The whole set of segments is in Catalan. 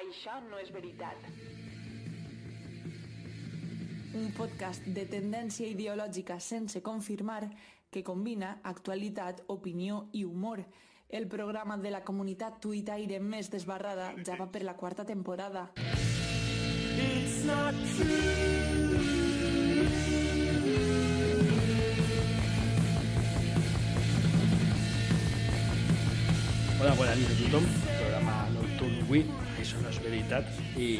Això no és veritat. Un podcast de tendència ideològica sense confirmar que combina actualitat, opinió i humor. El programa de la comunitat tuitaire més desbarrada ja va per la quarta temporada. It's not true. Hola, bona nit a tothom. Programa nocturn 8 persones veritat i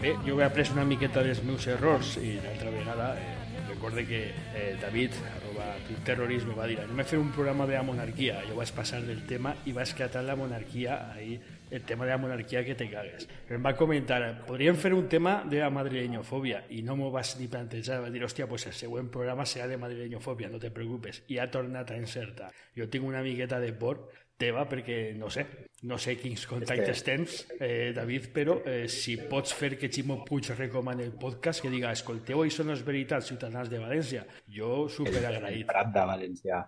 bé, jo he après una miqueta dels meus errors i l'altra vegada eh, recorde que eh, David, arroba terrorisme, va dir anem a fer un programa de la monarquia. Jo vaig passar del tema i vaig catar la monarquia, ahí el tema de la monarquia que te cagues. Però em va comentar, podríem fer un tema de la madrileñofòbia i no m'ho vas ni plantejar, va dir, hòstia, pues el següent programa serà de madrileñofòbia, no te preocupes. I ha tornat a encertar. Jo tinc una miqueta de por teva perquè no sé, no sé quins contactes que... tens, eh, David, però eh, si pots fer que Ximo Puig recomani el podcast, que diga, escolteu, això no és veritat, ciutadans de València, jo superagraït. El Prat de València.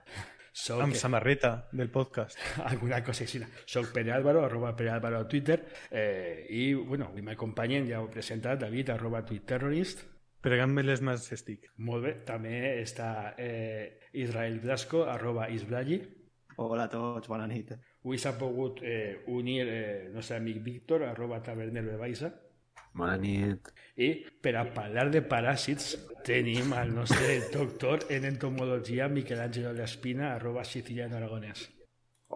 Soc... Amb samarreta del podcast. Alguna cosa així. Soc Pere Álvaro, arroba Pere Álvaro a Twitter, eh, i, bueno, avui m'acompanyen, ja ho he presentat, David, arroba Twitterrorist. Pregant-me les mans estic. Molt bé, també està eh, Israel Blasco, arroba Isbragi. Hola a tots, bona nit. Avui s'ha pogut eh, unir eh, el nostre amic Víctor, arroba tabernero de Baixa. Bona nit. I per a parlar de paràsits tenim el nostre doctor en entomologia, Miquel Àngel Espina, arroba siciliano aragonès.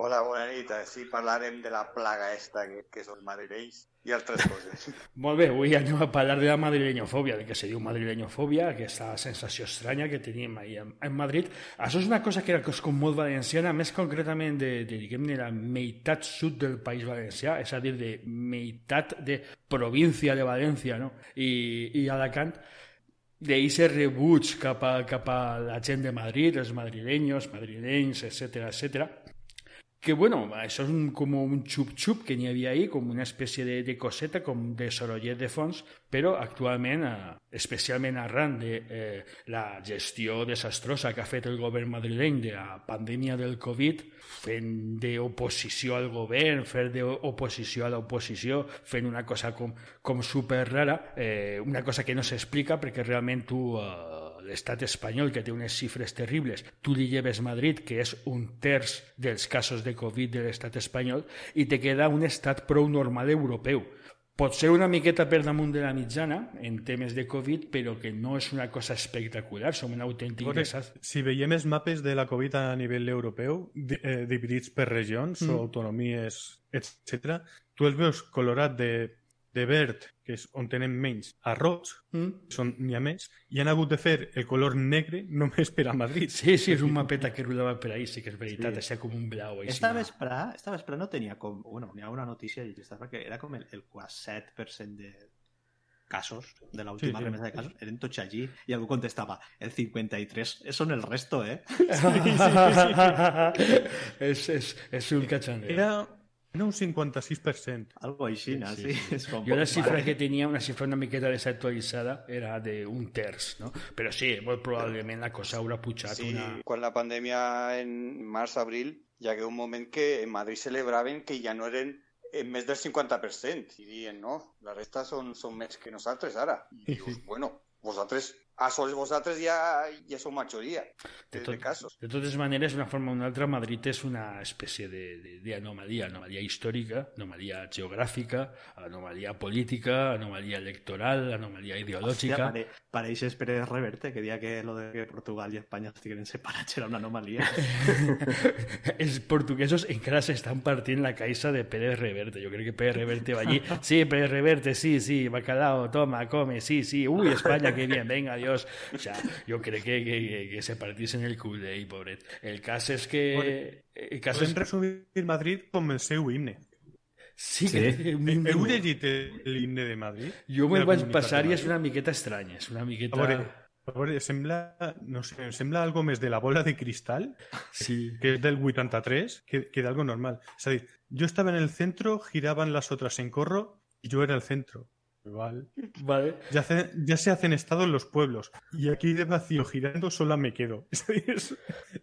Hola, bona. Així parlarem de la plaga esta que, que són madrilenys i altres coses. Molt bé, avui anem a parlar de la madrileñofòbia, del que se diu madrileñofòbia, aquesta sensació estranya que tenim ahí en, Madrid. Això és una cosa que era com molt valenciana, més concretament de, de diguem-ne, la meitat sud del País Valencià, és a dir, de meitat de província de València, no? I, i Alacant, d'eixe rebuig cap a, cap a la gent de Madrid, els madrileños, madrilenys, etc etc que bueno, això és un, com un xup-xup que n'hi havia ahí, com una espècie de, de coseta, com de sorollet de fons, però actualment, eh, especialment arran de eh, la gestió desastrosa que ha fet el govern madrileny de la pandèmia del Covid, fent d'oposició al govern, fer d'oposició a l'oposició, fent una cosa com, com super rara, eh, una cosa que no s'explica perquè realment tu... Eh, l'estat espanyol, que té unes xifres terribles, tu li lleves Madrid, que és un terç dels casos de Covid de l'estat espanyol, i te queda un estat prou normal europeu. Pot ser una miqueta per damunt de la mitjana en temes de Covid, però que no és una cosa espectacular, som un autèntic desastre. Si veiem els mapes de la Covid a nivell europeu, eh, dividits per regions mm. o autonomies, etc., tu els veus colorat de de verd, que és on tenen menys, a roig, mm. són n'hi ha més, i han hagut de fer el color negre només per a Madrid. Sí, sí, és un mapeta que rodava per ahí, sí que és veritat, sí. com un blau. Així, esta, vesprà, esta vesprà no tenia com... Bueno, n'hi ha una notícia estava que era com el, el 7% de casos de la última sí, sí. remesa de casos eren tots allí i algú contestava el 53 són el resto, eh? Sí, sí, sí, sí. és, és, és un cachondeo. Era era un 56%. Algo així, sí, sí. sí. És com jo la xifra que tenia, una xifra una miqueta desactualitzada, era d'un terç, no? Però sí, molt probablement la cosa haurà pujat sí, una... quan la pandèmia en març-abril hi hagué un moment que en Madrid celebraven que ja no eren en més del 50% i diuen, no, la resta són, són més que nosaltres ara. I dius, bueno, vosaltres a sols vosaltres ja, ja sou majoria de, de, tot, de casos. De totes maneres, d'una forma o una altra, Madrid és una espècie d'anomalia, anomalia històrica, anomalia geogràfica, anomalia política, anomalia electoral, anomalia ideològica... Hòstia, pare, pareixes Pérez Reverte, que dia que lo de que Portugal i Espanya estiguin separats era una anomalia. Els portuguesos encara s'estan partint la caixa de Pérez Reverte. Jo crec que Pérez Reverte va allí, sí, Pérez Reverte, sí, sí, bacalao, toma, come, sí, sí, uy, España, qué bien, venga, adiós, Dios. O sea, yo creo que, que, que se partiesen el cul d'ell, pobret. El cas és que... El cas Podem és... resumir Madrid com el seu himne. Sí, sí. que... Heu llegit l'himne de Madrid? Jo me'l vaig passar i és una miqueta estranya, és una miqueta... A veure, a veure, sembla, no sé, sembla algo més de la bola de cristal, sí. que és del 83, que, que d'algo normal. És a dir, jo estava en el centro, giraban las otras en corro, i jo era el centro. Vale. vale. Ya, se hacen estado en los pueblos. Y aquí de vacío girando sola me quedo. Es,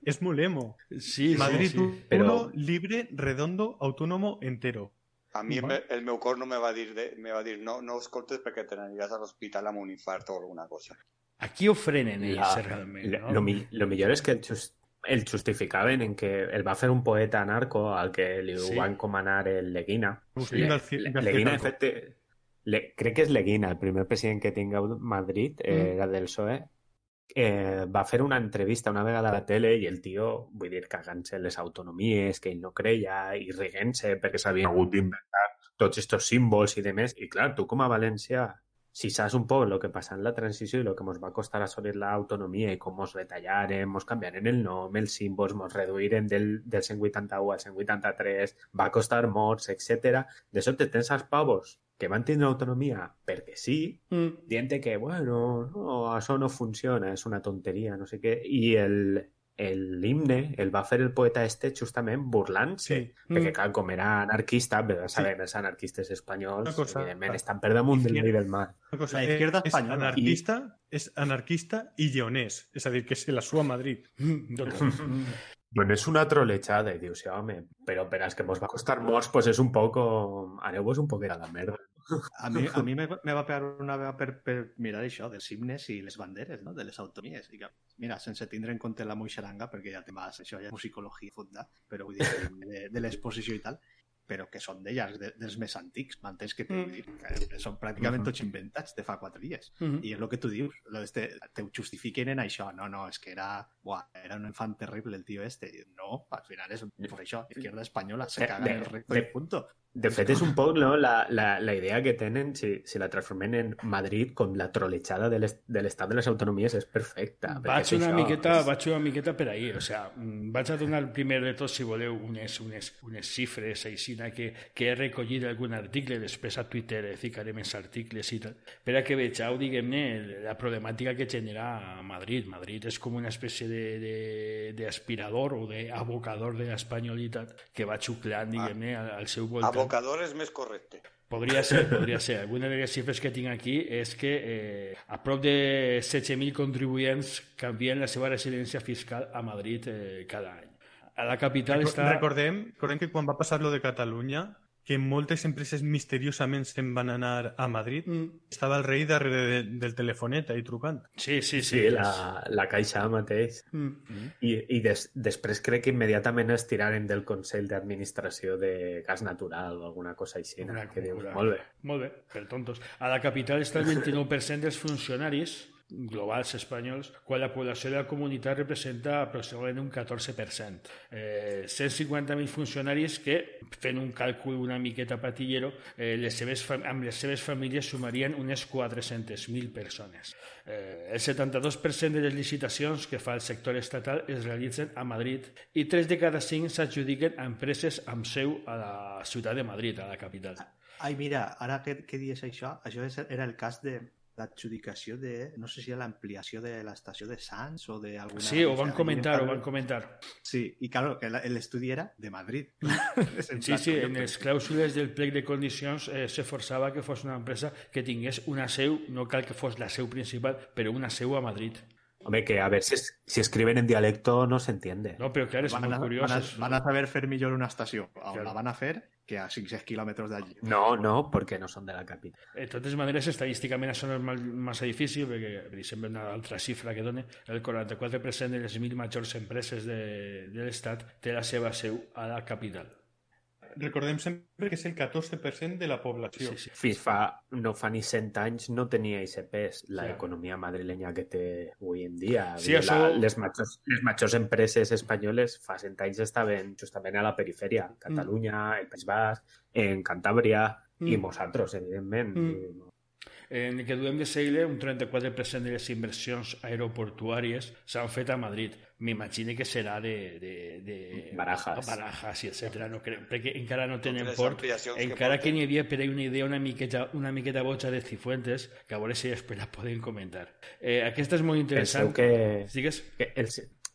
es muy lemo. Sí, Madrid sí, sí. uno, Pero... libre, redondo, autónomo, entero. A Vale. el, meu cor no me va dir, de, me va dir no, no escoltes perquè te n'aniràs a l'hospital amb un infart o alguna cosa. Aquí ho frenen ells, La- realment, Lo, no? lo mi- lo millor és que el, jus- el justificaven en que el va fer un poeta narco al que li Sí. ho va encomanar el Leguina. Le- Le- Leguina, de fet, le, crec que és Leguina, el primer president que tinga Madrid, eh, Mm. era del PSOE, eh, va fer una entrevista una vegada a la tele i el tio, vull dir, cagant-se les autonomies, que ell no creia, i riguent-se perquè s'havien hagut d'inventar tots estos símbols i demés. I clar, tu com a València, si saps un poc el que passa en la transició i el que ens va costar assolir l'autonomia i com ens retallaren, ens canviaren el nom, els símbols, ens reduïren del, del 181 al 183, va costar morts, etc. De sobte tens els pavos que van tindre autonomia perquè sí, Mm. dient que, bueno, no, això no funciona, és una tonteria, no sé què, i el el himne el va fer el poeta este justament burlant-se, Sí. perquè Mm. clar, com era anarquista, Sí. sabem, els anarquistes espanyols, Una cosa- evidentment, estan per damunt del bé i del mal. Una cosa, La eh, izquierda és espanyola. anarquista, és anarquista i lleonès. És a dir, que se la sua a Madrid. Bueno, és una trolejada, i dius, sí, home, però per que mos va costar molts, pues és un poco... Aneu-vos un poquet a la merda. A mi, a me, me va pegar una vegada per, per mirar això, dels himnes les banderes, no? de les autonomies. I que, mira, sense tindre en compte la moixeranga, perquè ja te vas, això ja és musicologia funda, però vull dir, de, de l'exposició i tal, però que són d'elles, de, dels més antics, m'entens que, te, Mm. que són pràcticament tots inventats de fa quatre dies. Mm. I és el que tu dius, lo este, te ho justifiquen en això. No, no, és que era, buah, era un infant terrible el tio este. No, al final és per això, izquierda espanyola, se De- caga de- en el recto de- i punto. De fet, és un poc no, la, la, la idea que tenen, si, si la transformen en Madrid com la trolejada de l'est- de l'estat de les autonomies, és perfecta. perquè Vaig una, això, miqueta, és- vaig una miqueta per ahir, o sea, mm, vaig a donar primer de tot, si voleu, unes, unes, unes xifres aixina que, que he recollit algun article, després a Twitter eh, ficaré més articles i tal, per a que vegeu, diguem-ne, la problemàtica que genera Madrid. Madrid és com una espècie de- de- d'aspirador o d'abocador de l'espanyolitat que va xuclant, diguem-ne, al, al seu voltant. Abocador és més correcte. Podria ser, podria ser. Alguna de les xifres que tinc aquí és que eh, a prop de 16.000 contribuents canvien la seva residència fiscal a Madrid eh, cada any. A la capital Recor- està... Recordem, recordem que quan va passar lo de Catalunya, que moltes empreses misteriosament se'n van anar a Madrid, Mm, estava el rei darrere de, del telefonet ahí trucant. Sí, sí, sí. Sí, la, la caixa mateix. Mm. I, i des, després crec que immediatament es tiraren del Consell d'Administració de Gas Natural o alguna cosa així. Una que dius, molt bé. Molt bé, per tontos. A la capital està el 29% dels funcionaris globals espanyols, quan la població de la comunitat representa aproximadament un 14%. Eh, 150.000 funcionaris que, fent un càlcul una miqueta patillero, eh, les seves, amb les seves famílies sumarien unes 400.000 persones. Eh, el 72% de les licitacions que fa el sector estatal es realitzen a Madrid i 3 de cada 5 s'adjudiquen a empreses amb seu a la ciutat de Madrid, a la capital. Ai, mira, ara que, que dius això, això era el cas de l'adjudicació de, no sé si l'ampliació de l'estació de Sants o d'alguna... Sí, ho van comentar, ho van comentar. Sí, i claro, que l'estudi era de Madrid. Sí, sí, en les clàusules del plec de condicions eh, se forçava que fos una empresa que tingués una seu, no cal que fos la seu principal, però una seu a Madrid. Hombre, que a ver si, es- si escriben en dialecto no se entiende. No, però clar, és Van van, a, és- van a saber fer millor una estació on Claro. la van a fer que a 500 quilòmetres d'allí. No, no, porque no son de la capital. De totes maneres, estadísticament això no és mal- massa difícil, perquè, per exemple, una altra xifra que dona, el 44% de les 1.000 majors empreses de, de l'Estat té la seva seu a la capital. Recordem sempre que és el 14% de la població. Sí, sí. Fins fa, no fa ni 100 anys no tenia aquest pes Clar. l'economia madrilenya que té avui en dia. Sí, això- les, majors, les majors empreses espanyoles fa 100 anys estaven justament a la perifèria. Catalunya, el País Basc, en Cantàbria Mm. i nosaltres, evidentment. Mm. I- En el que duem de segle, un 34% de les inversions aeroportuàries s'han fet a Madrid. M'imagino que serà de... de, de Barajas. Barajas i etc. No crec, perquè encara no tenen port. que Encara que porten. n'hi havia per ahí una idea una miqueta, una miqueta boja de Cifuentes, que a veure si després la podem comentar. Eh, aquesta és molt Penseu interessant. que, Digues? que el,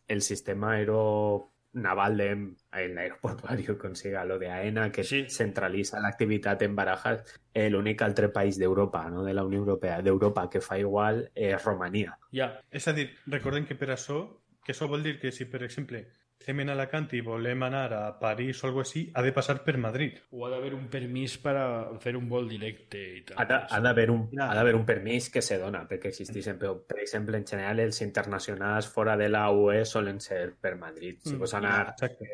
el sistema aeronaval de el aeroportuario consiga lo de AENA que Sí. centralitza l'activitat en Barajas eh, l'únic altre país d'Europa, no de la Unió Europea, d'Europa que fa igual és Romania. Ja. És a dir, recordem que per això, que això vol dir que si, per exemple, estem en Alacant i volem anar a París o algo així, ha de passar per Madrid. O ha d'haver un permís per a fer un vol directe i tal. Ha d'haver un, ha d'haver un permís que se dona perquè existeixen, però per exemple en general els internacionals fora de la UE solen ser per Madrid. Si Mm, vols anar Exacte.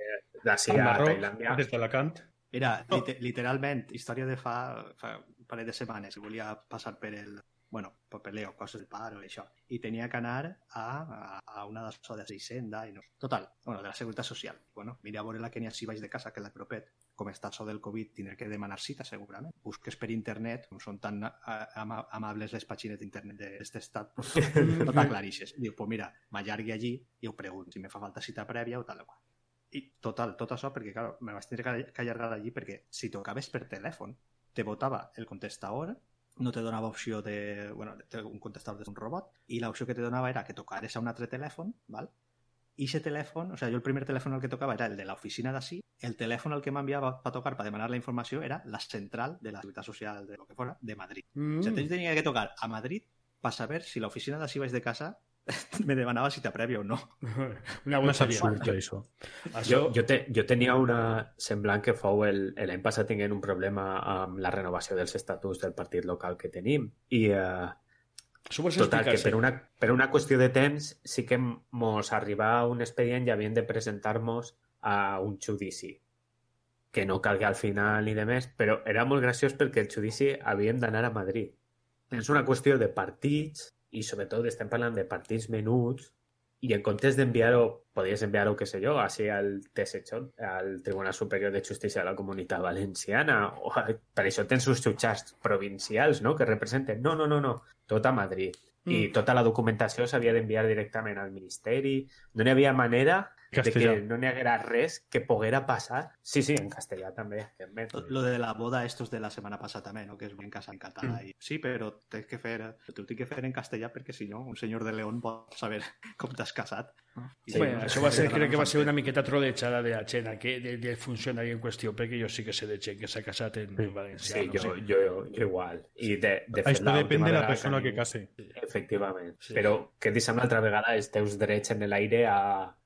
d'ací a Marroc, Tailàndia, des d'Alacant. Mira, lite- literalment, història de fa, fa un parell de setmanes, volia passar per el bueno, papeleo, coses del paro i això. I tenia que anar a, a, a una d'això de Hisenda i no. Total, bueno, de la Seguretat Social. Bueno, mira a veure la que n'hi ha si vaig de casa, que la propet. Com està això del Covid, tindré que demanar cita, segurament. Busques per internet, com són tan ama amables les pàgines d'internet d'aquest estat, no t'aclarixes. Diu, pues mira, m'allargui allí i ho pregunto si me fa falta cita prèvia o tal o qual. I total, tot això perquè, claro, me vaig tenir que allargar allí perquè si tocaves per telèfon, te votava el contestador, no te donava opció de... Bueno, té un contestador d'un robot, i l'opció que te donava era que tocares a un altre telèfon, val? I ese telèfon, o sea, jo el primer telèfon al que tocava era el de l'oficina d'ací, el telèfon al que m'enviava per tocar per demanar la informació era la central de la Seguretat Social de lo que fora, de Madrid. Mm. O sea, yo tenía que tocar a Madrid para saber si la oficina d'ací vaig de casa me demanava cita prèvia o no. Una No és bogeria. absurd, això. Jo, jo, te, jo tenia una semblant que fou el- l'any passat tinguent un problema amb la renovació dels estatuts del partit local que tenim i eh, total, que per una, per una qüestió de temps sí que mos arriba un expedient i havien de presentar-nos a un judici que no calga al final ni de més, però era molt graciós perquè el judici havíem d'anar a Madrid. És una qüestió de partits i sobretot estem parlant de partits menuts i en comptes d'enviar-ho, podies enviar-ho, què sé jo, així al TSJ, al Tribunal Superior de Justícia de la Comunitat Valenciana, o a, per això tens uns jutjats provincials, no?, que representen. No, no, no, no, tot a Madrid. I Mm. tota la documentació s'havia d'enviar directament al Ministeri. No n'hi havia manera de Castellà. que no n'hi haguera res que poguera passar. Sí, sí, en castellà també. evidentment. Lo de la boda, estos de la semana pasada también, ¿no? Que es bien casa en català. Mm. I... Sí, però tens que fer, t'ho tinc que fer en castellà perquè si no, un senyor de León pot saber com t'has casat. I Sí, bueno, no, això va ser, crec que va ser una miqueta trolejada de la gent que, de, del funcionari en qüestió, perquè jo sí que sé de gent que s'ha casat en, en valencià. Sí, no jo, sé. jo, jo igual. I de, de fet, Això depèn de la persona que anem- case. Efectivament. Sí. Però què et sembla altra vegada els teus drets en l'aire a...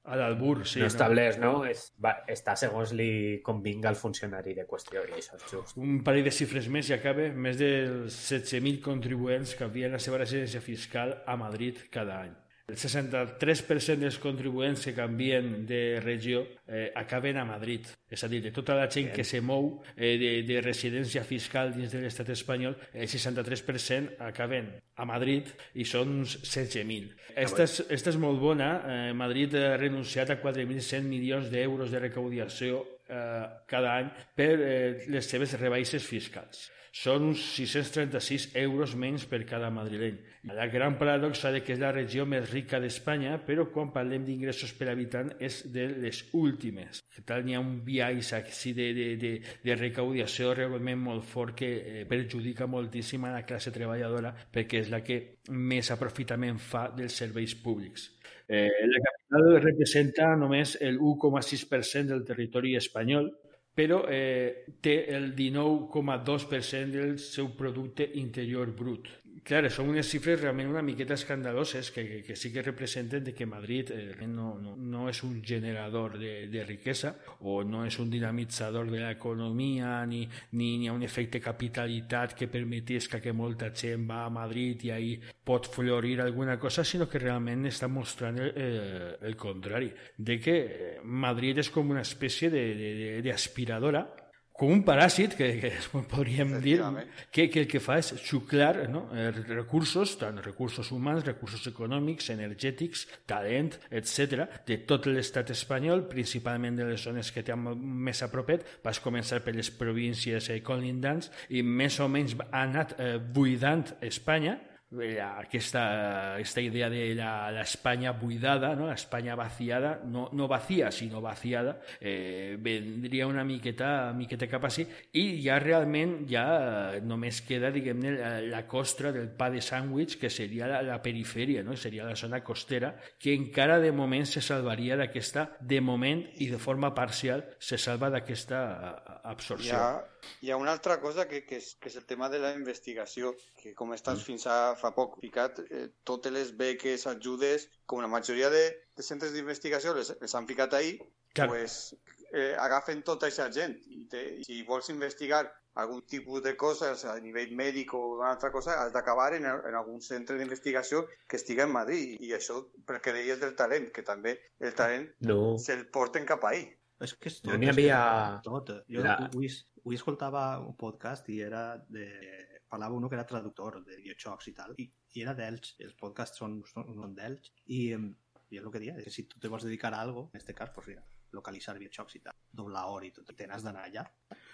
A l'Albur, sí. no establerts, no? És, va, està segons li convinga al funcionari de qüestió i això és just. Un parell de xifres més i acaba. Més dels 16.000 contribuents que havien la seva residència fiscal a Madrid cada any. El 63% dels contribuents que canvien de regió eh, acaben a Madrid. És a dir, de tota la gent que se mou eh, de, de residència fiscal dins de l'estat espanyol, el 63% acaben a Madrid i són uns 16.000. Esta és, esta és molt bona. Eh, Madrid ha renunciat a 4.100 milions d'euros de recaudació eh, cada any per eh, les seves rebaixes fiscals. Són uns 636 euros menys per cada madrileny. La gran paradoxa de que és la regió més rica d'Espanya, però quan parlem d'ingressos per habitant és de les últimes. Que tal n'hi ha un biaix així de, de, de, de recaudació realment molt fort que eh, perjudica moltíssim a la classe treballadora perquè és la que més aprofitament fa dels serveis públics. Eh, la capital representa només el 1,6% del territori espanyol, però eh, té el 19,2% del seu producte interior brut. Clar, són unes xifres realment una miqueta escandaloses que, que, que sí que representen de que Madrid eh, no, no, no és un generador de, de riquesa o no és un dinamitzador de l'economia ni, ni, ni un efecte capitalitat que permetís que, molta gent va a Madrid i ahí pot florir alguna cosa, sinó que realment està mostrant el, el, el de que eh, Madrid és com una espècie d'aspiradora com un paràsit, que, que podríem dir, que, que el que fa és xuclar no? recursos, tant recursos humans, recursos econòmics, energètics, talent, etc, de tot l'estat espanyol, principalment de les zones que té més a propet, vas començar per les províncies eh, colindants i més o menys ha anat eh, buidant Espanya, aquesta, aquesta idea de la, la España buidada, ¿no? la España vaciada, no, no vacía, sino vaciada, eh, vendria una miqueta, miqueta cap així, i ja realment ja eh, només queda, diguem-ne, la, la costra del pa de sàndwich, que seria la, la perifèria, no? seria la zona costera, que encara de moment se salvaria d'aquesta, de moment i de forma parcial, se salva d'aquesta eh, Hi absorció. ha, hi ha una altra cosa que, que, és, que és el tema de la investigació, que com estàs Mm. fins, a, fa poc ficat eh, totes les beques, ajudes, com la majoria de, de centres d'investigació les, les han ficat ahí, Clar. pues, eh, agafen tota aquesta gent i, te, i si vols investigar algun tipus de coses a nivell mèdic o una altra cosa, has d'acabar en, en algun centre d'investigació que estiga en Madrid. I això perquè deies del talent, que també el talent No, se'l porten cap ahí. És que és No tot. n'hi és que havia- Tot. Jo La- avui, avui escoltava un podcast i era de... Parlava uno que era traductor de videojocs i tal, i, i era d'Elx. Els podcasts són, són, són d'Elx. I, i és el que dia, que si tu te vols dedicar a algo, en este cas, pues mira, localitzar videojocs i tal, doblar hora i tot, i te n'has d'anar allà.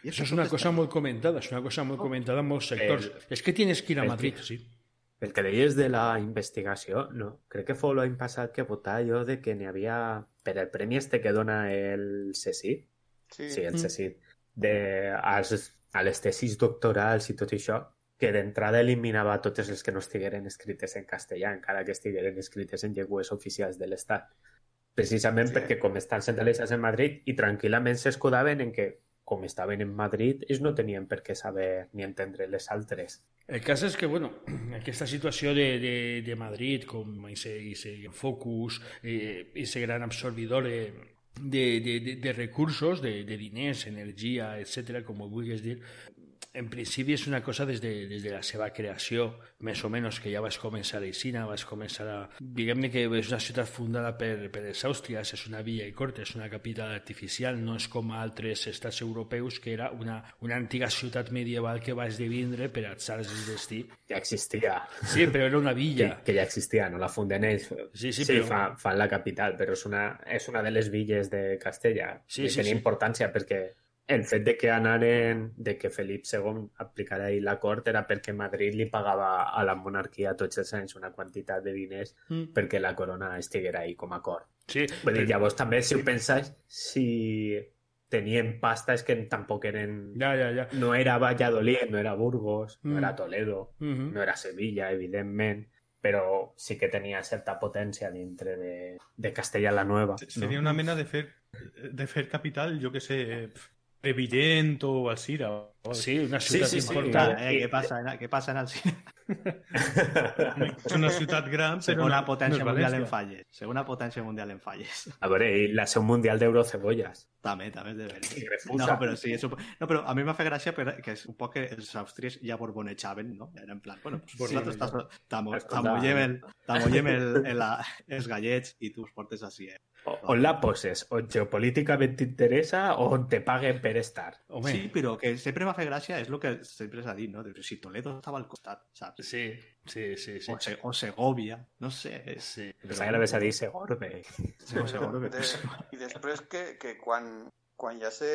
I Eso que es una cosa muy comentada, es una cosa muy comentada en muchos sectores. Es que tienes que ir a el Madrid, que- sí. el que deies de la investigació, no. Crec que fou l'any passat que votava jo de que n'hi havia... Per el premi este que dona el CSIC, Sí, sí, el Mm. CSIC, de, als, a les tesis doctorals i tot això, que d'entrada eliminava totes les que no estigueren escrites en castellà, encara que estigueren escrites en llengües oficials de l'Estat. Precisament Sí. perquè com estan centralitzats en Madrid i tranquil·lament s'escudaven en que com estaven en Madrid, ells no tenien per què saber ni entendre les altres. El cas és que, bueno, aquesta situació de, de, de Madrid, com ese focus, eh, ese gran absorbidor de, de, de, de, de recursos, de, de diners, energia, etcètera, com ho vulguis dir, en principi és una cosa des de, des de la seva creació, més o menys, que ja vas començar a Isina, vas començar a... Diguem-ne que és una ciutat fundada per, per els àustries, és una villa i corta, és una capital artificial, no és com altres estats europeus, que era una, una antiga ciutat medieval que va esdevindre per atzars del destí. Ja existia. Sí, però era una que, villa. que ja existia, no la funden ells. Sí, sí, sí però- fa, fan la capital, però és una, és una de les villes de Castella. Sí, I sí, tenia sí. importància perquè el fet de que anaren, de que Felip II aplicara ahir l'acord era perquè Madrid li pagava a la monarquia tots els anys una quantitat de diners Mm. perquè la corona estiguera ahí com a acord. Sí, Vull dir, però- llavors també, si ho pensáis, si tenien pasta és que tampoc eren... Ja, ja, ja. No era Valladolid, no era Burgos, no Mm. era Toledo, Mhm. no era Sevilla, evidentment, però sí que tenia certa potència dintre de, de Castella la Nueva. Seria no? una mena de fer, de fer capital, jo que sé, Evident o Alcira. Sí, una Sí, ciutat sí, sí. important. Eh, què, passa, en- què passa en? És una ciutat gran, però Segona potència no mundial en falles. Segona potència mundial en falles. A veure, i la seu mundial d'eurocebolles. També, també és de refusa. No, però sí, és un... no, però a mi m'ha fet gràcia per, que és un poc que els austrícs ja borbonejaven, no? Era en plan, bueno, pues Sí, vosaltres sí, t'amollem el, el, el, la- els gallets i tu els portes així, eh? O, o, la poses, o geopolíticamente interesa, o te paguen per estar. Sí, pero que siempre me hace gracia es lo que siempre se ha dicho, ¿no? Si Toledo estaba al costar, ¿sabes? Sí, sí, sí. sí. O, se, o Segovia, no sé. Sí. Pero... Pensaba que Y después que, que quan ja se,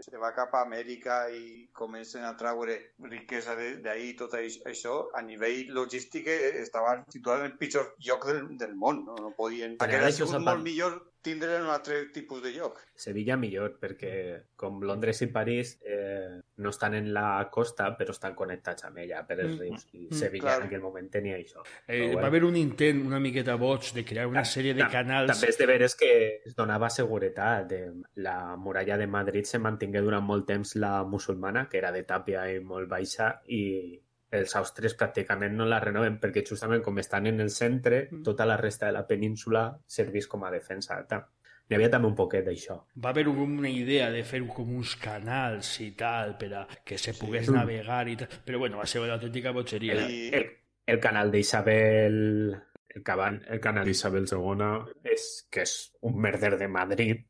se va cap a Amèrica i comencen a traure riquesa de- d'ahir tot aix- això, a nivell logístic estaven situats en el pitjor lloc del, del món. No, no podien... Sigut molt millor tindre un altre tipus de lloc. Sevilla millor, perquè com Londres i París eh, no estan en la costa, però estan connectats amb ella per els Mm, rius. I mm, Sevilla clar. en aquell moment tenia això. Eh, Però va bueno. haver un intent una miqueta boig de crear una sèrie de canals... També és de veres que es donava seguretat. De la muralla de Madrid se mantingué durant molt temps la musulmana, que era de tàpia i molt baixa, i els austres pràcticament no la renoven perquè justament com estan en el centre, Mm. tota la resta de la península servís com a defensa. N'hi havia també un poquet d'això. Va haver una idea de fer com uns canals i tal per a que se pogués Mm. navegar i tal, però bueno, va ser una autèntica botxeria. I- El, el canal d'Isabel... El, el canal d'Isabel II és que és un merder de Madrid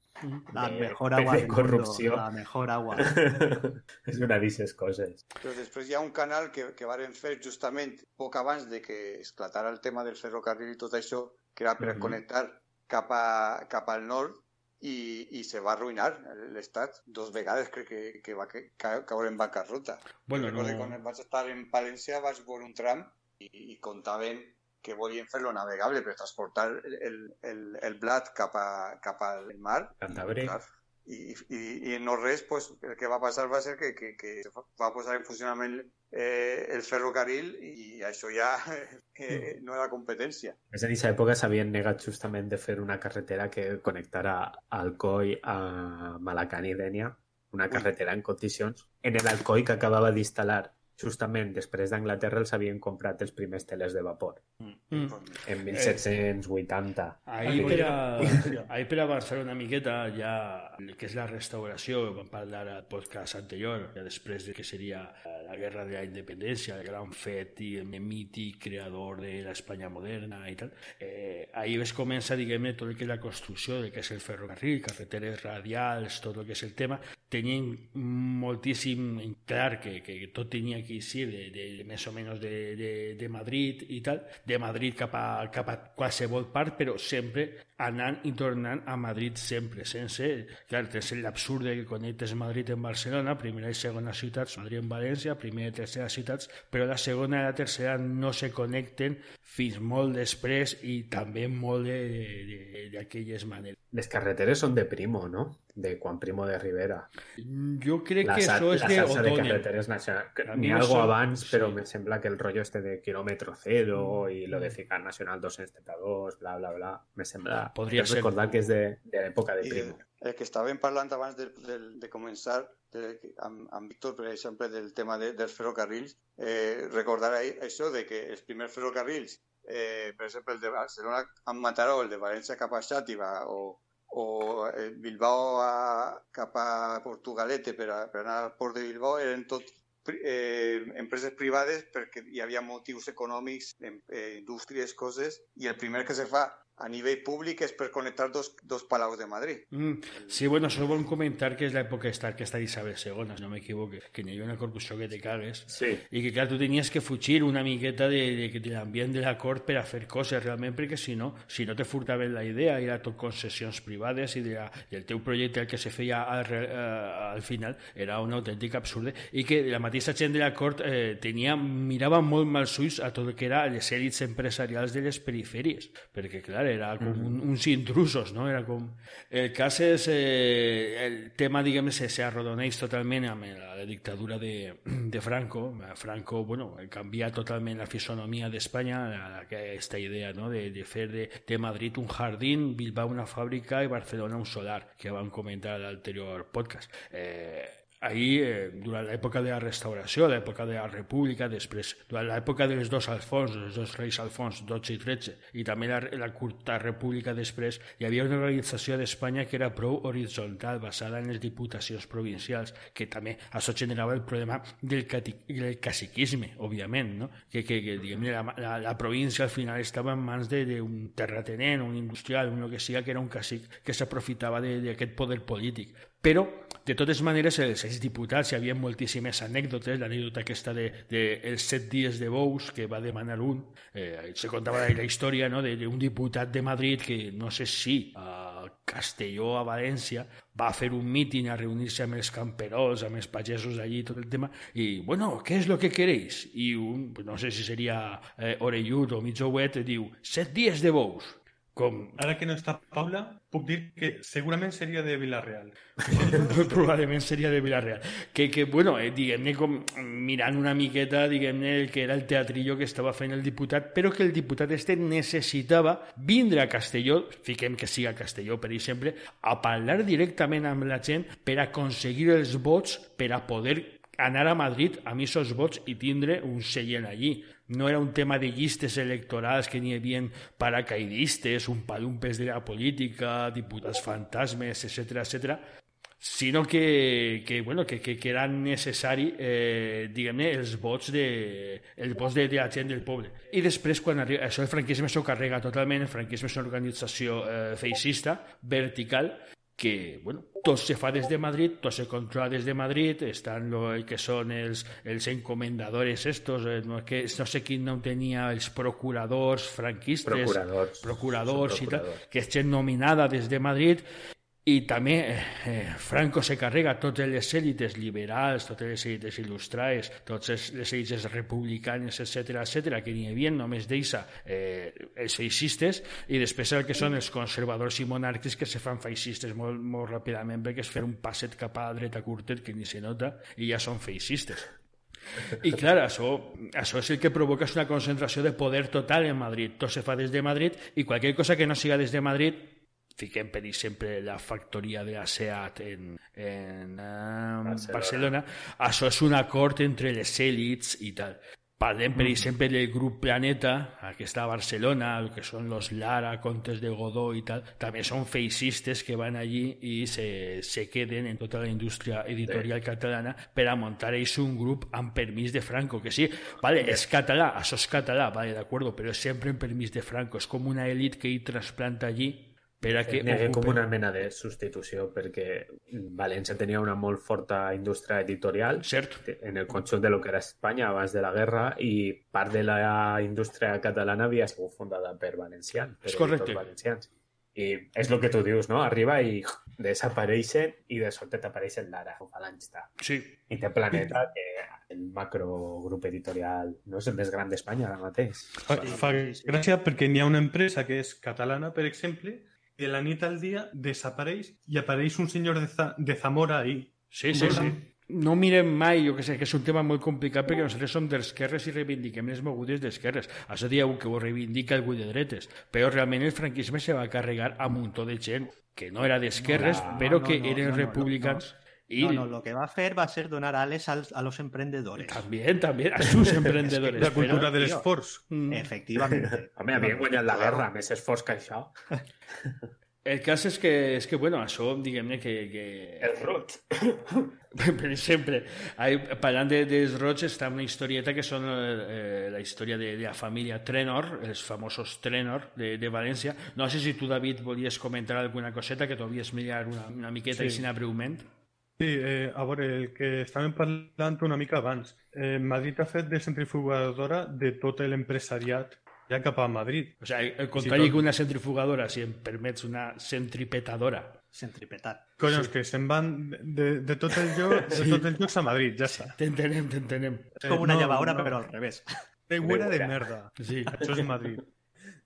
La de- mejor de agua del corrupció. mundo. La mejor agua. és una d'aquestes coses. Però després hi ha un canal que, que varen fer justament poc abans de que esclatara el tema del ferrocarril i tot això, que era per Mhm. connectar cap, a, cap al nord i, i se va arruïnar l'estat dos vegades crec que, que va ca- ca- caure en bancarrota. Bueno, no... quan vaig estar en Palència vaig veure un tram i, i contaven que volien fer-lo navegable per transportar el, el, el blat cap, a, cap al mar. Cantàbric. I, i, i no res, pues, el que va passar va ser que, que, que se va posar en funcionament eh, el ferrocarril i això ja eh, no era competència. És en aquesta època s'havien negat justament de fer una carretera que connectara Alcoi a Malacant i Dènia, una carretera en condicions. En el Alcoi que acabava d'instal·lar justament després d'Anglaterra els havien comprat els primers teles de vapor, Mm. en 1780. Ahir Algo per, a, ahir per avançar una miqueta ja el que és la restauració, vam parlar al podcast anterior, ja després de que seria eh, la guerra de la independència, el gran fet i el mític creador de l'Espanya moderna i tal. Eh, ahir es comença, diguem-ne, tot el que és la construcció del que és el ferrocarril, carreteres radials, tot el que és el tema. Tenien moltíssim clar que, que tot tenia que ser de, de, més o menys de, de, de Madrid i tal, de Madrid cap a, cap a qualsevol part, però sempre anant i tornant a Madrid sempre, sense... Clar, tens l'absurd que connectes Madrid en Barcelona, primera i segona ciutats, Madrid en València, primera i tercera ciutats, però la segona i la tercera no se connecten fins molt després i també molt d'aquelles maneres. Les carreteres són de Primo, no? De quan Primo de Rivera. Jo crec La, que això és la de salsa de carreteres nacional. Ni mi algo eso- abans, però sí. me sembla que el rollo este de kilómetro cero y lo de Ficar Nacional 272, bla, bla, bla, me sembla... Podria crec ser. recordar que és de, de l'època de Primo. el que estàvem parlant abans de, de, de començar de, amb, amb Víctor, per exemple, del tema de, dels ferrocarrils, eh, recordar ahí això de que els primers ferrocarrils, eh, per exemple, el de Barcelona amb Mataró, el de València cap a Xàtiva o, o el Bilbao a, cap a Portugalete per, a, per anar al port de Bilbao, eren tot eh, empreses privades perquè hi havia motius econòmics, eh, indústries, coses, i el primer que se fa a nivell públic és per connectar dos, dos palaus de Madrid. Mm, sí, bueno, solo volem comentar que és l'època esta, que està d'Isabel II, no m'equivoque, que n'hi havia una corrupció que te cagues, Sí. i que, clar, tu tenies que fugir una miqueta de, de, de l'ambient de la cort per a fer coses realment, perquè si no, si no te furtaven la idea, era tot concessions privades i, de la, i el teu projecte el que se feia al, eh, al final era un autèntic absurd i que la mateixa gent de la cort eh, tenia, mirava molt mals ulls a tot el que era les èlits empresarials de les perifèries, perquè clar, era com un, uns intrusos, no? Era com... El cas és, eh, el tema, diguem, se, se arrodoneix totalment amb la, la dictadura de, de Franco. Franco, bueno, canvia totalment la fisonomia d'Espanya, aquesta idea, no?, de, de fer de, de Madrid un jardín, Bilbao una fàbrica i Barcelona un solar, que vam comentar a l'anterior podcast. Eh, ahir, eh, durant l'època de la restauració, l'època de la república, després, durant l'època dels dos Alfons, els dos reis Alfons, 12 i 13, i també la, la curta república després, hi havia una organització d'Espanya que era prou horitzontal, basada en les diputacions provincials, que també això generava el problema del, del caciquisme, òbviament, no? que, que, que diguem, la, la, la província al final estava en mans d'un terratenent, un industrial, un que sigui, que era un cacic que s'aprofitava d'aquest poder polític. Però, de totes maneres, els seis diputats, hi havia moltíssimes anècdotes, l'anècdota aquesta de, de els set dies de bous que va demanar un, eh, se contava la, història no, d'un diputat de Madrid que no sé si a Castelló, a València, va fer un míting a reunir-se amb els camperols, amb els pagesos allí, tot el tema, i, bueno, què és lo que queréis? I un, no sé si seria eh, orellut o mig ouet, diu, set dies de bous. Com, Ara que no està Paula, puc dir que segurament seria de Villarreal. probablement seria de Villarreal. Que, que bueno, eh, diguem-ne, mirant una miqueta, diguem-ne, el que era el teatrillo que estava fent el diputat, però que el diputat este necessitava vindre a Castelló, fiquem que siga a Castelló, per exemple, a parlar directament amb la gent per aconseguir els vots per a poder anar a Madrid amb aquests vots i tindre un seient allí. No era un tema de llistes electorals que n'hi havia paracaidistes, un palumpes de la política, diputats fantasmes, etc etc, sinó que, que, bueno, que, que, que era necessari eh, diguem-ne els vots de, els vots de, de la gent del poble. I després quan arriba, això el franquisme s'ho carrega totalment, el franquisme és una organització eh, feixista, vertical que, bueno, tot se fa des de Madrid, tot se controla des de Madrid, estan lo el que són els, els encomendadores estos, eh, no, que no sé quin nom tenia, els procuradors franquistes, Procuradors. procuradors Són i tal, procuradors. que és gent nominada des de Madrid i també eh, Franco se carrega totes les èlites liberals, totes les èlites il·lustrades, totes les èlites republicanes, etc etc que n'hi havia, només deixa eh, els feixistes i després el que són els conservadors i monàrquics que se fan feixistes molt, molt ràpidament perquè és fer un passet cap a la dreta curtet que ni se nota i ja són feixistes. I clar, això, això és el que provoca una concentració de poder total en Madrid. Tot se fa des de Madrid i qualsevol cosa que no siga des de Madrid fiquem, per exemple, la factoria de la SEAT en, en uh, Barcelona. Barcelona. Això és un acord entre les èlits i tal. Parlem, per exemple, del grup Planeta, que està a Barcelona, el que són los Lara, Contes de Godó i tal, també són feixistes que van allí i se, se queden en tota la indústria editorial catalana per a muntar ells un grup amb permís de Franco, que sí, vale, és català, això és català, vale, d'acord, però sempre en permís de Franco, és com una elit que hi trasplanta allí per a que N'hi hagué com una mena de substitució perquè València tenia una molt forta indústria editorial Cert. en el conjunt de lo que era Espanya abans de la guerra i part de la indústria catalana havia sigut fundada per valencians, per És correcte. editors valencians. I és el que tu dius, no? Arriba i desapareixen i de sobte t'apareixen l'ara, o Falange. Sí, I té Planeta, que el macrogrup editorial no és el més gran d'Espanya ara mateix. Fa, fa gràcia perquè n'hi ha una empresa que és catalana, per exemple, de la nit al dia desapareix i apareix un senyor de, Za de Zamora ahí. Sí, sí, sí. No mirem mai, jo que sé, que és un tema molt complicat perquè nosaltres som d'esquerres i reivindiquem les mogudes d'esquerres. Això dieu que ho reivindica algú de dretes, però realment el franquisme se va carregar a un muntó de gent que no era d'esquerres, No, però no, que no, eren no, no, republicans. No, no, lo que va a hacer va a ser donar ales al- a los emprendedores. También, también, a sus emprendedores. La cultura però- de tío. l'esforç. Mm. Efectivamente. Home, havien guanyat la guerra, més esforç que això. El cas és que, és que bueno, això, diguem-ne que... que... El rot. per exemple, hay, parlant de, dels roig està una historieta que són eh, la història de, de la família Trenor, els famosos Trenor de, de València. No sé si tu, David, volies comentar alguna coseta que t'ho havies mirar una, una miqueta Sí. sí. així breument. Sí, eh, a veure, el que estàvem parlant una mica abans. Eh, Madrid ha fet de centrifugadora de tot l'empresariat ja cap a Madrid. O sigui, el Sí, contrari que una centrifugadora, si em permets, una centripetadora. Centripetar. Collons, que se'n van de, de, tot el joc, de tot el a Madrid, ja està. T'entenem, t'entenem. Es como una no, llavadora, no. pero al revés. De huera de merda. Sí. Això és Madrid.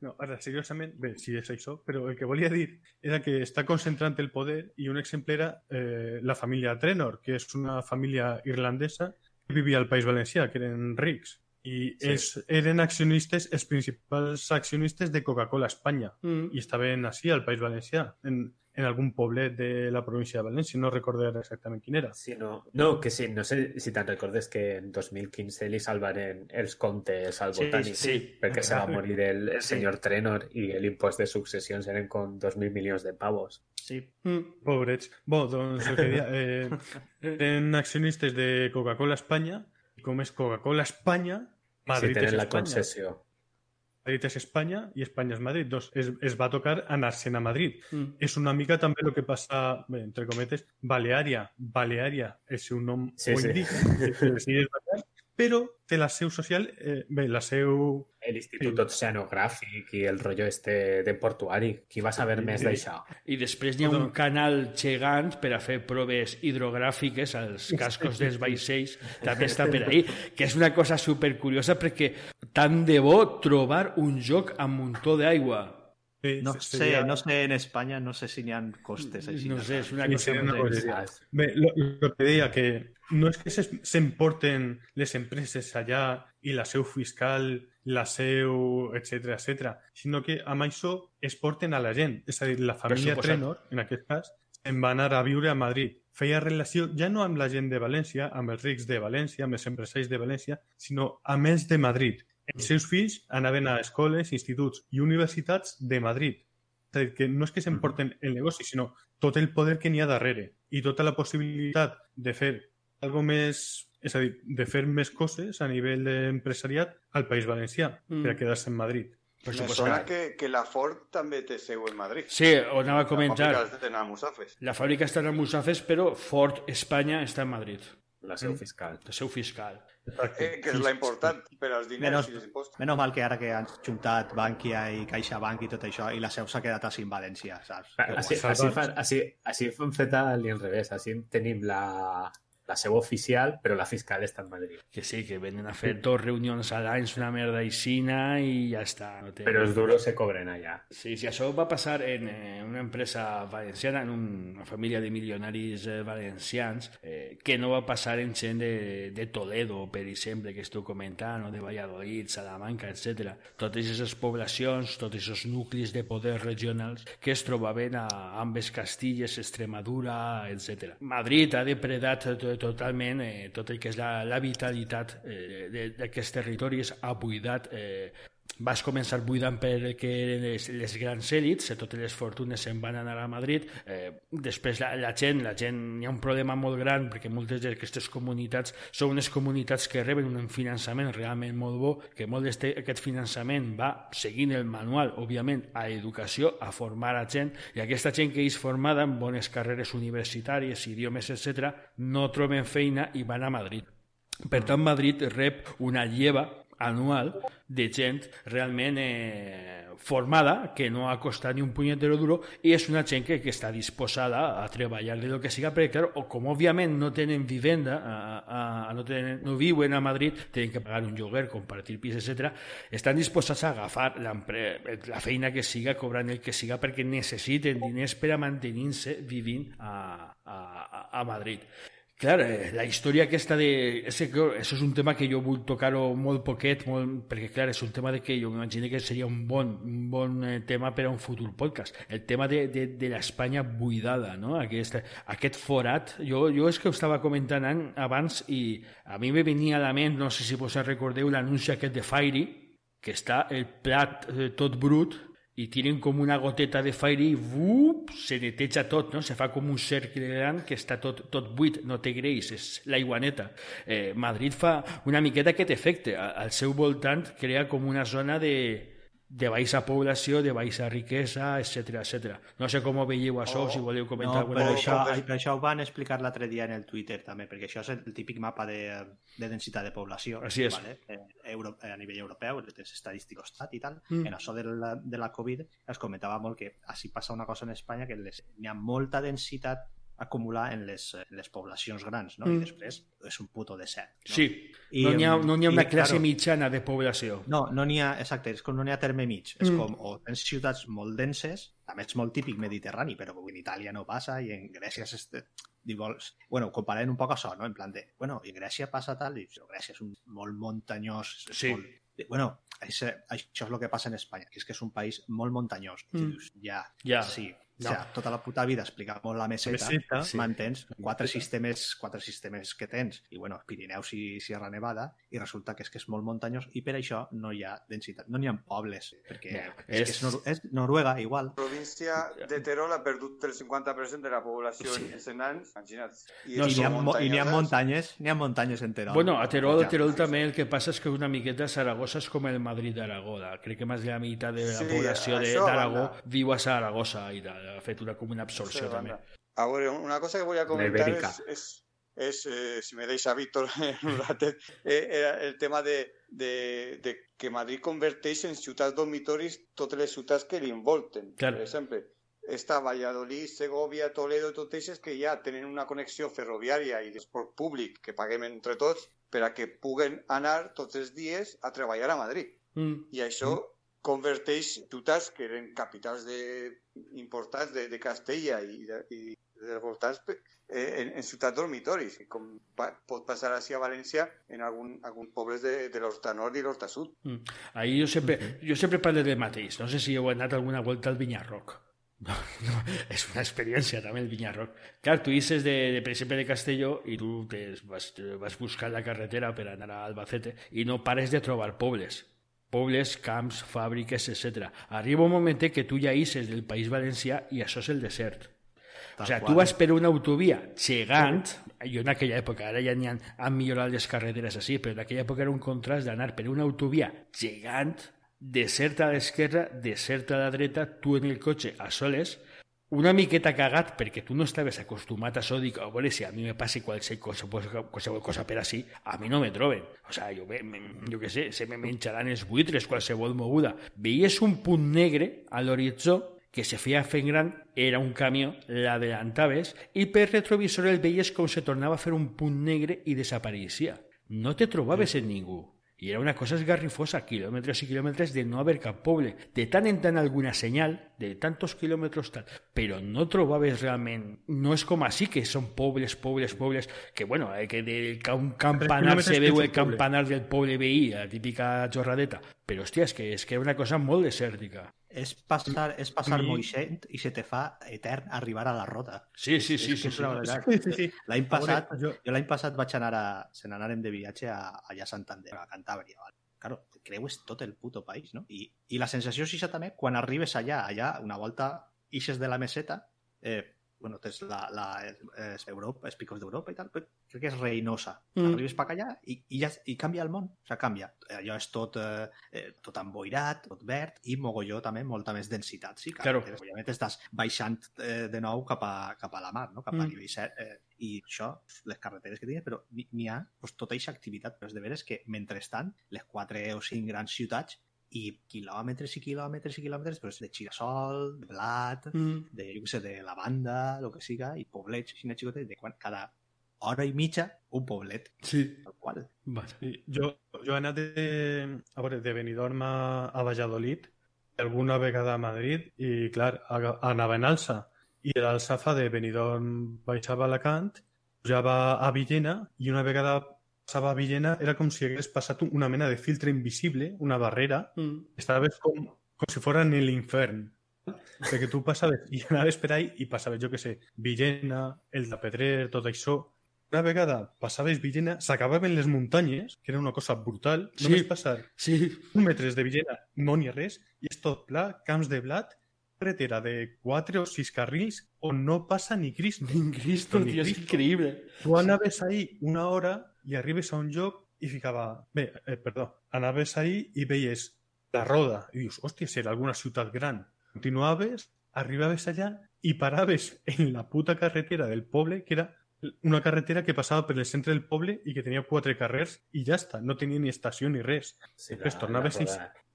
No, ara, seriosament, bé, sí és això, però el que volia dir era que està concentrant el poder i un exemple era eh, la família Trenor, que és una família irlandesa que vivia al País Valencià, que eren rics. I Sí. ells eren accionistes, els principals accionistes de Coca-Cola Espanya. Mm. I estaven així, al País Valencià, en, en algun poblet de la província de València, no recordo ara exactament quin era. Sí, no. no, que sí, no sé si te'n recordes que en 2015 li salvaren els comptes al Sí, botànic sí. perquè se va morir el, el senyor Trenor i l'impost de successions eren com 2.000 milions de pavos. Sí. Mm. Pobrets. Bo, doncs el que eh, eren accionistes de Coca-Cola Espanya, i com és Coca-Cola Espanya, Madrid si la Espanya. concessió. Madrid és Espanya i Espanya és Madrid. Doncs es, es va tocar anar-se'n a Madrid. Mm. És una mica també el que passa, bé, entre cometes, Baleària. Baleària, el seu nom Sí, sí. indica, però té la seu social, eh, bé, la seu... L'Institut Oceanogràfic i el rotllo este de portuari. Qui va saber Sí, més sí. d'això? I després n'hi ha un canal gegant per a fer proves hidrogràfiques als cascos dels vaixells, també està per ahí, que és una cosa supercuriosa perquè tant de bo trobar un joc amb muntó d'aigua. Sí, No se- sé, seria- no sé en España, no sé si ni han costes. així. No sé, és una Sí, cosa seria una molt cosa exagerada. Bé, lo, lo que deia, que no és que se- s'emporten les empreses allà i la seu fiscal, la seu, etc etc, sinó que amb això es porten a la gent. És a dir, la família. Trenor, en aquest cas, se'n va anar a viure a Madrid. Feia relació ja no amb la gent de València, amb els rics de València, amb els empresaris de València, sinó amb els de Madrid. Els seus fills anaven a escoles, instituts i universitats de Madrid. És a dir, que no és que s'emporten el negoci, sinó tot el poder que n'hi ha darrere i tota la possibilitat de fer algo més, és a dir, de fer més coses a nivell empresariat al País Valencià Mm. per a quedar-se en Madrid. Per Me sona que, que la Ford també té seu en Madrid. Sí, ho anava a La comentar. fàbrica de Namusafes. La fàbrica està en Musafes, però Ford Espanya està en Madrid, La seu fiscal. el seu fiscal. Eh, que és la important per als diners Menos, i els impostos. menos mal que ara que han juntat Bankia i CaixaBank i tot això, i la seu s'ha quedat així en València, saps? Que Així, així, fan, així, així fan fet a l'inrevés. Així tenim la, la seu oficial, però la fiscal està a Madrid. Que sí, que venen a fer dos reunions a l'any, una merda aixina i ja està. No té... Però els duros se cobren allà. Sí, sí, això va passar en eh, una empresa valenciana, en un, una família de milionaris eh, valencians, eh, que no va passar en gent de, de Toledo, per exemple, que esteu comentant, o de Valladolid, Salamanca, etc. Totes aquestes poblacions, tots aquests nuclis de poder regionals que es trobaven a ambes Castilles, Extremadura, etc. Madrid ha depredat to- totalment eh, tot el que és la, la vitalitat eh, d'aquests territoris, ha buidat eh, vas començar buidant per el que eren les, les grans èlits, eh, totes les fortunes se'n van anar a Madrid, eh, després la, la gent, la gent, hi ha un problema molt gran perquè moltes d'aquestes comunitats són unes comunitats que reben un finançament realment molt bo, que molt d'aquest finançament va seguint el manual, òbviament, a educació, a formar a gent, i aquesta gent que és formada en bones carreres universitàries, idiomes, etc., no troben feina i van a Madrid. Per tant, Madrid rep una lleva anual de gent realment eh, formada, que no ha costat ni un punyetero duro, i és una gent que, que està disposada a treballar de lo que siga, perquè, clar, o com òbviament no tenen vivenda, a, a, no, tenen, no viuen a Madrid, tenen que pagar un lloguer, compartir pis, etc. estan disposats a agafar la feina que siga, cobrant el que siga, perquè necessiten diners per a mantenir-se vivint a, a- a Madrid. Clar, eh, la història aquesta de... Ese, això és un tema que jo vull tocar-ho molt poquet, molt, perquè clar, és un tema de que jo m'imagino que seria un bon, un bon eh, tema per a un futur podcast. El tema de, de, de l'Espanya buidada, no? Aquest, aquest forat. Jo, jo és que ho estava comentant an- abans i a mi me venia a la ment, no sé si vos recordeu, l'anunci aquest de Fairy, que està el plat eh, tot brut i tiren com una goteta de Fairy i vup, se neteja tot, no? se fa com un cercle gran que està tot, tot buit, no té greix, és l'aigua neta. Eh, Madrid fa una miqueta aquest efecte, al seu voltant crea com una zona de, de baixa població, de baixa riquesa, etc etc. No sé com ho veieu això, si voleu comentar No, alguna però cosa. això, però això ho van explicar l'altre dia en el Twitter també, perquè això és el típic mapa de, de densitat de població Així és. Vale? Eh, euro, a nivell europeu, les estadístiques estat i tal. Mm. En això de la, de la Covid es comentava molt que així passa una cosa en Espanya que les, n'hi ha molta densitat acumular en les, en les poblacions grans, no? Mm. I després és un puto desert. No? Sí, I, no n'hi ha, no n'hi ha i, una classe claro, mitjana de població. no, no n'hi ha, exacte, és com no n'hi ha terme mig. És Mm. com, o tens ciutats molt denses, també és molt típic mediterrani, però en Itàlia no passa i en Grècia és este... Vols... Bueno, comparem un poc això, no? En plan de, bueno, i en Grècia passa tal, i Grècia és un molt muntanyós, Sí. molt... Bueno, això, això és el que passa en Espanya, que és que és un país molt muntanyós. I Mm. dius, ja, Ja. sí. No. O sea, tota la puta vida explicar molt la meseta, Meseta, sí. mantens quatre sistemes, quatre sistemes que tens, i bueno, Pirineus i Sierra Nevada, i resulta que és que és molt muntanyós, i per això no hi ha densitat, no n'hi ha pobles, perquè Ja, és, és- que és, Nor és Noruega igual. La província de Terol ha perdut el 50% de la població Sí. en els nans, imagina't. I, No, I n'hi ha, mo- i ha muntanyes, n'hi ha muntanyes en Terol. Bueno, a Terol, a Ja. Terol també el que passa és que una miqueta Saragossa és com el Madrid d'Aragó. Crec que més de la meitat de la Sí, població a d'Aragó viu a Saragossa i ha fet una, com una absorció de també. banda. Ahora, una cosa que voy a comentar es, es, es, eh, si me deis a Víctor un ratet, eh, era el tema de, de, de que Madrid converteix en ciutats dormitoris totes les ciutats que l'involten. Clar. Per exemple, està Valladolid, Segovia, Toledo, totes aquestes que ja tenen una connexió ferroviària i d'esport públic que paguem entre tots per a que puguen anar tots els dies a treballar a Madrid. Mm. I això converteix ciutats que eren capitals de, importants de, de Castella i, de, i dels eh, en, en ciutats dormitoris, com pa, pot passar així a València en algun, algun pobles de, de l'Horta Nord i l'Horta Sud. Mm. Ahí jo sempre, jo sempre parlo del mateix. No sé si heu anat alguna volta al Vinyarroc. No, no, és una experiència també el Vinyarroc. Clar, tu dices de, de, de Castelló i tu te vas, vas buscar la carretera per anar a Albacete i no pares de trobar pobles pobles, camps, fàbriques, etc. Arriba un moment que tu ja isses del País Valencià i això és el desert. O sigui, tu vas per una autovia gegant, jo en aquella època, ara ja han, han millorat les carreteres així, però en aquella època era un contrast d'anar per una autovia gegant, desert a l'esquerra, desert a la dreta, tu en el cotxe a soles, una miqueta cagat perquè tu no estaves acostumat a això, dic, a veure si a mi me passi qualsevol cosa, qualsevol cosa per així, a mi no me troben. O sigui, jo, jo què sé, se me menjaran els buitres, qualsevol moguda. Veies un punt negre a l'horitzó que se feia fent gran era un camió, l'adelantaves i per retrovisor el veies com se tornava a fer un punt negre i desapareixia. No te trobaves en ningú. I era una cosa esgarrifosa, quilòmetres i quilòmetres de no haver cap poble. De tant en tant alguna senyal, de tantos quilòmetres tal, però no trobaves realment... No és com així, que són pobles, pobles, pobles, que bueno, eh, que del un campanar se veu és el campanar del poble veí, la típica jorradeta. Però, hòstia, és que, és que era una cosa molt desèrtica. És passar, és passar Mi- moixent i se te fa etern arribar a la rota. Sí, sí, sí, És sí. és sí. una veritat. Sí, sí, sí. L'any passat, jo- jo l'any passat vaig anar a... Se n'anàrem de viatge a, allà a Santander, a Cantàbria. Val? Claro, creues tot el puto país, no? I, i la sensació és això també, quan arribes allà, allà, una volta ixes de la meseta, eh, bueno, tens la, la, és Europa, els picos d'Europa i tal, però crec que és Reinosa. Mm. Arribes per allà i, i, ja, i canvia el món. O sigui, canvia. Allò és tot, eh, eh, tot emboirat, tot verd i mogolló també molta més densitat. Sí, Claro. Òbviament estàs baixant eh, de nou cap a, cap a la mar, no? cap a Mm. nivell set, eh, i això, les carreteres que tenen, però n'hi- n'hi ha pues, tota aquesta activitat, però és de veres que mentrestant les quatre o cinc grans ciutats i quilòmetres i quilòmetres i quilòmetres però és de girassol, de blat, Mm. de, jo sé, de lavanda, el que siga, i poblets així xicotets, de quan, cada hora i mitja un poblet, Sí. tal qual. Vale. Sí, jo, jo he anat de, a veure, de Benidorm a, a Valladolid, alguna vegada a Madrid, i clar, a- anava en alça. I l'alça fa de Benidorm baixava a Alacant, pujava a Villena, i una vegada passava a Villena era com si hagués passat una mena de filtre invisible, una barrera, Mm. estaves com, com si fora en l'infern. Perquè tu passaves i anaves per ahí i passaves, jo que sé, Villena, el de Pedrer, tot això. Una vegada passaves Villena, s'acabaven les muntanyes, que era una cosa brutal, Sí. només passar Sí. uns metres de Villena no n'hi ha res, i és tot pla, camps de blat, carretera de 4 o 6 carrils on no passa ni Cristo. Ni Cristo, Ni tío, es Cristo. increíble. Tu anaves ahí una hora i arribes a un lloc i ficava... Bé, eh, perdó, anaves ahí i veies la roda i dius, hòstia, serà alguna ciutat gran. Continuaves, arribaves allà i paraves en la puta carretera del poble, que era una carretera que passava per el centre del poble i que tenia quatre carrers i ja està, no tenia ni estació ni res. Sí, Després tornaves i,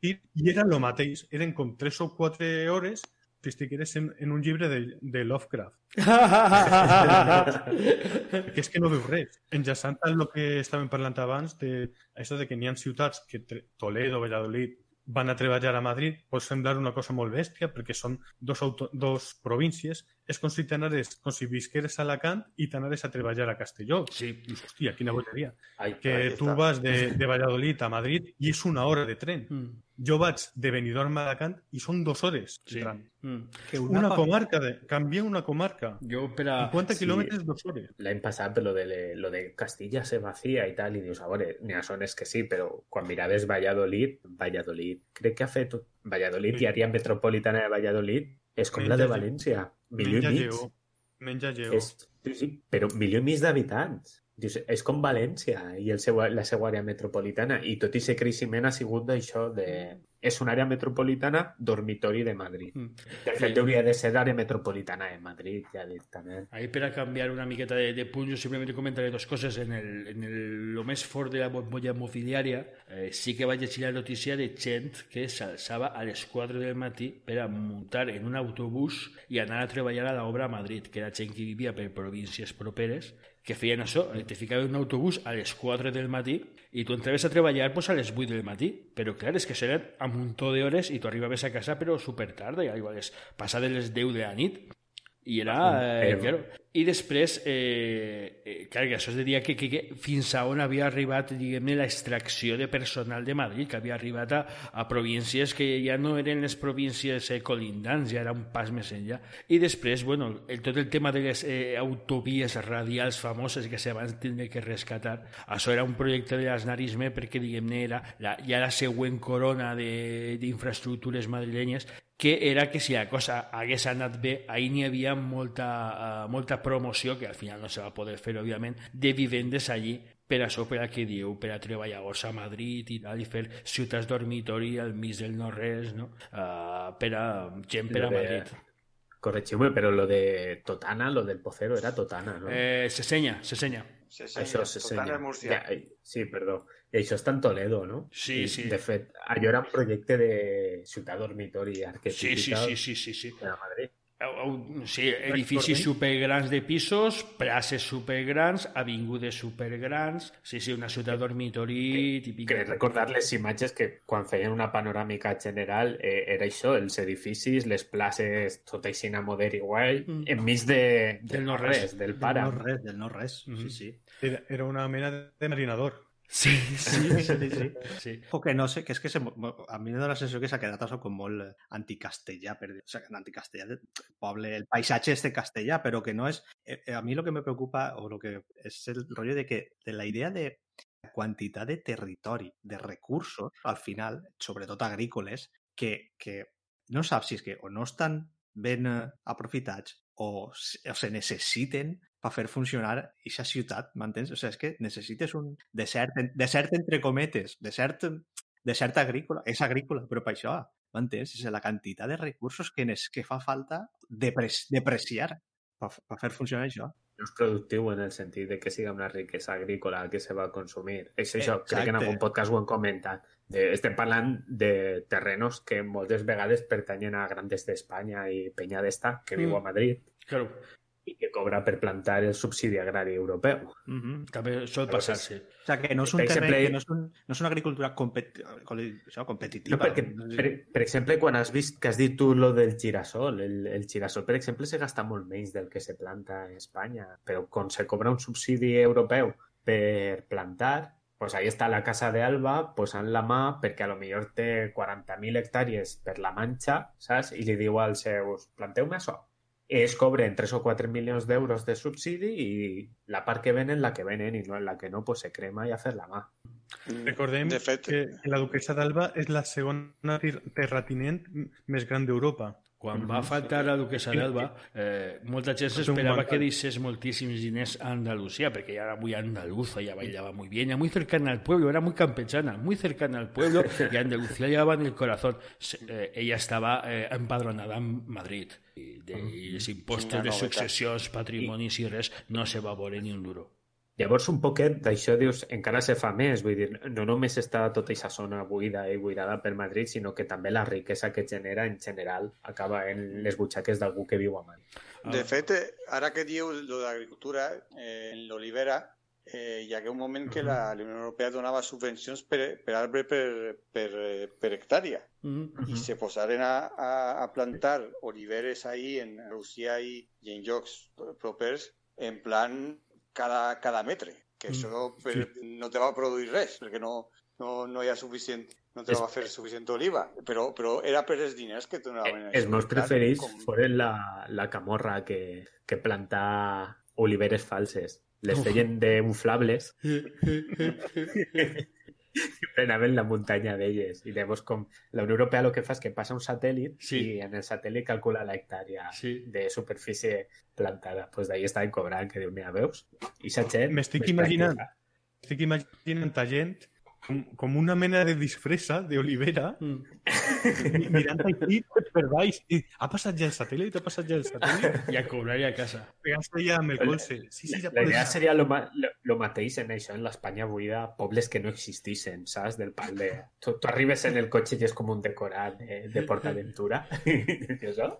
i, i era el mateix, eren com tres o quatre hores si estigueres en, en un llibre de, de Lovecraft. que és que no veus res. Enllaçant amb el que estàvem parlant abans, de això de que n'hi ha ciutats que Toledo, Valladolid, van a treballar a Madrid, pot semblar una cosa molt bèstia perquè són dos, auto, dos províncies. És com si t'anares, com si visqueres a Alacant i t'anares a treballar a Castelló. Sí. Dius, hòstia, quina bogeria. Ai, Que Ahí tu està. vas de, de Valladolid a Madrid i és una hora de tren. Mm. Jo vaig de Benidorm a Alacant i són dues hores. Sí. Mm. Que Una comarca, de, canvia una comarca. Jo per a... 50 sí. quilòmetres, dues hores. L'any passat, per lo de, lo de Castilla se vacía i tal, i dius, a veure, n'hi ha zones que sí, però quan miraves Valladolid, Valladolid, crec que ha fet... Valladolid Sí. i àrea metropolitana de Valladolid és com la de València, milió Menja i mig. Menja lleó. És, sí, sí, però milió i mig d'habitants. Dius, és com València i el seu, la seva àrea metropolitana i tot i ser creixement ha sigut d'això de... És una àrea metropolitana dormitori de Madrid. Mm. De fet, hauria de ser àrea metropolitana de Madrid, ja directament. Ahí per a canviar una miqueta de, de punt, jo simplement comentaré dos coses. En el, en el, lo més fort de la bombolla immobiliària, eh, sí que vaig llegir la notícia de gent que s'alçava a les 4 del matí per a muntar en un autobús i anar a treballar a l'obra a Madrid, que era gent que vivia per províncies properes, que feien això, eh, te ficaven en un autobús a les 4 del matí i tu entraves a treballar pues, a les 8 del matí. Però clar, és que seran a muntó d'hores i tu arribaves a casa però super tard, ja igual és passades les 10 de la nit. I era... Eh, claro. I després, eh, eh, clar, que això es diria que, que, que fins a on havia arribat, diguem-ne, la extracció de personal de Madrid, que havia arribat a, a províncies que ja no eren les províncies eh, colindants, ja era un pas més enllà. I després, bueno, el, tot el tema de les eh, autovies radials famoses que se van tindre que rescatar, això era un projecte de l'asnarisme perquè, diguem-ne, era la, ja la següent corona de- d'infraestructures madrilenyes que era que si la cosa hagués anat bé, ahir n'hi havia molta, uh, molta promoció, que al final no se va poder fer, òbviament, de vivendes allí, per això, per a què diu, per a treballadors a Madrid i tal, i fer ciutats dormitori al mig del no-res, no? Uh, per a gent per a Madrid. Corregime, pero lo de Totana, lo del Pocero era Totana, ¿no? Eh, se senya, se senya. Sí, Això senyor. se Tot tant senya. és Múrcia. Ja, sí, perdó. I això està en Toledo, no? Sí, I, sí. De fet, allò era un projecte de ciutat dormitori Sí, arquetípica sí, sí, sí, sí, sí. de Madrid. Sí, edificis supergrans de pisos, places supergrans, avingudes supergrans, sí, sí, una ciutat dormitori típica. Que recordar les imatges que quan feien una panoràmica general eh, era això, els edificis, les places, tot així a moder igual, Mm. enmig de, Del del no no res. res, del Del pare. no res, del no res. Mhm. Sí, sí. Era, era una mena de marinador. Sí, sí, Sí, sí, sí. O que no sé, que és que se, a mi em dóna la sensació que s'ha quedat això com molt eh, anticastellà, per dir, o sigui, anticastellà, poble, el paisatge és de castellà, però que no és... Eh, eh, a mi el que me preocupa, o lo que és el rotllo de que de la idea de la quantitat de territori, de recursos, al final, sobretot agrícoles, que, que no saps si és que o no estan ben aprofitats o, se- o se necessiten per fer funcionar aquesta ciutat, m'entens? O sigui, és que necessites un desert, desert entre cometes, desert, desert agrícola, és agrícola, però per això, m'entens? És la quantitat de recursos que, nes, que fa falta depreciar per, per fer funcionar això. No és productiu en el sentit de que siga una riquesa agrícola que se va a consumir. És això, crec que en Exacte. algun podcast ho hem comentat. De, estem parlant de terrenos que moltes vegades pertanyen a Grandes d'Espanya i Peña d'Esta, que viu Mm. a Madrid Claro, i que cobra per plantar el subsidi agrari europeu. Uh -huh. també sol passar-se. O sigui, que no és un Per terreny, exemple- que no és, un, no és una agricultura compet, això, competitiva. No, perquè, per, per exemple, quan has vist que has dit tu lo del girasol, el, el girasol, per exemple, se gasta molt menys del que se planta a Espanya, però quan se cobra un subsidi europeu per plantar, pues ahí està la Casa de Alba posant la mà perquè a lo millor té 40.000 hectàrees per la Manxa, saps? I li diu als seus, planteu-me això. Es cobren 3 o 4 milions d'euros de subsidi i la part que venen, la que venen, i no, en la que no, pues se crema i a fer la mà. Recordem De fet, que la duquesa d'Alba és la segona terratinent més gran d'Europa. Quan va faltar la duquesa d'Alba, eh, molta gent s'esperava que deixés moltíssims diners a Andalucía, porque ella era muy andaluza, ella bailaba muy bien, era muy cercana al pueblo, era muy campechana, muy cercana al pueblo, y Andalucía llevaba en el corazón. Eh, ella estaba eh, empadronada en Madrid, i, de, i els impostos de successions, patrimonis i res, no se va veure ni un duro. Llavors, un poquet d'això, dius, encara se fa més. Vull dir, no només està tota aquesta zona buida i buidada per Madrid, sinó que també la riquesa que genera en general acaba en les butxaques d'algú que viu a Madrid. De fet, ara que dieu lo d'agricultura, eh, en l'olivera, eh, hi hagué un moment que la, la Unió Europea donava subvencions per, per arbre per, per, per hectàrea Mm. i se posaren a, a, a plantar oliveres ahí en Rússia i, i en llocs propers en plan cada, cada metre que això per, no te va produir res perquè no, no, no hi ha suficient no te va fer suficient oliva. Però, però era per els diners que te donaven Els meus preferits Com- foren la, la camorra que, que planta oliveres falses. Les feien d'inflables i prenaven la muntanya d'elles. I llavors, com la Unió Europea el que fa és que passa un satèl·lit Sí. i en el satèl·lit calcula la hectàrea Sí. de superfície plantada. Pues d'ahí estaven cobrant, que diu, mira, veus? I sa gent... M'estic imaginant. Estic imaginant a gent com, com una mena de disfressa d'olivera Mm. mi- mirant aquí per baix. I, ha passat ja el satèl·lit? Ha passat ja el satèl·lit? I a cobrar i a casa. Pegant-se ja amb el colze. Sí, sí, ja La idea seria lo, ma lo, lo mateix en això, en l'Espanya buida, pobles que no existissin, saps? Del pal de... Tu, tu arribes en el cotxe i és com un decorat de, de PortAventura.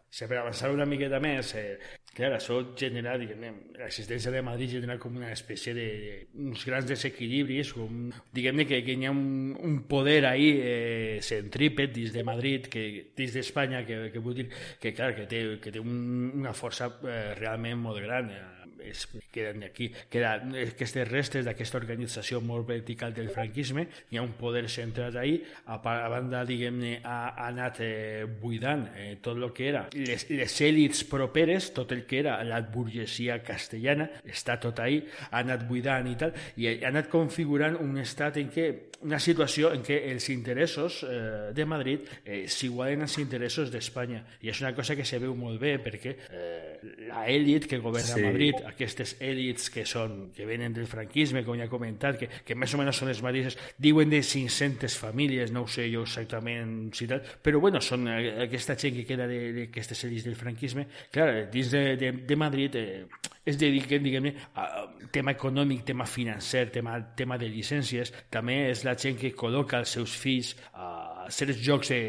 Sí, per avançar una miqueta més, eh, clar, això genera, diguem l'existència de Madrid genera com una espècie de, de uns grans desequilibris, com, diguem-ne que, que ha un, un poder ahí eh, centrípet dins de Madrid, que, dins d'Espanya, que, que vull dir que, clar, que té, que té un, una força eh, realment molt gran. Eh, és, queden aquí, queden aquestes restes d'aquesta organització molt vertical del franquisme, hi ha un poder centrat ahí, a, a banda, diguem-ne, ha, ha anat eh, buidant eh, tot el que era les, les èlits properes, tot el que era la burgesia castellana, està tot ahí, ha anat buidant i tal, i ha anat configurant un estat en què, una situació en què els interessos eh, de Madrid eh, s'igualen als interessos d'Espanya, i és una cosa que se veu molt bé, perquè eh, la èlit que governa Sí. Madrid, aquestes èlits que són que venen del franquisme, com ja he comentat, que, que més o menys són les mateixes, diuen de 500 famílies, no ho sé jo exactament si tal, però bueno, són eh, aquesta gent que queda d'aquestes èlits del franquisme, clar, dins de, de, de Madrid, eh, es dediquen, diguem-ne, a tema econòmic, tema financer, tema, tema de llicències. També és la gent que col·loca els seus fills a certs jocs de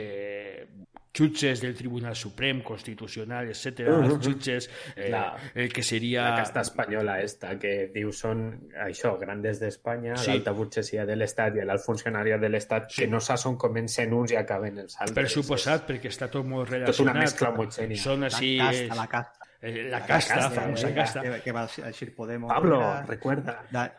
jutges del Tribunal Suprem, Constitucional, etc. Mhm. Els jutges, eh, La- el que seria... La casta espanyola esta, que diu són això, grandes d'Espanya, Sí. l'alta burgesia de l'Estat i l'alt funcionari de l'Estat, Sí. que no saps on comencen uns i acaben els altres. Per suposat, perquè està tot molt Tot una relacionat. mescla homogènia. Són així... la és- casta, la casta. Eh, la casta, la famosa eh, casta. Que, que va decir Podemos. Pablo, era- recuerda. Da-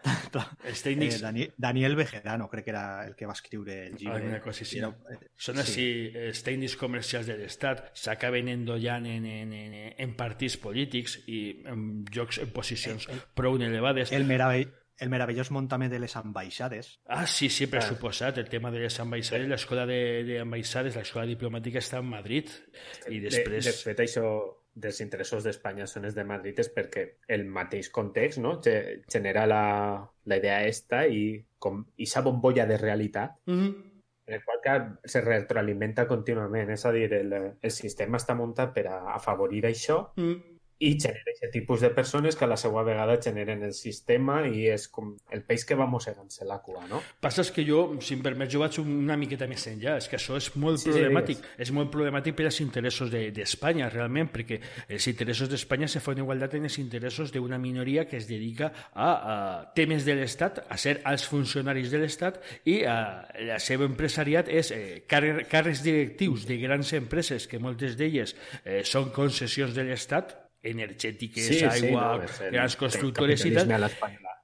Els eh, tècnics Dani- Daniel Bejerano, crec que era el que va escriure el llibre. Alguna cosa així. Era- eh, són sí. així els tècnics comercials de l'Estat s'acaben endollant en, en, en, en partits polítics i en jocs en posicions prou elevades. El, meravell, el meravellós muntament de les ambaixades. Ah, sí, sí, per Ah. suposat, el tema de les ambaixades, l'escola de- d'ambaixades, l'escola diplomàtica està en Madrid i després... De, de fet, això dels interessos d'Espanya són els de Madrid és perquè el mateix context no? Ge- genera la, la idea esta i com aquesta bombolla de realitat Mhm. en el qual que se retroalimenta contínuament. És a dir, el, el sistema està muntat per a afavorir això Mhm. I genera aquest tipus de persones que a la seva vegada generen el sistema i és com el peix que va mossegant-se la cua, no? Passa que jo, si em permets, jo vaig una miqueta més enllà. És que això és molt Sí, sí, problemàtic. digues. és molt problemàtic per als interessos de- d'Espanya, realment, perquè els interessos d'Espanya se fan igualtat en els interessos d'una minoria que es dedica a, a temes de l'Estat, a ser els funcionaris de l'Estat i a, la seva empresariat és eh, càrre- càrrecs directius de grans empreses, que moltes d'elles eh, són concessions de l'Estat, energètiques, aigua, no, és el- grans constructores i tal,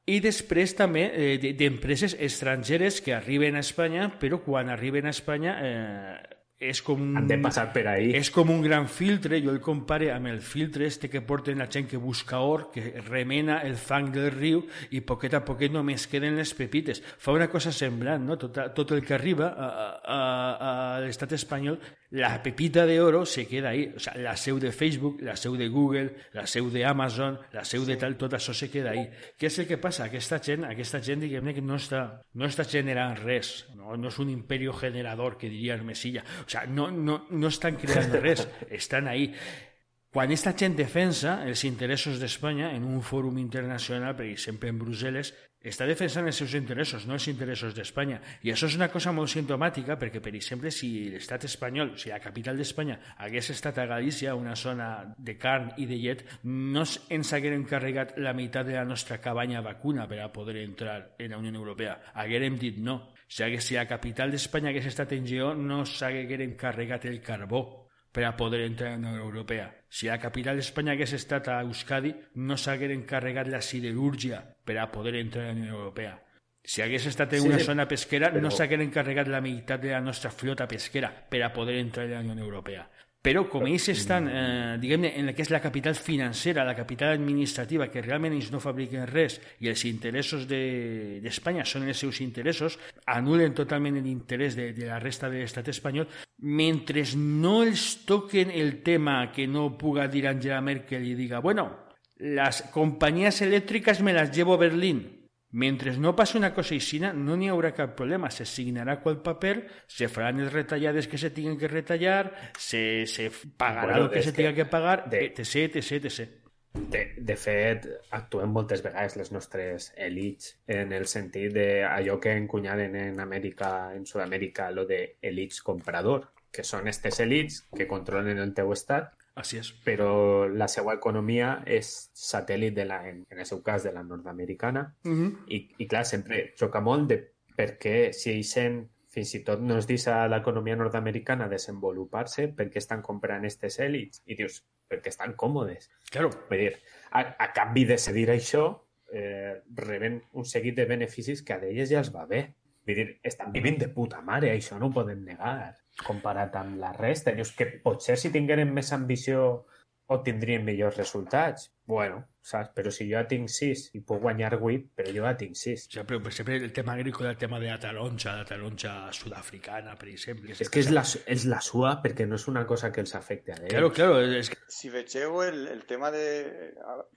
i després també eh, de- d'empreses estrangeres que arriben a Espanya, però quan arriben a Espanya eh, és com un... Han de passar per ahí. És com un gran filtre, jo el compare amb el filtre este que porten la gent que busca or, que remena el fang del riu i poquet a poquet només queden les pepites. Fa una cosa semblant, no? Tot, tot el que arriba a, a, a l'estat espanyol, la pepita de oro se queda ahí. O sea, la seu de Facebook, la seu de Google, la seu de Amazon, la seu de tal, tot això se queda ahí. Què és el que passa? Aquesta gent, aquesta gent diguem-ne que no està, no està generant res, no, no és un imperio generador que diria Hermesilla. O sea, no, no, no estan creant res, estan ahí. Quan aquesta gent defensa els interessos d'Espanya en un fòrum internacional, per exemple en Brussel·les, està defensant els seus interessos, no els interessos d'Espanya. I això és una cosa molt sintomàtica perquè, per exemple, si l'estat espanyol, si la capital d'Espanya hagués estat a Galícia, una zona de carn i de llet, no ens haguérem carregat la meitat de la nostra cabanya vacuna per a poder entrar en la Unió Europea. Haguérem dit no. Si, hagués, si la capital d'Espanya hagués estat en Geó, no s'haguérem carregat el carbó per a poder entrar en la Unió Europea. Si la capital d'Espanya hagués estat a Euskadi, no s'hagueren carregat la siderúrgia per a poder entrar en la Unió Europea. Si hagués estat en Sí, una zona pesquera, no però- s'hagueren carregat la meitat de la nostra flota pesquera per a poder entrar en la Unió Europea. Però com ells estan, eh, diguem-ne, en la que és la capital financera, la capital administrativa, que realment ells no fabriquen res i els interessos de- d'Espanya de, són els seus interessos, anulen totalment l'interès de, de la resta de l'estat espanyol, mentre no els toquen el tema que no puga dir Angela Merkel i diga, bueno, las compañías eléctricas me las llevo a Berlín. Mentre no passi una cosa aixina, no n'hi haurà cap problema. Se signarà qual paper, se faran les retallades que se tinguin que retallar, se, se pagarà Bueno, el que se que tinga que pagar, de- etc, etc, etc. De, de fet, actuem moltes vegades les nostres elites en el sentit de allò que encunyaren en Amèrica, en Sud-amèrica, lo de elites comprador, que són aquestes elites que controlen el teu estat, Així és. però la seva economia és satèl·lit de la, en, en el seu cas, de la nord-americana, Mm -hmm. i, i clar, sempre xoca molt de per què si ells fins i tot no es deixa l'economia nord-americana desenvolupar-se, per què estan comprant aquestes èlits? I dius, perquè estan còmodes. Claro. Vull dir, a, a canvi de cedir això, eh, reben un seguit de beneficis que a d'elles ja els va bé. Vull dir, estan vivint de puta mare, això no ho podem negar, comparat amb la resta. Dius que potser si tingueren més ambició obtindrien millors resultats. Bueno, saps? Però si jo ja tinc 6 i puc guanyar 8, però jo ja tinc 6. O sea, pero, per exemple, el tema agrícola, el tema de la taronja, la taronja sudafricana, per exemple. És que és la, és la sua perquè no és una cosa que els afecte a ells. Claro, claro, que... Si vegeu el, el tema de,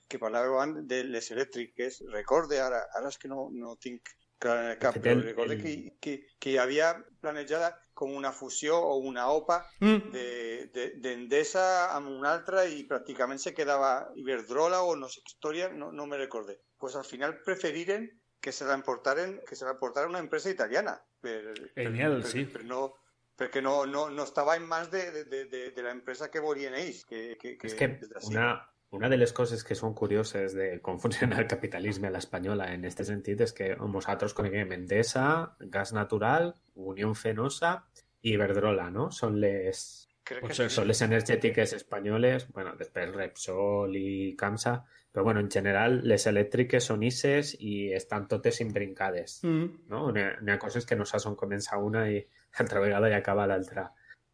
que parlàveu abans de les elèctriques, recorde ara, ara és que no, no tinc Clar, clar, fet, però el- recorde el- que, que, que hi havia planejada com una fusió o una OPA Mm. de- de- d'Endesa amb una altra i pràcticament se quedava Iberdrola o no sé qué historia, no, no me recordé. Pues al final preferiren que se la importaren, que se la importara una empresa italiana. Per, per- Genial, per- sí. per no, perquè no, no, no estava en mans de, de, de, de, de la empresa que volien ells. Que, que, que, És que una, una de les coses que són curioses de com funciona el capitalisme a l'espanyola en aquest sentit és que nosaltres coneguem Endesa, Gas Natural, Unió Fenosa i Iberdrola, no? Són les, Crec pot que sí. són les energètiques espanyoles, bueno, després Repsol i Camsa, però bueno, en general les elèctriques són ISES i estan totes imbrincades. Mm. no? N'hi ha, n'hi ha coses que no saps on comença una i altra vegada ja acaba l'altra.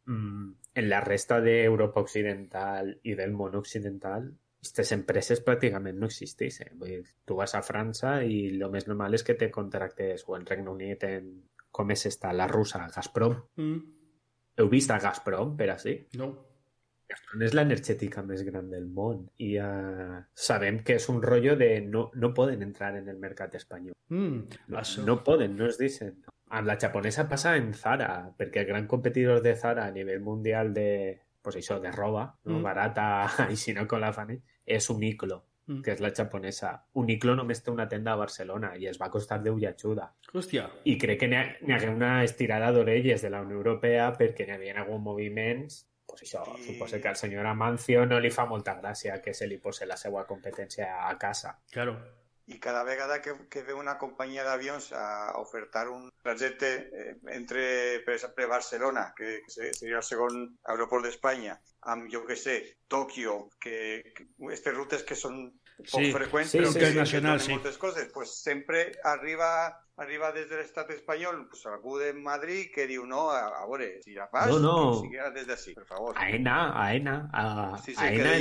Mm, en la resta d'Europa Occidental i del món occidental, aquestes empreses pràcticament no existeixen. Vull dir, tu vas a França i el més normal és que te contractes o en Regne Unit en com és esta, la russa, Gazprom. Mm. Heu vist a Gazprom, per així? No. Gazprom és l'energètica més gran del món i uh, sabem que és un rotllo de no, no poden entrar en el mercat espanyol. Mm. No, Això. no poden, no es dicen. Amb la japonesa passa en Zara, perquè el gran competidor de Zara a nivell mundial de, pues això, de roba, no? Mm. barata i si no con la fan, és Uniqlo, Mm. que és la japonesa. Uniqlo només té una tenda a Barcelona i es va costar Déu i ajuda. Hòstia. I crec que n'hi ha, n'hi hagué una estirada d'orelles de la Unió Europea perquè n'hi havia alguns moviments pues això, I- suposo que al senyor Amancio no li fa molta gràcia que se li posi la seva competència a casa. Claro. I cada vegada que, que ve una companyia d'avions a ofertar un trajecte eh, entre, per exemple, Barcelona, que se- seria el segon aeroport d'Espanya, amb, jo que sé, Tòquio, que, que aquestes rutes que són poc Sí, freqüents, sí, però sí, que, sí. moltes coses, pues sempre arriba arriba des de l'estat espanyol pues, algú de Madrid que diu no, a, a veure, si la fas, No, no. sigui des d'ací, per favor. AENA, AENA, a, Sí, sí, AENA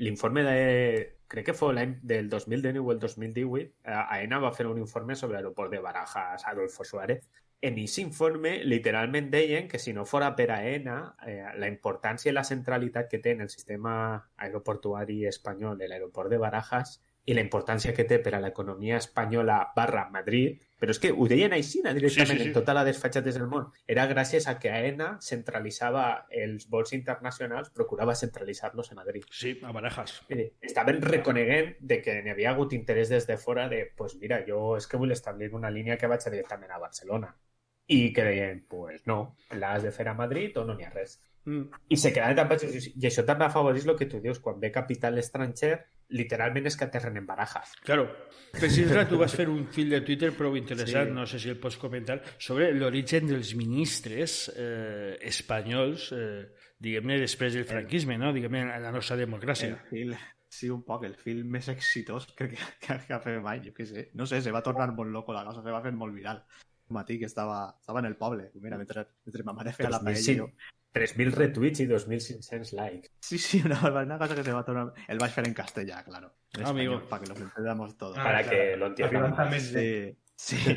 l'informe de... Crec que fou l'any del 2019 o el 2018, eh, AENA va fer un informe sobre l'aeroport de Barajas, Adolfo Suárez. En aquest informe, literalment deien que si no fora per AENA, eh, la importància i la centralitat que té en el sistema aeroportuari espanyol de l'aeroport de Barajas i la importància que té per a l'economia espanyola barra Madrid, però és que ho deien així directament Sí, sí, sí. en tota la desfatxatès del món. Era gràcies a que AENA centralitzava els vols internacionals, procurava centralitzar-los a Madrid. Sí, a Barajas. Eh, estaven reconeguent de que n'hi havia hagut interès des de fora de, pues mira, jo és que vull establir una línia que vaig directament a Barcelona. I que deien, pues no, l'has de fer a Madrid o no n'hi ha res. Mm. I se quedaven tan baixos. I això també afavoreix el que tu dius, quan ve capital estranger, literalment és que aterren en barajas. Claro. Per si tu vas fer un fil de Twitter prou interessant, Sí. no sé si el pots comentar, sobre l'origen dels ministres eh, espanyols, eh, diguem-ne, després del franquisme, no? diguem-ne, la nostra democràcia. El film, sí, un poc, el film més exitós que, que, que, que ha fet mai, jo què sé. No sé, se va tornar molt loco la cosa, se va fer molt viral. Un matí que estava, estava en el poble, mira, mentre, mentre ma mare feia la paella, jo... 3.000 retuits i 2.500 likes. Sí, sí, una, una cosa que se va tornar... El vaig fer en castellà, claro. En Amigo. español, para que lo entendamos todo. Ah, para claro. que lo entiendan. Sí, sí.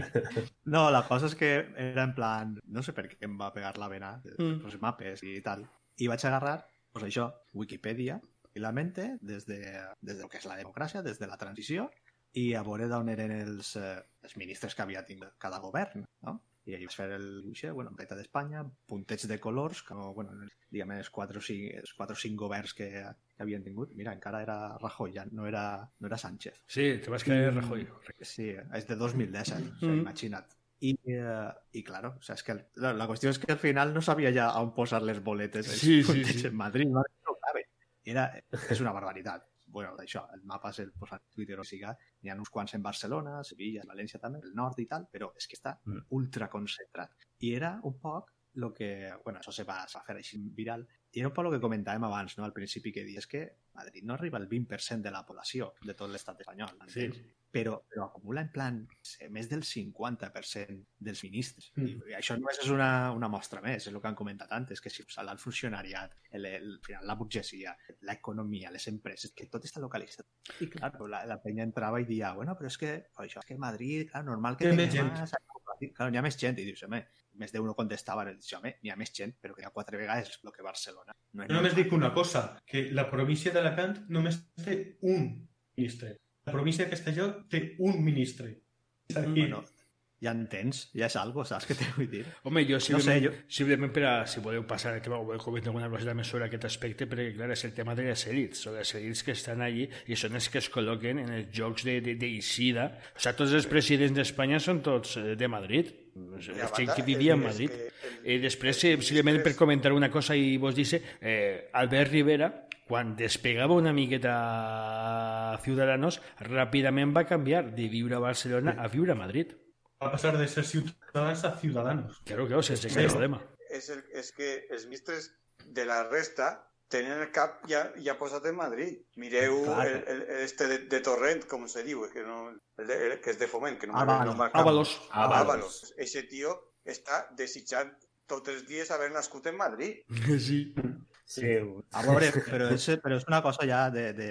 No, la cosa és que era en plan... No sé per què em va pegar la vena, Mm. los mapes i tal. I vaig agarrar, pues això, Wikipedia, i la mente des de, des del que és la democràcia, des de la transició, i a veure d'on eren els, eh, els ministres que havia tingut cada govern, no? I ahí vaig fer el dibuixet, bueno, pleta d'Espanya, puntets de colors, com, bueno, diguem, els 4 o 5, els 4 o 5 governs que, que havien tingut. Mira, encara era Rajoy, ja no era, no era Sánchez. Sí, te vas caer Rajoy. Sí, és de 2017, o sigui, Mm. imagina't. I, eh, claro, o sea, és que el- la, la qüestió és que al final no sabia ja on posar les boletes Sí, sí, sí. en Madrid, no, no cabe. Era, és una barbaritat. Bueno, això, el mapa se'l posa a Twitter o siga, n'hi ha uns quants en Barcelona, Sevilla, València també, el nord i tal, però és que està Mm. ultra concentrat. I era un poc lo que, bueno, això se va, se va fer així viral, i era un poc el que comentàvem abans, no?, al principi, que dius que Madrid no arriba al 20% de la població de tot l'estat espanyol, Sí. entens? Però, però acumula en plan més del 50% dels ministres. Mm. I això només és una, una mostra més, és el que han comentat antes, que si el funcionariat, el, el, al final la burgesia, l'economia, les empreses, que tot està localitzat. I clar, la, la penya entrava i dia, bueno, però és que això és que Madrid, clar, normal que Té tingui més gent. Claro, n'hi ha més gent, i dius, home, més d'uno contestava, i dius, home, n'hi ha més gent, però que hi ha quatre vegades el que Barcelona. No només dic una cosa, que la província d'Alacant només té un ministre. La província de Castelló té un ministre. I, Bueno, ja entens, ja és algo, saps què t'ho vull dir? Home, jo simplement, sé, jo... simplement per a, si voleu passar el tema, o voleu comentar alguna cosa més sobre aquest aspecte, perquè, clar, és el tema de les èlits, o les èlits que estan allí i són els que es col·loquen en els jocs d'Eixida. O sigui, tots els presidents d'Espanya són tots eh, de Madrid. Els I a gent que vivia en és Madrid. que el- I després, eh, simplement per comentar una cosa i vos dice, eh, Albert Rivera, quan despegava una miqueta a Ciudadanos, ràpidament va canviar de viure a Barcelona a viure a Madrid. va passar de ser ciutadans a ciudadanos. Claro, claro, sense cap problema. és, el, és que els ministres de la resta tenen el cap ja, ja posat en Madrid. Mireu Clar. el, el, este de, de Torrent, com se diu, que, no, el de, el, que és de foment, que no me Ábalos. no. Ábalos. Ábalos. Ese tío està desitjant tots els dies haver nascut en Madrid. Sí. Sí, A veure, però és, però és una cosa ja de, de,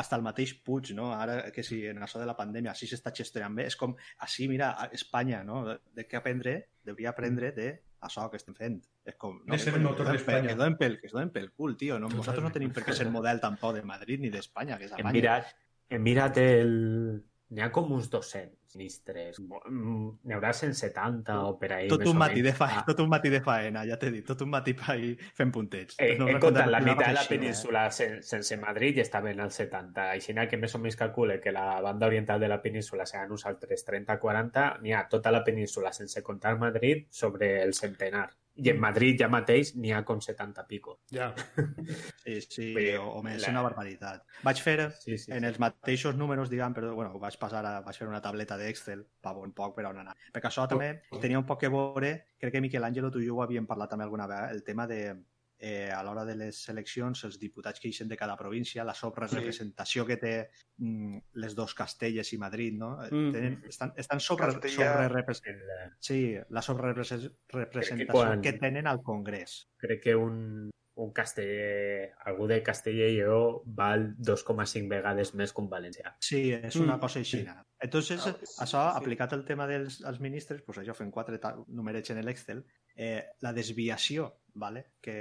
hasta el mateix Puig, no? Ara que si en això de la pandèmia així s'està gestionant bé, és com, així, mira, a Espanya, no? De què aprendre, hauria aprendre de això que estem fent. És com, De ser el motor que es donen d'Espanya. pel- Que es donen pel, que es donen pel cul, tio. No? Nosaltres no tenim per què ser model tampoc de Madrid ni d'Espanya, que és Hem Alemanya. mirat, hem mirat el... N'hi ha com uns 200 ministres. Mm, N'hi haurà 170 o per ahí. Tot un matí de faena, Ah, tot un matí de faena, ja t'he dit, tot un matí per ahí fent puntets. Eh, No he comptat la meitat de la eh? península sen- sense Madrid i estaven al 70. Així que més o menys calcule que la banda oriental de la península seran uns altres 30-40. N'hi ha tota la península sense comptar Madrid sobre el centenar. I en Madrid ja mateix n'hi ha com 70 pico. Ja. Sí, sí, dir, o, o més, la- una barbaritat. Vaig fer, Sí, sí. en els mateixos números, diguem, però bueno, vaig passar a, vaig fer una tableta d'Excel, pa bon poc per on anar. Perquè això també tenia un poc que veure, crec que Miquel Àngelo, tu i jo ho havíem parlat també alguna vegada, el tema de eh, a l'hora de les eleccions, els diputats que eixen de cada província, la sobrerepresentació que té mm, les dos Castelles i Madrid, no? Mm. Tenen, estan, estan sobre, Castella- sobre El, sí, la sobrerepresentació quan- que tenen al Congrés. crec que un, un casteller, algú de Castella i Lleó val 2,5 vegades més que un valencià. Sí, és una Mm, cosa així. Entonces, Ah, pues, això, sí. aplicat al tema dels als ministres, pues això, fent quatre numerets en l'Excel, eh, la desviació vale? que,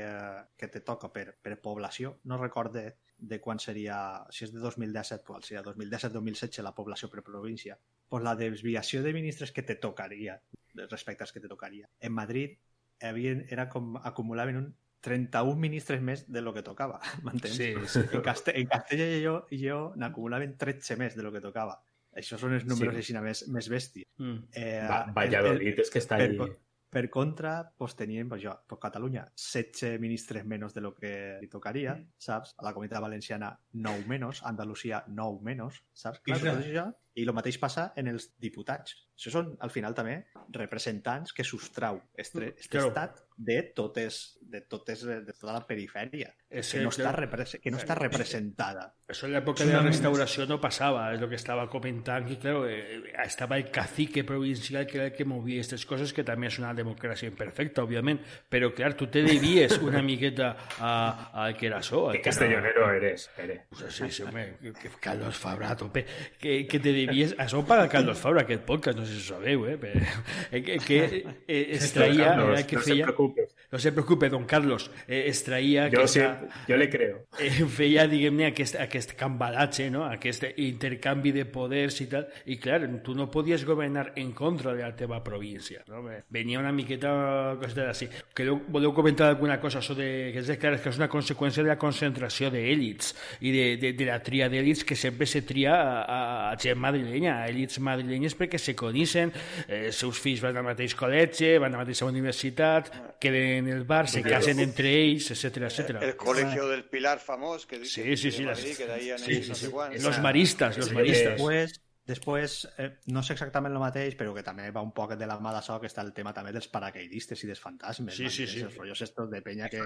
que te toca per, per població, no recorde de quan seria, si és de 2017, qual seria 2017-2016 la població per província, pues la desviació de ministres que te tocaria respecte als que te tocaria. En Madrid havien, era com acumulaven un 31 ministres més de lo que tocava, m'entens? Sí, sí. En, Caste en Castella i jo, i jo n'acumulaven 13 més de lo que tocava. Això són els números Sí. així més, més bèsties. Mm. Eh, Va, el- Valladolid el- és que està per, allí. Per contra, pues, teníem pues, jo, pues, Catalunya 16 ministres menos de lo que li tocaria, saps? A la Comunitat Valenciana 9 menos, Andalusia 9 menos, saps? I, Vaja. tot això, I el mateix passa en els diputats. Això són, al final, també representants que sostrau este, este Claro. estat de totes, de totes, de tota la perifèria, És que no, està clar, que no està representada. Eso en la época de la restauración no pasaba, es lo que estaba comentando, que claro, eh, estaba el cacique provincial que era el que movía estas cosas, que también es una democracia imperfecta, obviamente, pero claro, tú te debías una miqueta a- al que era eso. al Que que castellonero eres, Pere. Pues sí, sí, hombre, que- que Carlos Fabra a tope. Que, que te debías... Això paga Carlos Fabra, aquest podcast, no sé si ho sabeu, eh? Però, que, que eh, es traía... Carlos, era el que no. No se preocupe, don Carlos, eh, es traía... Yo, aquesta- sí, yo le creo. eh, feia, diguem-ne, aquest, aquest cambalatge, no? aquest intercanvi de poders i tal, i clar, tu no podies governar en contra de la teva província, no? Venia una miqueta coseta així. Que voleu comentar alguna cosa de, que és, clar, és que és una conseqüència de la concentració d'èlits i de, de, de la tria d'èlits que sempre se tria a, a, gent madrilenya, a èlits madrilenyes perquè se coneixen, eh, seus fills van al mateix col·legi, van a la mateixa universitat, queden en el bar, se casen entre ells, etc etc. El colegio del Pilar famós, que dice Sí, sí, sí, las- que de sí, sí, no sí. cuántos. Los maristas, los Sí, maristas. Després, després eh, no sé exactament el mateix, però que també va un poc de la mà d'això, que està el tema també dels paracaidistes i dels fantasmes. Sí, sí, sí. Els rotllos estos de penya que,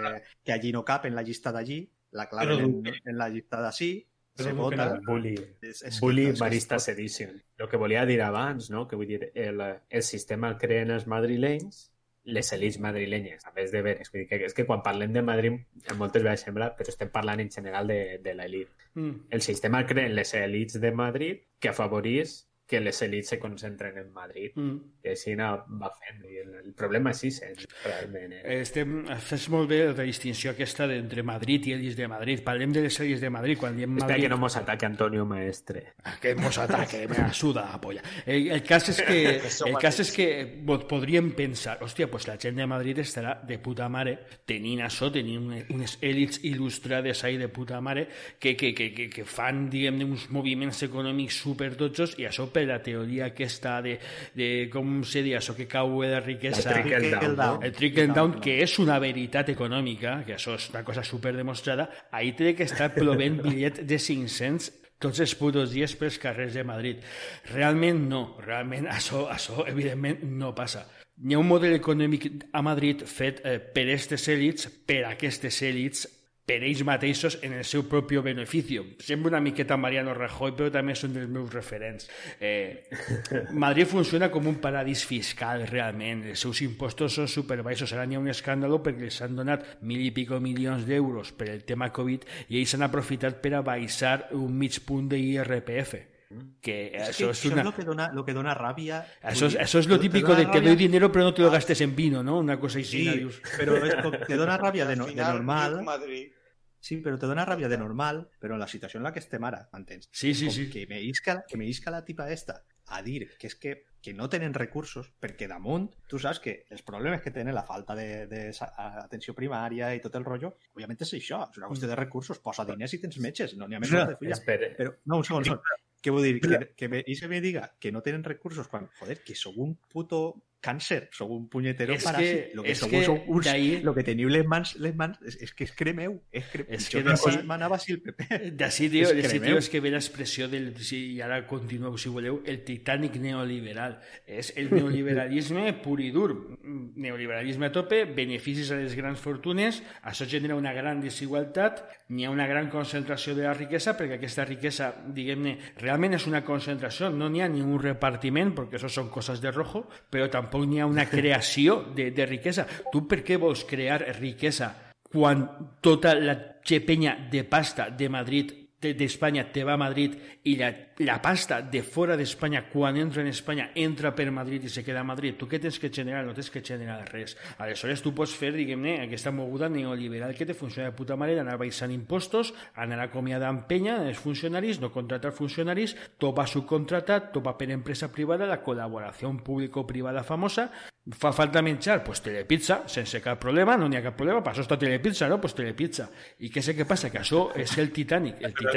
que allí no cap en la llista d'allí, la claven Però en, en la llista d'ací, se vota... Bully. És, és, Bully és que Maristas es pot- Edition. El que volia dir abans, no? que vull dir, el, el sistema el creen els madrilenys, les elites madrilenyes, a més de veres. Vull dir que, és que quan parlem de Madrid, a moltes vegades sembla, però estem parlant en general de, de l'elit. Mm. El sistema creen les elites de Madrid que afavorís que les elites se concentren en Madrid. Mm. I així no va fent. I el, el problema és sí, realment. Eh? Estem, fes molt bé la distinció aquesta entre Madrid i elis de Madrid. Parlem de les elis de Madrid quan diem Espera Madrid... que no mos ataque Antonio Maestre. Ah, que mos ataque, me suda la polla. El, el cas és que, el cas és que podríem pensar, hòstia, pues la gent de Madrid estarà de puta mare tenint això, tenint unes, èlits il·lustrades ahí de puta mare que, que, que, que, que fan, diguem-ne, uns moviments econòmics superdotxos i això per la teoria aquesta de, de com se diu, això que cau de la riquesa... El trickle down, no? El trickle down, que és una veritat econòmica, que això és una cosa super demostrada, ahí té que estar plovent bitllet de 500 tots els putos dies pels carrers de Madrid. Realment no, realment això, això evidentment no passa. Hi ha un model econòmic a Madrid fet eh, per aquestes èlits, per aquestes èlits, per ells mateixos en el seu propi benefici. Sembla una miqueta Mariano Rajoy, però també són dels meus referents. Eh, Madrid funciona com un paradís fiscal, realment. Els seus impostos són superbaixos. Ara n'hi ha un escàndalo perquè els han donat mil i pico milions d'euros per el tema Covid i ells han aprofitat per a baixar un mig punt de IRPF. Que Es això que és eso una... es lo que dona, lo que dona rabia. Eso es, eso es lo típico de te doy dinero pero no te lo Ah. gastes en vino, ¿no? Una cosa así. Sí, pero es te dona rabia de, no- de normal. Madrid, Sí, però te dona ràbia de normal, però en la situació en la que estem ara, m'entens? Sí, sí, sí. Que me isca, que me isca la tipa esta a dir que és que, que no tenen recursos, perquè damunt, tu saps que els problemes que tenen, la falta de, de atenció primària i tot el rotllo, òbviament és això, és una qüestió de recursos, posa diners i tens metges, no n'hi ha més Ja, de fulla. Espera, Però, no, un segon, un segon. Què vull dir? Que, que me, i se me diga que no tenen recursos quan, joder, que sou un puto càncer, sou un punyetero És paràsit, que- lo que és sou que sou uns, d'ahí- lo que teniu les mans, les mans és, és que és cremeu, és, cre... És és que d'ací- manava si el PP. D'ací, tio, És tio, és que ve l'expressió del... Sí, I ara continueu, si voleu, el titànic neoliberal. És el neoliberalisme pur i dur. Neoliberalisme a tope, beneficis a les grans fortunes, això genera una gran desigualtat, n'hi ha una gran concentració de la riquesa, perquè aquesta riquesa, diguem-ne, realment és una concentració, no n'hi ha ni un repartiment, perquè això són coses de rojo, però tampoc n'hi ha una creació de, de riquesa. Tu per què vols crear riquesa quan tota la xepenya de pasta de Madrid de- d'Espanya te va a Madrid i la, la pasta de fora d'Espanya quan entra en Espanya entra per Madrid i se queda a Madrid tu què tens que generar? No tens que generar res aleshores tu pots fer, diguem-ne, aquesta moguda neoliberal que te funciona de puta mare d'anar baixant impostos, anar acomiadant penya els funcionaris, no contratar funcionaris tot va subcontratat, tot va per empresa privada la col·laboració público-privada famosa fa falta menjar, pues telepizza, sense cap problema, no n'hi ha cap problema, per això està telepizza, no? Pues telepizza. I què sé què passa? Que això és el Titanic. El Titanic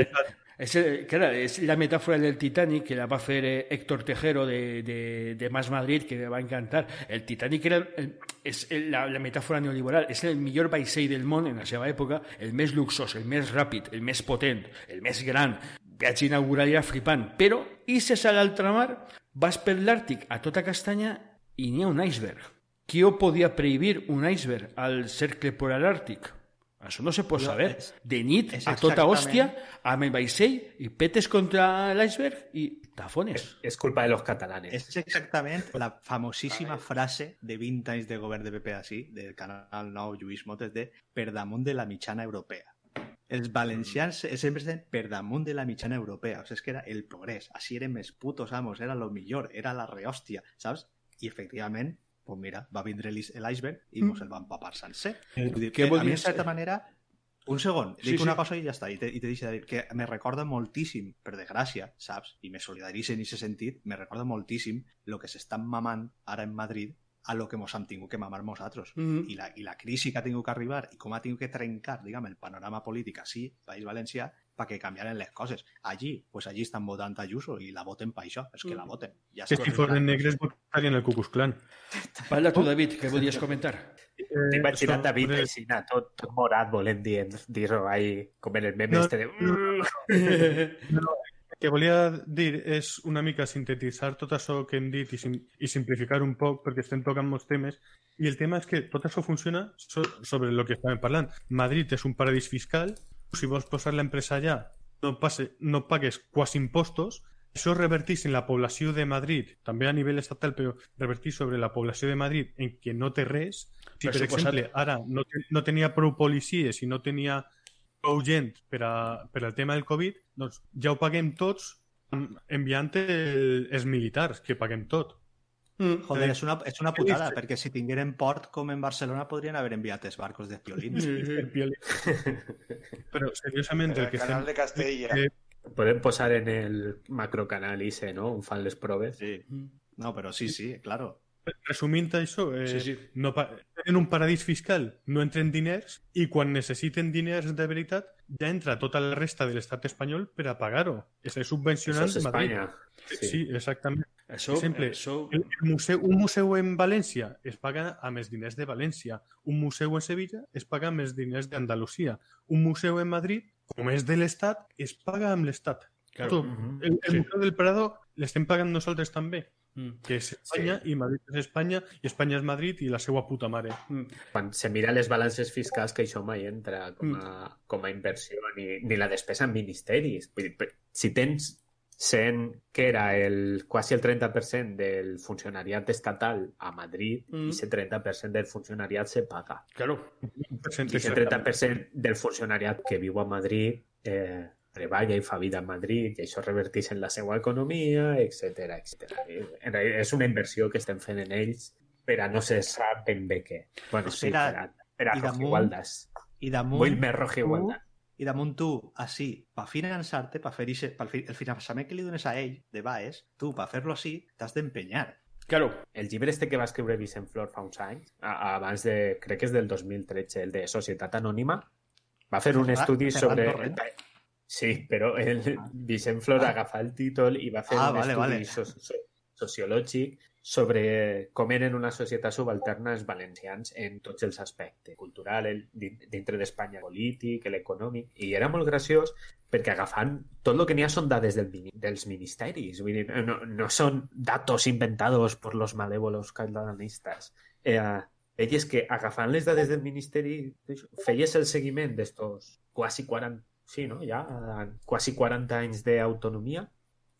és, el, claro, és la metàfora del Titanic que la va fer eh, Héctor Tejero de, de, de Más Madrid, que me va encantar. El Titanic era el, és el, la, la metàfora neoliberal, és el millor vaixell del món en la seva època, el més luxós, el més ràpid, el més potent, el més gran. Viatge inaugural era flipant, però i se sal a l'altra mar, vas per l'Àrtic a tota castanya i n'hi ha un iceberg. Qui ho podia prohibir un iceberg al cercle polar àrtic? Això no se Però saber. és- De nit, a tota exactament- hòstia, amb el vaixell, i petes contra l'iceberg i tafones. és culpa de los catalanes. És exactament la famosíssima frase de 20 anys de govern de PP així, del Canal 9 Lluís Motes, de per damunt de la mitjana europea. Els valencians sempre estan per damunt de la mitjana europea. O sigui, és que era el progrés. Així érem els putos amos, era lo millor, era la rehòstia, saps? I efectivament, pues mira, va vindre l'iceberg i mos el van papar sencer. Vull dir, que vol a mi, en certa manera, un segon, Sí, dic una sí. cosa i ja està, i te, i te deixo de dir que me recorda moltíssim, per desgràcia, saps? I me solidaritzo en aquest sentit, me recorda moltíssim el que s'estan mamant ara en Madrid a lo que mos hem tingut que mamar nosaltres. Mm. I, la, I la crisi que ha tingut que arribar i com ha tingut que trencar, diguem, el panorama polític així, País Valencià, perquè canviaren les coses. Allí, pues allí estan votant Ayuso i la voten per això, és que la voten. Ja Que si foren negres votarien el Ku Klux Klan. Parla tu, David, què volies comentar? T'he imaginat David sobre- així, na, tot, tot morat, volent dir-ho ahí, com en el meme No, este de... El que volia dir és una mica sintetitzar tot això que hem dit i, sim i simplificar un poc perquè estem tocant molts temes i el tema és que tot això funciona so sobre el que estàvem parlant. Madrid és un paradís fiscal, si vols posar l'empresa allà no, passe, no pagues quasi impostos, això revertís en la població de Madrid, també a nivell estatal, però revertís sobre la població de Madrid en què no té res. Si, Per suposat. exemple, ara no, te- no tenia prou policies i no tenia prou gent per, a, per al tema del Covid, doncs ja ho paguem tots enviant el, els militars, que paguem tot. Mm, joder, és una, és una putada, perquè si tingueren port com en Barcelona podrien haver enviat els barcos de piolins. Però, seriosament, el El que canal estem... de Castella. eh, Podem posar en el macrocanal ICE, no? On fan les proves. Sí. No, però sí, sí, claro. resumint això, eh, Sí, sí. No pa en un paradís fiscal no entren diners i quan necessiten diners de veritat ja entra tota la resta de l'estat espanyol per a pagar-ho. Està Això subvencionant Madrid. Sí. sí, exactament. Això, Per exemple, això... El, el museu, un museu en València es paga amb els diners de València. Un museu en Sevilla es paga amb els diners d'Andalusia. Un museu en Madrid, com és de l'Estat, es paga amb l'Estat. Claro. Tot. Mhm. El, el Sí. Museu del Prado l'estem pagant nosaltres també, Mm. que és Espanya i Madrid és Espanya i Espanya és Madrid i la seva puta mare. Mm. Quan se mira les balances fiscals, que això mai entra com a, com a inversió, ni, ni la despesa en ministeris. Vull dir, si tens sent que era el, quasi el 30% del funcionariat estatal a Madrid, Mm. i ese 30% del funcionariat se paga. Claro. I ese 30% del funcionariat que viu a Madrid eh, treballa i fa vida a Madrid i això reverteix en la seva economia, etc etc. En és una inversió que estem fent en ells per a no se sap ben bé què. Bueno, sí, per Espera, a, per a i damunt- rojigualdes. I damunt, Vull més rojigualdes. I damunt tu, així, per finançar-te, per fer ixe, per el finançament que li dones a ell, de baix, tu, per fer-lo així, t'has d'empenyar. Claro. El llibre este que va escriure Vicent Flor fa uns anys, a- abans de, crec que és del 2013, el de Societat Anònima, va fer un estudi sobre... Sí, però el Vicent Flor Ah. agafa el títol i va fer Ah, un vale, estudi vale. so so sociològic sobre com eren una societat subalterna els valencians en tots els aspectes, cultural, el, din- dintre d'Espanya, polític, l'econòmic, i era molt graciós perquè agafant tot el que n'hi ha són dades del, dels ministeris, vull dir, no, no són datos inventados por los malévolos catalanistas. Eh, és que agafant les dades del ministeri feies el seguiment d'estos quasi 40, sí, no? ja, quasi 40 anys d'autonomia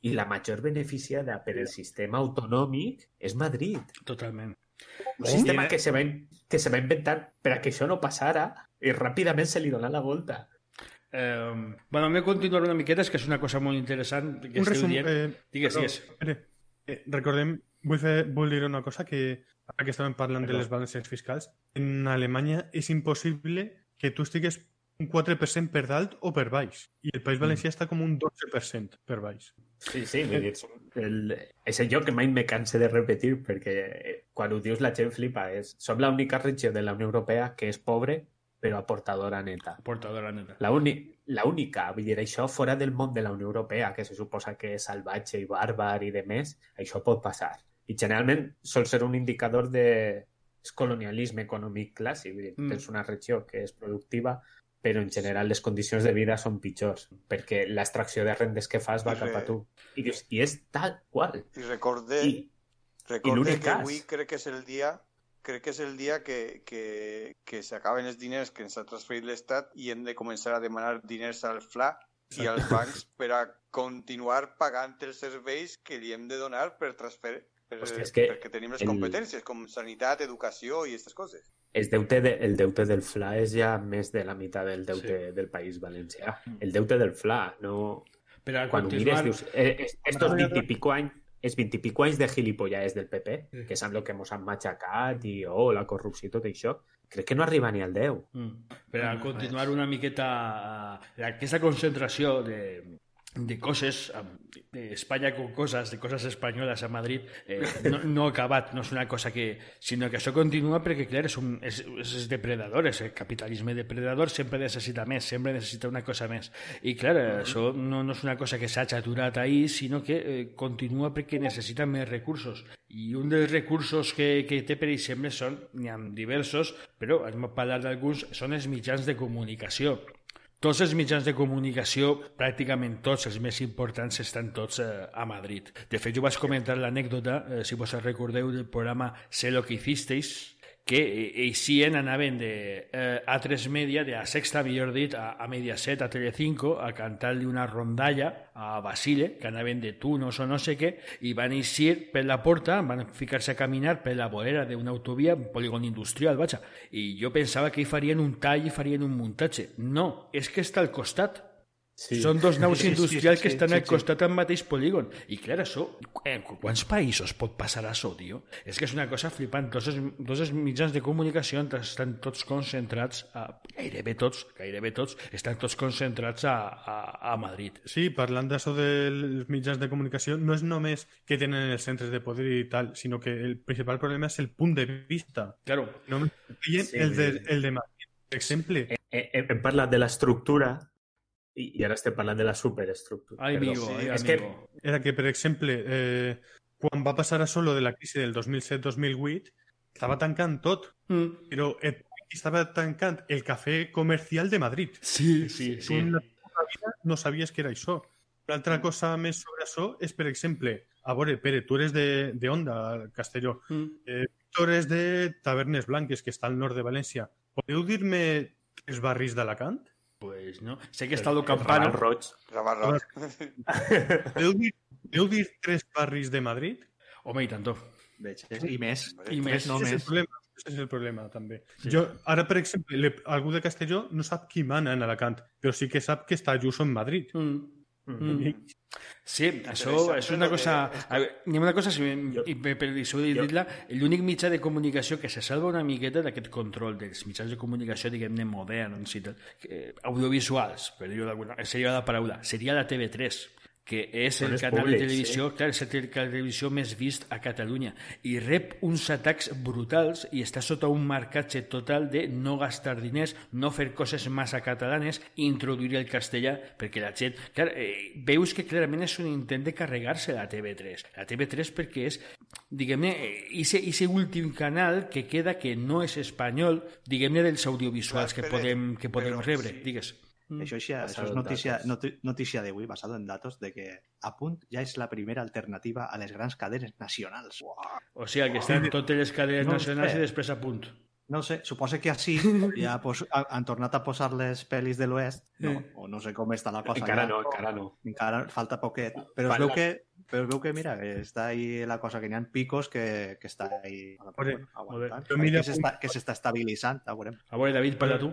i la major beneficiada per el sistema autonòmic és Madrid. Totalment. Un sistema que se, va, que se va inventar per a que això no passara i ràpidament se li dona la volta. Eh, bueno, m'he continuat una miqueta, és que és una cosa molt interessant que Un resum... dient. Eh, Digues, digues. espere. Eh, recordem, vull, fer, vull dir una cosa que ara que estàvem parlant Perdó. de les balances fiscals, en Alemanya és impossible que tu estigues un 4% per dalt o per baix. I el País Valencià està com un 12% per baix. Sí, sí, és, el, és allò que mai me canse de repetir perquè eh, quan ho dius la gent flipa. És, som l'única regió de la Unió Europea que és pobre però aportadora neta. Portadora neta. La, uni, la única, vull dir, això fora del món de la Unió Europea, que se suposa que és salvatge i bàrbar i de més, això pot passar. I generalment sol ser un indicador de colonialisme econòmic clàssic. Vull dir, Mm. tens una regió que és productiva, però en general les condicions de vida són pitjors, perquè l'extracció de rendes que fas va I cap a re- tu. I dius, i és tal qual. I recorde, I, recorde l'únic que cas. avui crec que és el dia crec que és el dia que, que, que s'acaben els diners que ens ha transferit l'Estat i hem de començar a demanar diners al FLA i als bancs per a continuar pagant els serveis que li hem de donar per transfer per, Hòstia, és que perquè tenim les el- competències com sanitat, educació i aquestes coses. el deute, de, el deute del FLA és ja més de la meitat del deute Sí. del País Valencià. El deute del FLA, no... Per a Quan ho mires, continuar... dius, eh, eh, estos 20 i pico anys, és 20 i pico anys de gilipollades del PP, Sí. que el que mos han matxacat i oh, la corrupció i tot això, crec que no arriba ni al 10. Mm. Per a continuar una miqueta eh, aquesta concentració de, de coses d'Espanya con coses, de coses espanyoles a Madrid eh, no, no ha acabat, no és una cosa que sinó que això continua perquè clar, és, un, és, és depredador, és el capitalisme depredador sempre necessita més, sempre necessita una cosa més. I clar, eh, això no, no és una cosa que s'ha aturat ahir, sinó que eh, continua perquè necessita més recursos. I un dels recursos que, que té per exemple són, n'hi ha diversos però hem parlat d'alguns, són els mitjans de comunicació tots els mitjans de comunicació, pràcticament tots els més importants, estan tots eh, a Madrid. De fet, jo vaig comentar l'anècdota, eh, si vos recordeu, del programa Sé lo que hicisteis, que eh, eixien, anaven de eh, A3 Media, de a Sexta, millor dit, a, a Mediaset, a Telecinco, a cantar-li una rondalla a Basile, que anaven de tunos o no sé què, i van eixir per la porta, van ficar-se a caminar per la vorera d'una autovia, un polígon industrial, vaja, i jo pensava que hi farien un tall i farien un muntatge. No, és que està al costat. Sí. Són dos naus Sí, sí, industrials sí, que estan sí, al sí. costat del mateix polígon. I clar, això, en quants països pot passar això, tio? És que és una cosa flipant. Tots els, tots els mitjans de comunicació estan tots concentrats, a, gairebé tots, gairebé tots, estan tots concentrats a, a, a Madrid. Sí, parlant d'això dels mitjans de comunicació, no és només que tenen els centres de poder i tal, sinó que el principal problema és el punt de vista. Claro, Sí. el, de, el de Madrid. Per exemple, He, he, hem parlat de l'estructura i, i ara estem parlant de la superestructura. ai, Perdó. amigo, ai, és que amigo. era que, per exemple, eh, quan va passar això de la crisi del 2007-2008, estava tancant tot, Mm. però et- estava tancant el cafè comercial de Madrid. Sí, sí, sí. teva vida no sabies que era això. Una altra cosa més sobre això és, per exemple, a veure, Pere, tu eres de, de Onda, Castelló. Mm. Eh, Víctor és de Tavernes Blanques, que està al nord de València. Podeu dir-me tres barris d'Alacant? Pues no. Sé que el Raval Campano. Roig. Roig. Podeu dir, podeu dir tres barris de Madrid? Home, i tanto. Veig? I més. I més. no Ese és el més. problema. Ese és el problema, també. Jo, ara, per exemple, le, algú de Castelló no sap qui mana en Alacant, però sí que sap que està Ayuso en Madrid. Mm. Mm. Sí, això és una cosa... que- A veure, hi ha una cosa, si, Jo- i per, per això he jo- dit-la, l'únic mitjà de comunicació que se salva una miqueta d'aquest control dels mitjans de comunicació, diguem-ne, moderns i tal, que, audiovisuals, per dir-ho d'alguna seria la paraula, seria la TV3, que és el canal públics, de televisió, clar, és el canal de televisió més vist a Catalunya i rep uns atacs brutals i està sota un marcatge total de no gastar diners, no fer coses massa catalanes, introduir el castellà, perquè la gent... Clar, eh, veus que clarament és un intent de carregar-se la TV3. La TV3 perquè és, diguem-ne, eh, ese, ese últim canal que queda que no és espanyol, diguem-ne, dels audiovisuals que podem, que podem però rebre, sí. digues. Això, ja, això és notícia, datos. notícia d'avui, basado en datos, de que Apunt ja és la primera alternativa a les grans cadenes nacionals. Uau. O sigui, que estan totes les cadenes No nacionals sé. i després a punt. No sé, suposa que així ja ha- han tornat a posar les pel·lis de l'oest, no, o no sé com està la cosa. Encara ja. no, encara no. Encara falta poquet. Però es Vale. veu que, però es veu que mira, que està ahí la cosa, que n'hi ha picos que, que està ahí Ore, aguantant. que s'està estabilitzant, ho veurem. A veure, David, parla tu.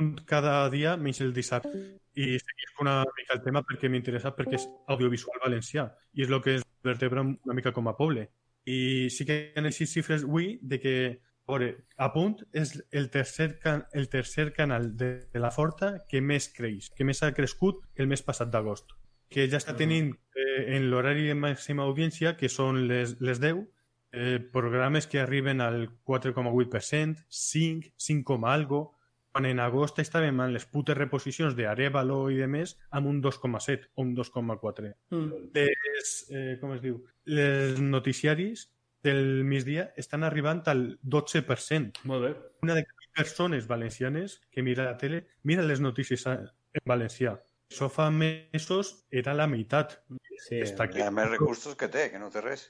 Un cada dia, menys el dissabte, i seguir una mica el tema perquè m'interessa perquè és audiovisual valencià i és el que es vertebra una mica com a poble. I sí que hi ha així xifres avui de que a veure, a punt és el tercer, can el tercer canal de, de la Forta que més creix, que més ha crescut el mes passat d'agost. Que ja està tenint eh, en l'horari de màxima audiència, que són les, les 10, eh, programes que arriben al 4,8%, 5, 5, coma algo, quan en agost estàvem en les putes reposicions d'Arevalo i de més amb un 2,7 o un 2,4. Mm. Les, eh, com es diu? Les noticiaris del migdia estan arribant al 12%. Molt bé. Una de cada persones valencianes que mira la tele mira les notícies en valencià. Això fa mesos era la meitat. Sí, Està Hi ha més recursos que té, que no té res.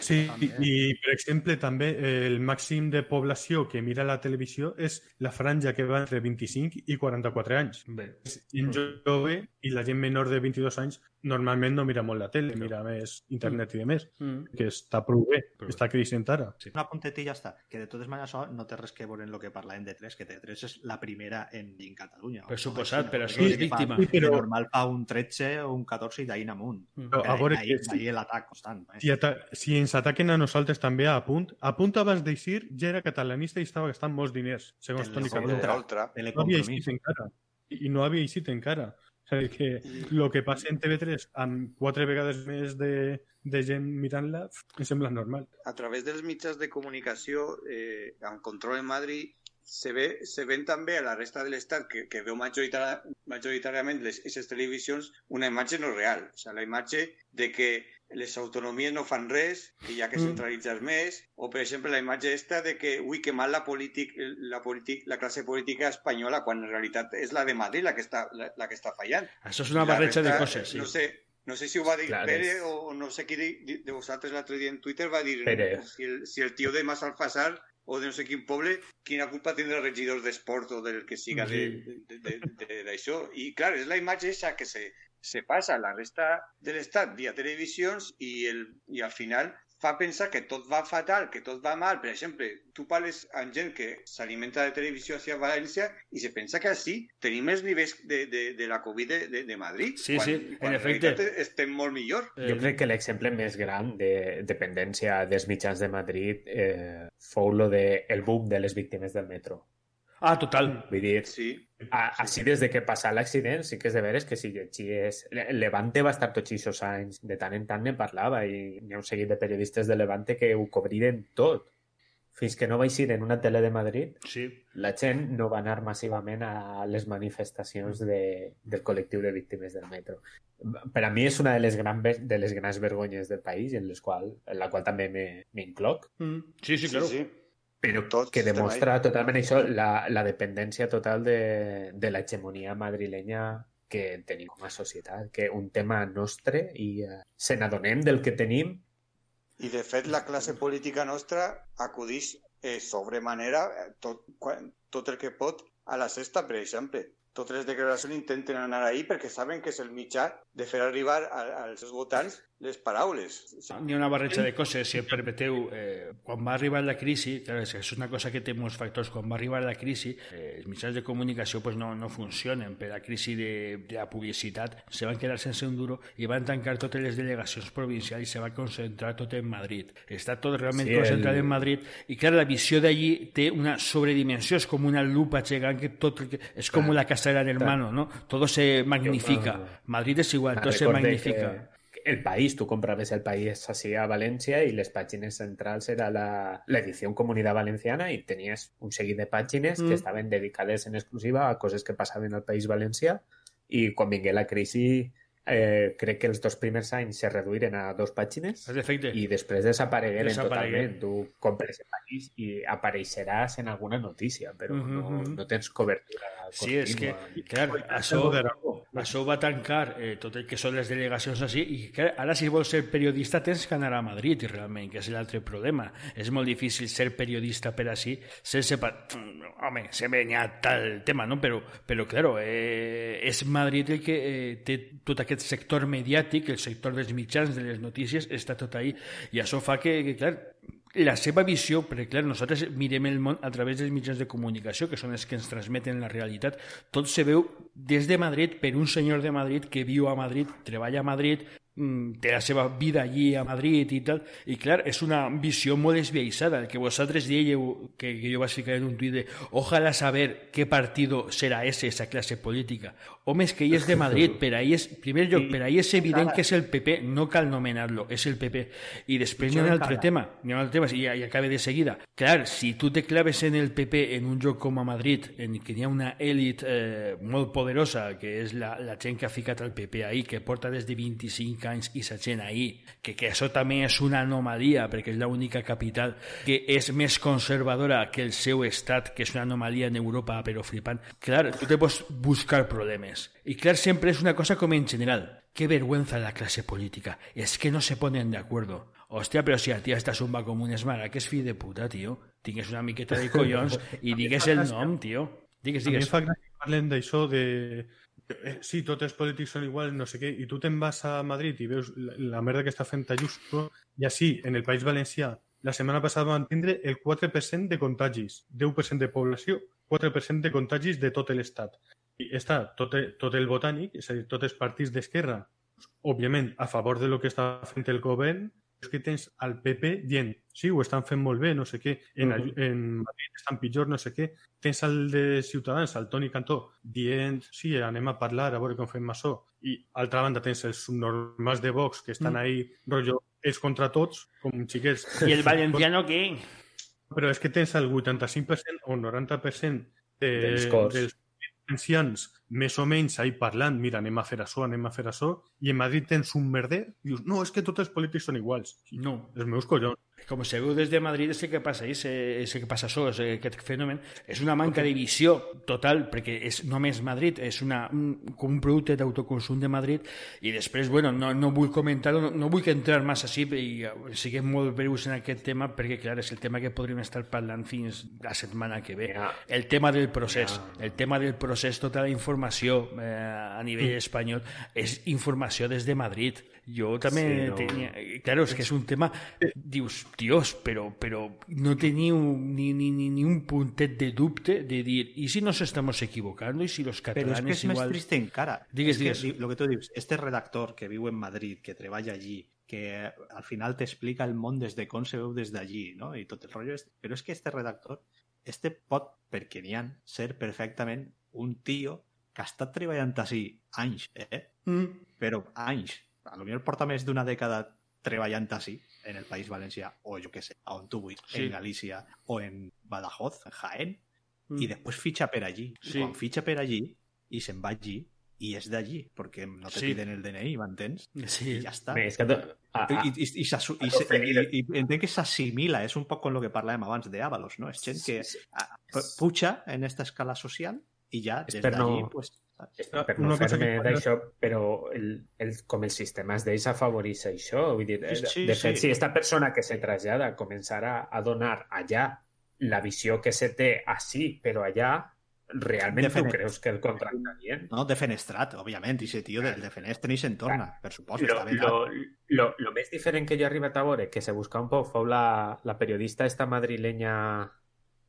Sí, i, i per exemple també eh, el màxim de població que mira la televisió és la franja que va entre 25 i 44 anys. Bé. gent jove i la gent menor de 22 anys normalment no mira molt la tele, mira més internet i de més, Mm. que està prou bé, Prou està creixent ara. Una puntet i ja està. Que de totes maneres això no té res que veure en el que parlàvem de 3, que T3 és la primera en, en Catalunya. Per suposat, per això és víctima. Sí, però- normal fa un 13 o un 14 i d'ahir en amunt. Però a veure ahir, que si, ahir l'atac constant. eh? si, ata si ens ataquen a nosaltres també a punt, a punt abans d'eixir ja era catalanista i estava gastant molts diners, segons Toni l'altra. No havia eixit encara. I no havia eixit encara. O sigui que el que passa en TV3 amb quatre vegades més de, de gent mirant-la em sembla normal. a través dels mitjans de comunicació eh, amb control en Madrid se, ve, se ven també a la resta de l'estat que, que veu majoritària, majoritàriament les, aquestes televisions una imatge no real, o sigui, la imatge de que les autonomies no fan res, que hi ha que Mm. centralitzar més, o per exemple la imatge esta de que, ui, que mal la, polític, la, polític, la classe política espanyola, quan en realitat és la de Madrid la que està, la, la que està fallant. Això és una barreja de coses, sí. No sé, no sé si ho va dir Clar, Pere és- o no sé qui de, de, vosaltres l'altre dia en Twitter va dir Pere. si el, si el tio de Massalfassar o de no sé quin poble, quina culpa tindrà els regidors d'esport o del que siga de- de- de- de-. I clar, és la imatge esa que se, se passa a la resta de l'estat via televisions i, el, i al final fa pensar que tot va fatal, que tot va mal. Per exemple, tu parles amb gent que s'alimenta de televisió hacia València i se pensa que així tenim els nivells de, de, de la Covid de, de, de Madrid. Sí, quan, sí, quan en efecte. estem molt millor. Eh, Jo crec que l'exemple més gran de dependència dels mitjans de Madrid eh, fou lo de el boom de les víctimes del metro. Ah, total. Vull dir, Sí. a, així des de que passa l'accident, sí que és de veres que si llegies... Le- Levante va estar tots aquests anys, de tant en tant ne parlava i hi ha un seguit de periodistes de Levante que ho cobriren tot. Fins que no va eixir en una tele de Madrid, Sí. la gent no va anar massivament a les manifestacions de, del col·lectiu de víctimes del metro. Per a mi és una de les, gran, de les grans vergonyes del país, en, les qual, en la qual també me- m'incloc, Mm. Sí, sí, claro. sí. Però Tots que demostra totalment això, la, la dependència total de, de l'hegemonia madrilenya que tenim com a societat, que un tema nostre i eh, se n'adonem del que tenim I de fet la classe política nostra acudix eh, sobremanera eh, tot, quan, tot el que pot a la sexta, per exemple. Totes les declaracions intenten anar ahí perquè saben que és el mitjà de fer arribar a, als seus votants les paraules. N'hi ha una barreja de coses, si em permeteu. Eh, quan va arribar la crisi, clar, és que és una cosa que té molts factors, quan va arribar la crisi, eh, els mitjans de comunicació pues, no, no funcionen. Per la crisi de, de la publicitat se van quedar sense un duro i van tancar totes les delegacions provincials i se va concentrar tot en Madrid. Està tot realment Sí, concentrat el- en Madrid i clar, la visió d'allí té una sobredimensió, és com una lupa gegant que tot, és com la casa del hermano, ¿no? Todo se magnifica. Madrid és igual, igual, magnifica. El país, tú comprabas el país así a Valencia y las páginas centrales era la, la, edición Comunidad Valenciana y tenías un seguido de páginas mm. que estaban dedicadas en exclusiva a cosas que pasaban al País Valencia y cuando vingué la crisis eh, crec que els dos primers anys se reduïren a dos pàgines i després desaparegueren totalment. Tu compres el país i apareixeràs en alguna notícia, però Mhm, no, mhm. no tens cobertura Sí, és que, clar, això, això va tancar eh, tot el que són les delegacions així i clar, ara si vols ser periodista tens que anar a Madrid realment, que és l'altre problema és molt difícil ser periodista per així sense... Pa... Home, se venia tal tema, no? Però, però claro, eh, és Madrid el que eh, té tot aquest sector mediàtic, el sector dels mitjans, de les notícies, està tot ahí. I això fa que, que clar, la seva visió, perquè clar, nosaltres mirem el món a través dels mitjans de comunicació, que són els que ens transmeten la realitat, tot se veu des de Madrid per un senyor de Madrid que viu a Madrid, treballa a Madrid, mm, la seva vida allí a Madrid i tal, i clar, és una visió molt esbiaixada, el que vosaltres dieu, que, que jo vaig ficar en un tuit de ojalá saber qué partido será ese, esa clase política. Home, és que ell és de Madrid, per ahí és, primer lloc, per ahí és evident que és el PP, no cal nomenar-lo, és el PP. I després hi ha un altre tema, hi ha un altre tema, i, i acabe de seguida. Clar, si tu te claves en el PP en un lloc com a Madrid, en què hi ha una èlit eh, molt poderosa, que és la, la gent que ha ficat el PP ahí, que porta des de 25 anys i sa gent ahí, que, que això també és una anomalia, perquè és l'única capital que és més conservadora que el seu estat, que és una anomalia en Europa, però flipant. Clar, tu te pots buscar problemes. Y clar, sempre és una cosa com en general. Qué vergüenza la clase política. Es que no se ponen de acuerdo. Hòstia, però si a ti esta zumba com un esmara, que és fill de puta, tio. Tingues una miqueta de collons i digues el nom, tio. Digues, A mi em digues. fa gràcia que parlen d'això de... eh, Sí, tots els polítics són iguals, no sé què, i tu te'n vas a Madrid i veus la, la merda que està fent Ayuso, i així, en el País Valencià, la setmana passada van tindre el 4% de contagis, 10% de població, 4% de contagis de tot l'estat. I està tot, tot el botànic, és a dir, tots els partits d'esquerra, òbviament, a favor de lo que està fent el govern, que tens al PP dient, sí, ho estan fent molt bé, no sé què, en, uh en Madrid estan pitjor, no sé què, tens el de Ciutadans, el Toni Cantó, dient, sí, anem a parlar, a veure com fem això, i altra banda tens els subnormals de Vox que estan Mm. ahí, rotllo, ells contra tots, com xiquets. I el valenciano què? Però és que tens el 85% o 90% de, dels ancians més o menys ahí parlant, mira, anem a fer això, anem a fer això, i en Madrid tens un merder, dius, no, és que tots els polítics són iguals. No. Els meus collons. Com se veu des de Madrid és el que passa és, és el que passa això, és aquest fenomen. És una manca de visió total perquè és només Madrid, és una, un, un producte d'autoconsum de Madrid. I després, bueno, no, no vull comentar-ho no, no vull que entrar massa així i eh, siguem molt breus en aquest tema perquè clar, és el tema que podríem estar parlant fins la setmana que ve. El tema del procés el tema del procés, tota la informació eh, a nivell espanyol és informació des de Madrid. Jo també Sí, sí, no. tenia... Claro, és que és un tema... Dius, dios, però, però no teniu ni, ni, ni, ni un puntet de dubte de dir, ¿y si nos estamos equivocando? ¿Y si los Però és que catalanes és més igual... trist encara. Digues, és que, Lo que tu dius, este redactor que viu en Madrid, que treballa allí, que al final t'explica el món des de com se veu des d'allí, no? I tot el rotllo. És... Però és que este redactor, este pot, perquè n'hi ha, ser perfectament un tio que ha estat treballant així anys, eh? Mm. Però anys. A lo millor porta més d'una dècada treballant així en el País Valencià, o jo què sé, on tu vulguis, Sí. en Galícia o en Badajoz, en Jaén, Mm. i després fitxa per allí. Sí. Sí. Quan fitxa per allí i se'n va allí, i és d'allí, perquè no te Sí. sí. piden el DNI, m'entens? Sí. I ja està. Bé, és que... to- a- a- I, i, i, i, i, i entenc que s'assimila, és un poc com el que parlàvem abans d'Àvalos, no? És gent que a- pu- puja en aquesta escala social i ja És des d'allí, no- pues, saps? És per Una no cosa fer-me que- d'això, però el, el, com el sistema es deixa afavoreix això. Vull dir, Sí, sí, de fet, sí. si esta persona que se trasllada començarà a donar allà la visió que se té així, però allà, realment tu Defenet- creus que el contractarien? No, defenestrat, òbviament, i ese tio del defenestre ni se'n torna, per supost, Lo, està lo, lo, lo més diferent que jo he arribat a veure, que se busca un poc, fou la, la periodista esta madrilenya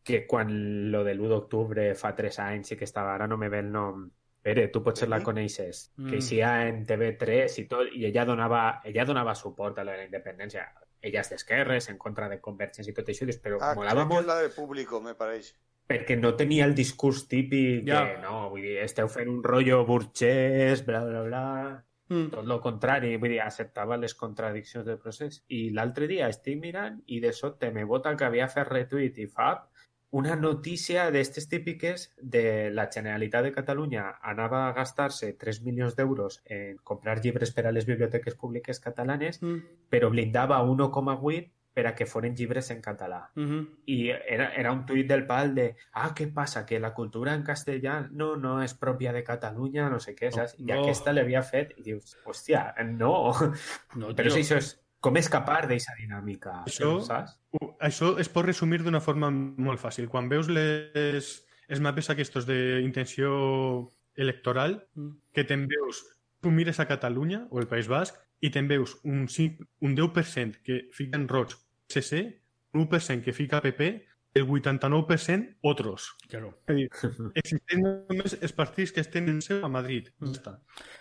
que quan lo de l'1 d'octubre fa 3 anys i que estava, ara no me ve el nom, Pere, tu potser la coneixes, Mm. que eixia en TV3 i tot, i ella donava, ella donava suport a la independència. Ella és d'esquerres, en contra de Convergència i tot això, però Ah, molava molt la de público, me pareix. perquè no tenia el discurs típic Ja. de, no, vull dir, esteu fent un rotllo burgès, bla, bla, bla, Mm. tot el contrari, vull dir, acceptava les contradiccions del procés. I l'altre dia estic mirant i de sobte me vota que havia fet retweet i fa una notícia d'estes típiques de la Generalitat de Catalunya anava a gastar-se 3 milions d'euros en comprar llibres per a les biblioteques públiques catalanes, Mm. però blindava 1,8 per a que foren llibres en català. Mhm. I era, era un tuit del pal de ah, què passa, que la cultura en castellà no, no és pròpia de Catalunya, no sé què, saps? I No. aquesta l'havia fet i dius, hòstia, no. No, Però tio. si això és com escapar d'aquesta dinàmica, Això- saps? Uh, Això es pot resumir d'una forma molt fàcil. Quan veus les, els mapes aquests d'intenció electoral, Mm. que te'n veus, tu mires a Catalunya o el País Basc i te'n veus un, cinc- un 10% que fica en roig CC, un 1% que fica PP, el 89% otros. Claro. Només els partits que estan en seu a Madrid. Ja està.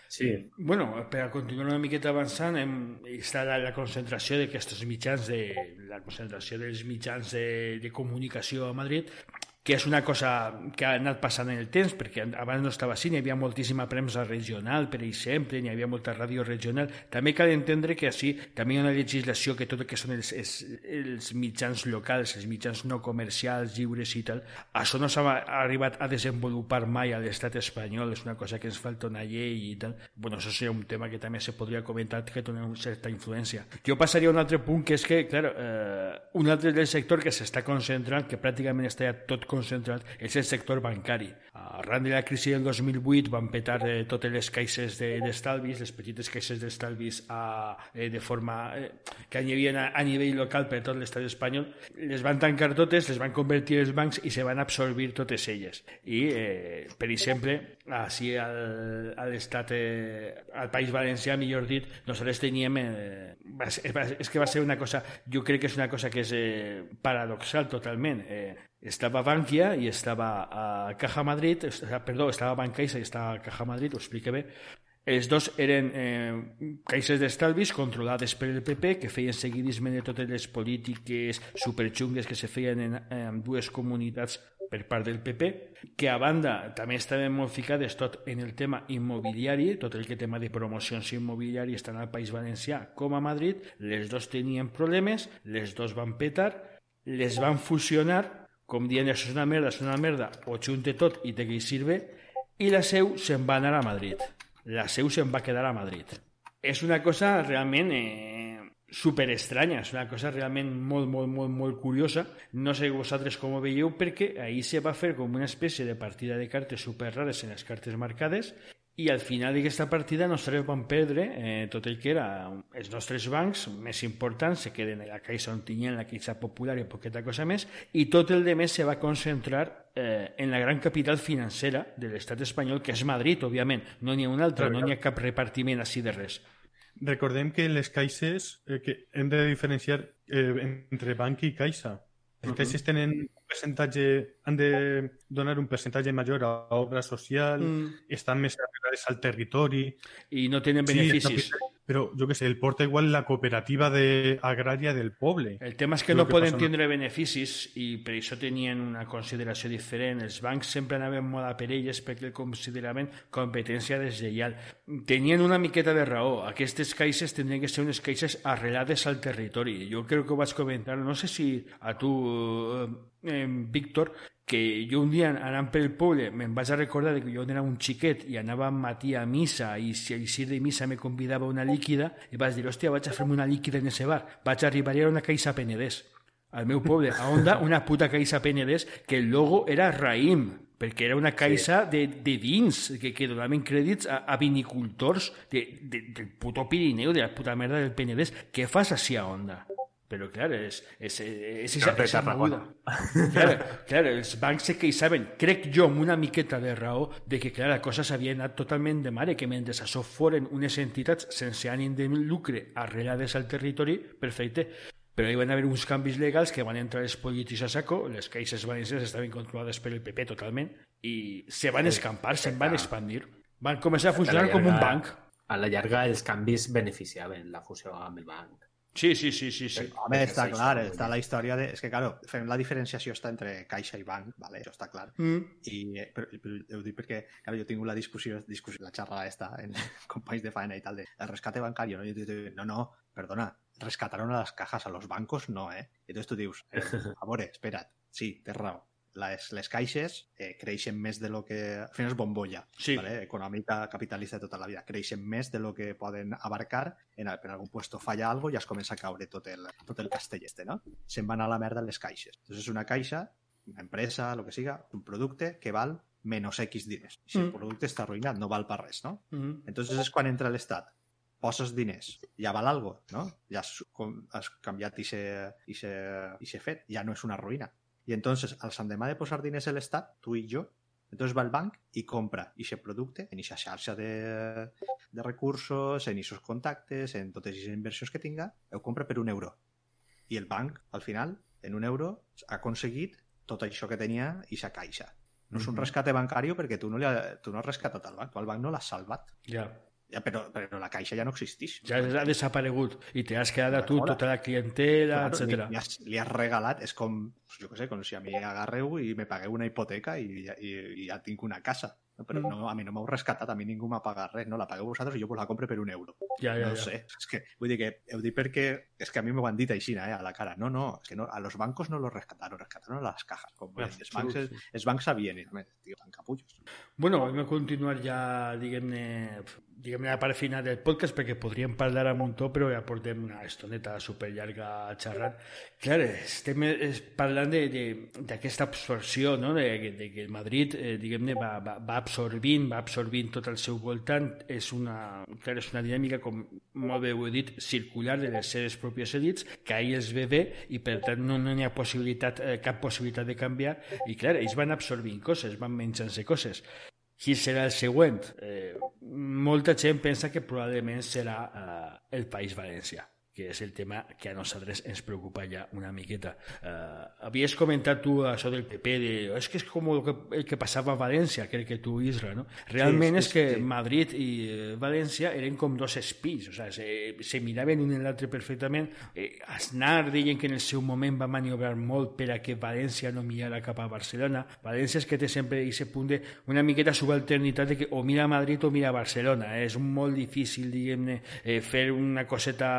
Sí. Bueno, per a continuar una miqueta avançant, hem, està la, la concentració d'aquests mitjans, de, la concentració dels mitjans de, de comunicació a Madrid, que és una cosa que ha anat passant en el temps, perquè abans no estava així, n'hi havia moltíssima premsa regional, per exemple, n'hi havia molta ràdio regional. També cal entendre que així també hi ha una legislació que tot el que són els, els, els mitjans locals, els mitjans no comercials, lliures i tal, això no s'ha arribat a desenvolupar mai a l'estat espanyol, és una cosa que ens falta una llei i tal. Bueno, això seria un tema que també se podria comentar que té una certa influència. Jo passaria a un altre punt, que és que, clar, eh, un altre del sector que s'està concentrant, que pràcticament està ja tot concentrat, és el sector bancari. Arran de la crisi del 2008 van petar eh, totes les caixes de- d'estalvis, les petites caixes d'estalvis a, eh, de forma eh, que hi havia a, a nivell local per tot l'estat espanyol, les van tancar totes, les van convertir els bancs i se van absorbir totes elles. I, eh, per exemple, així al, a l'estat, eh, al País Valencià, millor dit, nosaltres teníem... Eh, és que va ser una cosa, jo crec que és una cosa que és eh, paradoxal totalment. Eh, estava Bankia i estava a Caja Madrid, est- perdó, estava Bancaixa i estava Caja Madrid, ho explique bé, els dos eren eh, caixes d'estalvis controlades per el PP que feien seguidisme de totes les polítiques superxungues que se feien en, en dues comunitats per part del PP, que a banda també estaven molt ficades tot en el tema immobiliari, tot el que tema de promocions immobiliàries tant al País Valencià com a Madrid, les dos tenien problemes, les dos van petar, les van fusionar, com dient això és una merda, és una merda, ho junte tot i te que hi sirve, i la seu se'n va anar a Madrid. La seu se'n va quedar a Madrid. És una cosa realment eh, super estranya, és una cosa realment molt, molt, molt, molt curiosa. No sé vosaltres com ho veieu, perquè ahir se va fer com una espècie de partida de cartes super rares en les cartes marcades i al final d'aquesta partida nosaltres vam perdre eh, tot el que era els nostres bancs més importants, se queden a la Caixa on tenien la Caixa Popular i poqueta cosa més, i tot el de més se va concentrar eh, en la gran capital financera de l'estat espanyol, que és Madrid, òbviament. No n'hi ha una altra, no n'hi ha cap repartiment així de res. Recordem que les caixes eh, que hem de diferenciar eh, entre banc i caixa. Les caixes tenen percentatge, han de donar un percentatge major a obra social, Mm. estan més arrelades al territori. I no tenen Sí, beneficis. està- però jo que sé, el porta igual la cooperativa de, agrària del poble. El tema és que no que poden passa- tindre beneficis i per això tenien una consideració diferent. Els bancs sempre anaven molt a per elles perquè el consideraven competència deslleial. Tenien una miqueta de raó. Aquestes caixes tindrien que ser unes caixes arrelades al territori. Jo crec que ho vaig comentar, no sé si a tu, eh, Víctor, que jo un dia anant pel poble me'n vaig a recordar de que jo era un xiquet i anava al matí a missa i si al de missa me convidava una líquida i vaig dir, hòstia, vaig a fer-me una líquida en ese bar. Vaig arribar i era una caixa Penedès al meu poble, a Onda, una puta caixa Penedès que el logo era Raïm, perquè era una caixa sí. de, de vins, que, que donaven crèdits a, a vinicultors de, de, del puto Pirineu, de la puta merda del Penedès. Què fas així a Onda? Però, clar, és, és, és, és, és, Tarragona. Clar, clar, els bancs se queixaven, crec jo, amb una miqueta de raó, de que clar, la cosa s'havia anat totalment de mare, que mentre això foren unes entitats sense ànim de lucre arrelades al territori, perfecte. Però hi van haver uns canvis legals que van entrar els polítics a saco, les caixes valencianes estaven controlades per el PP totalment, i se van escampar, se'n van expandir. Van començar a funcionar com un banc. A la llarga els canvis beneficiaven la fusió amb el banc. Sí, sí, sí, sí, sí. Home, està clar, està la història de... És que, claro, fem la diferenciació està entre caixa i banc, vale? això està clar. Mm. I, eh, però, però ho dic perquè, claro, jo tingut la discussió, discussió la xerrada esta en companys de faena i tal, de el rescate bancario, ¿no? Y yo te digo, no, no, perdona, rescataron a las cajas, a los bancos no, ¿eh? Entonces tú dius, eh, a veure, espera't, sí, tens raó. Les, les caixes eh, creixen més de lo que... Al final és bombolla, Sí. ¿vale? econòmica, capitalista de tota la vida. Creixen més de lo que poden abarcar, en, per algun puesto falla algo i ja es comença a caure tot el, tot el castell este, no? Se'n van a la merda les caixes. Entonces és una caixa, una empresa, lo que siga, un producte que val menos X diners. Si el Mm. producte està arruïnat, no val per res, no? Mm. Entonces és quan entra l'Estat. Poses diners, ja val algo, no? Ja has, has canviat i s'he fet, ja no és una ruïna. I entonces, al s'endemà de posar diners a l'Estat, tu i jo, entonces va al banc i compra aquest producte en aquesta xarxa de, de recursos, en aquests contactes, en totes aquestes inversions que tinga, ho compra per un euro. I el banc, al final, en un euro, ha aconseguit tot això que tenia i sa caixa. No és un rescate bancari perquè tu no, li ha, tu no has rescatat al banc, tu al banc no l'has salvat. Ja. Ja, però, però la caixa ja no existeix. Ja ha desaparegut i te has quedat a tu tota la clientela, Claro, etc. li, has, li has regalat, és com, pues, jo què sé, com si a mi agarreu i me pagueu una hipoteca i, i, i ja tinc una casa. No, però Mm. no, a mi no m'heu rescatat, a mi ningú m'ha pagat res, no? La pagueu vosaltres i jo pues, la compro per un euro. Ja, ja, no ja. sé, és que, vull dir que perquè és que a mi m'ho han dit així, eh, a la cara. No, no, és que no, a los bancos no los rescataron, rescataron a las cajas. Com Ja, els, bancs, sí, sí. els bancs sabien, i, a més, tio, tan capullos. Bueno, de continuar ja, diguem-ne, diguem-ne la part final del podcast perquè podríem parlar a muntó, però ja portem una estoneta superllarga xerrant. Clar, estem parlant d'aquesta absorció, no? de, de que el Madrid, eh, va, va, va absorbint, va absorbint tot el seu voltant. És una, clar, és una dinàmica, com molt bé ho he dit, circular de les seves pròpies edits, que a ells ve bé i per tant no, no hi ha possibilitat, eh, cap possibilitat de canviar i clar, ells van absorbint coses, van menjant-se coses. Qui serà el següent? Eh, molta gent pensa que probablement serà eh, el País Valencià que és el tema que a nosaltres ens preocupa ja una miqueta. Eh, havies comentat tu això del PP, de, és que és com el que, el que passava a València, crec que tu, Isra, no? Realment sí, és que sí. Madrid i eh, València eren com dos espis, o sigui, se, se miraven un en l'altre perfectament. Eh, Aznar deien que en el seu moment va maniobrar molt per a que València no mirara cap a Barcelona. València és que té sempre aquest punt de una miqueta subalternitat de que o mira Madrid o mira Barcelona. Eh? És molt difícil, diguem-ne, eh, fer una coseta,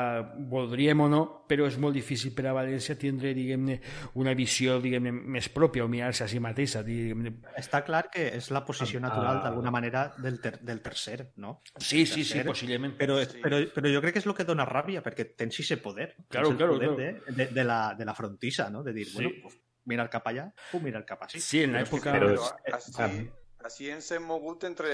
voldríem o no, però és molt difícil per a València tindre, diguem-ne, una visió, diguem-ne, més pròpia o mirar-se a si mateixa. Està clar que és la posició Ah. natural, d'alguna manera, del, ter del tercer, no? Sí, sí, sí, possiblement. Però, però, però jo crec que és el que dona ràbia, perquè tens ese poder. Claro, claro, poder claro. De, de, de, la, de la frontissa, no? De dir, Sí. bueno, pues, mirar cap allà o mirar cap així. Sí, en l'època... Pero es- así- a, Així ens hem mogut entre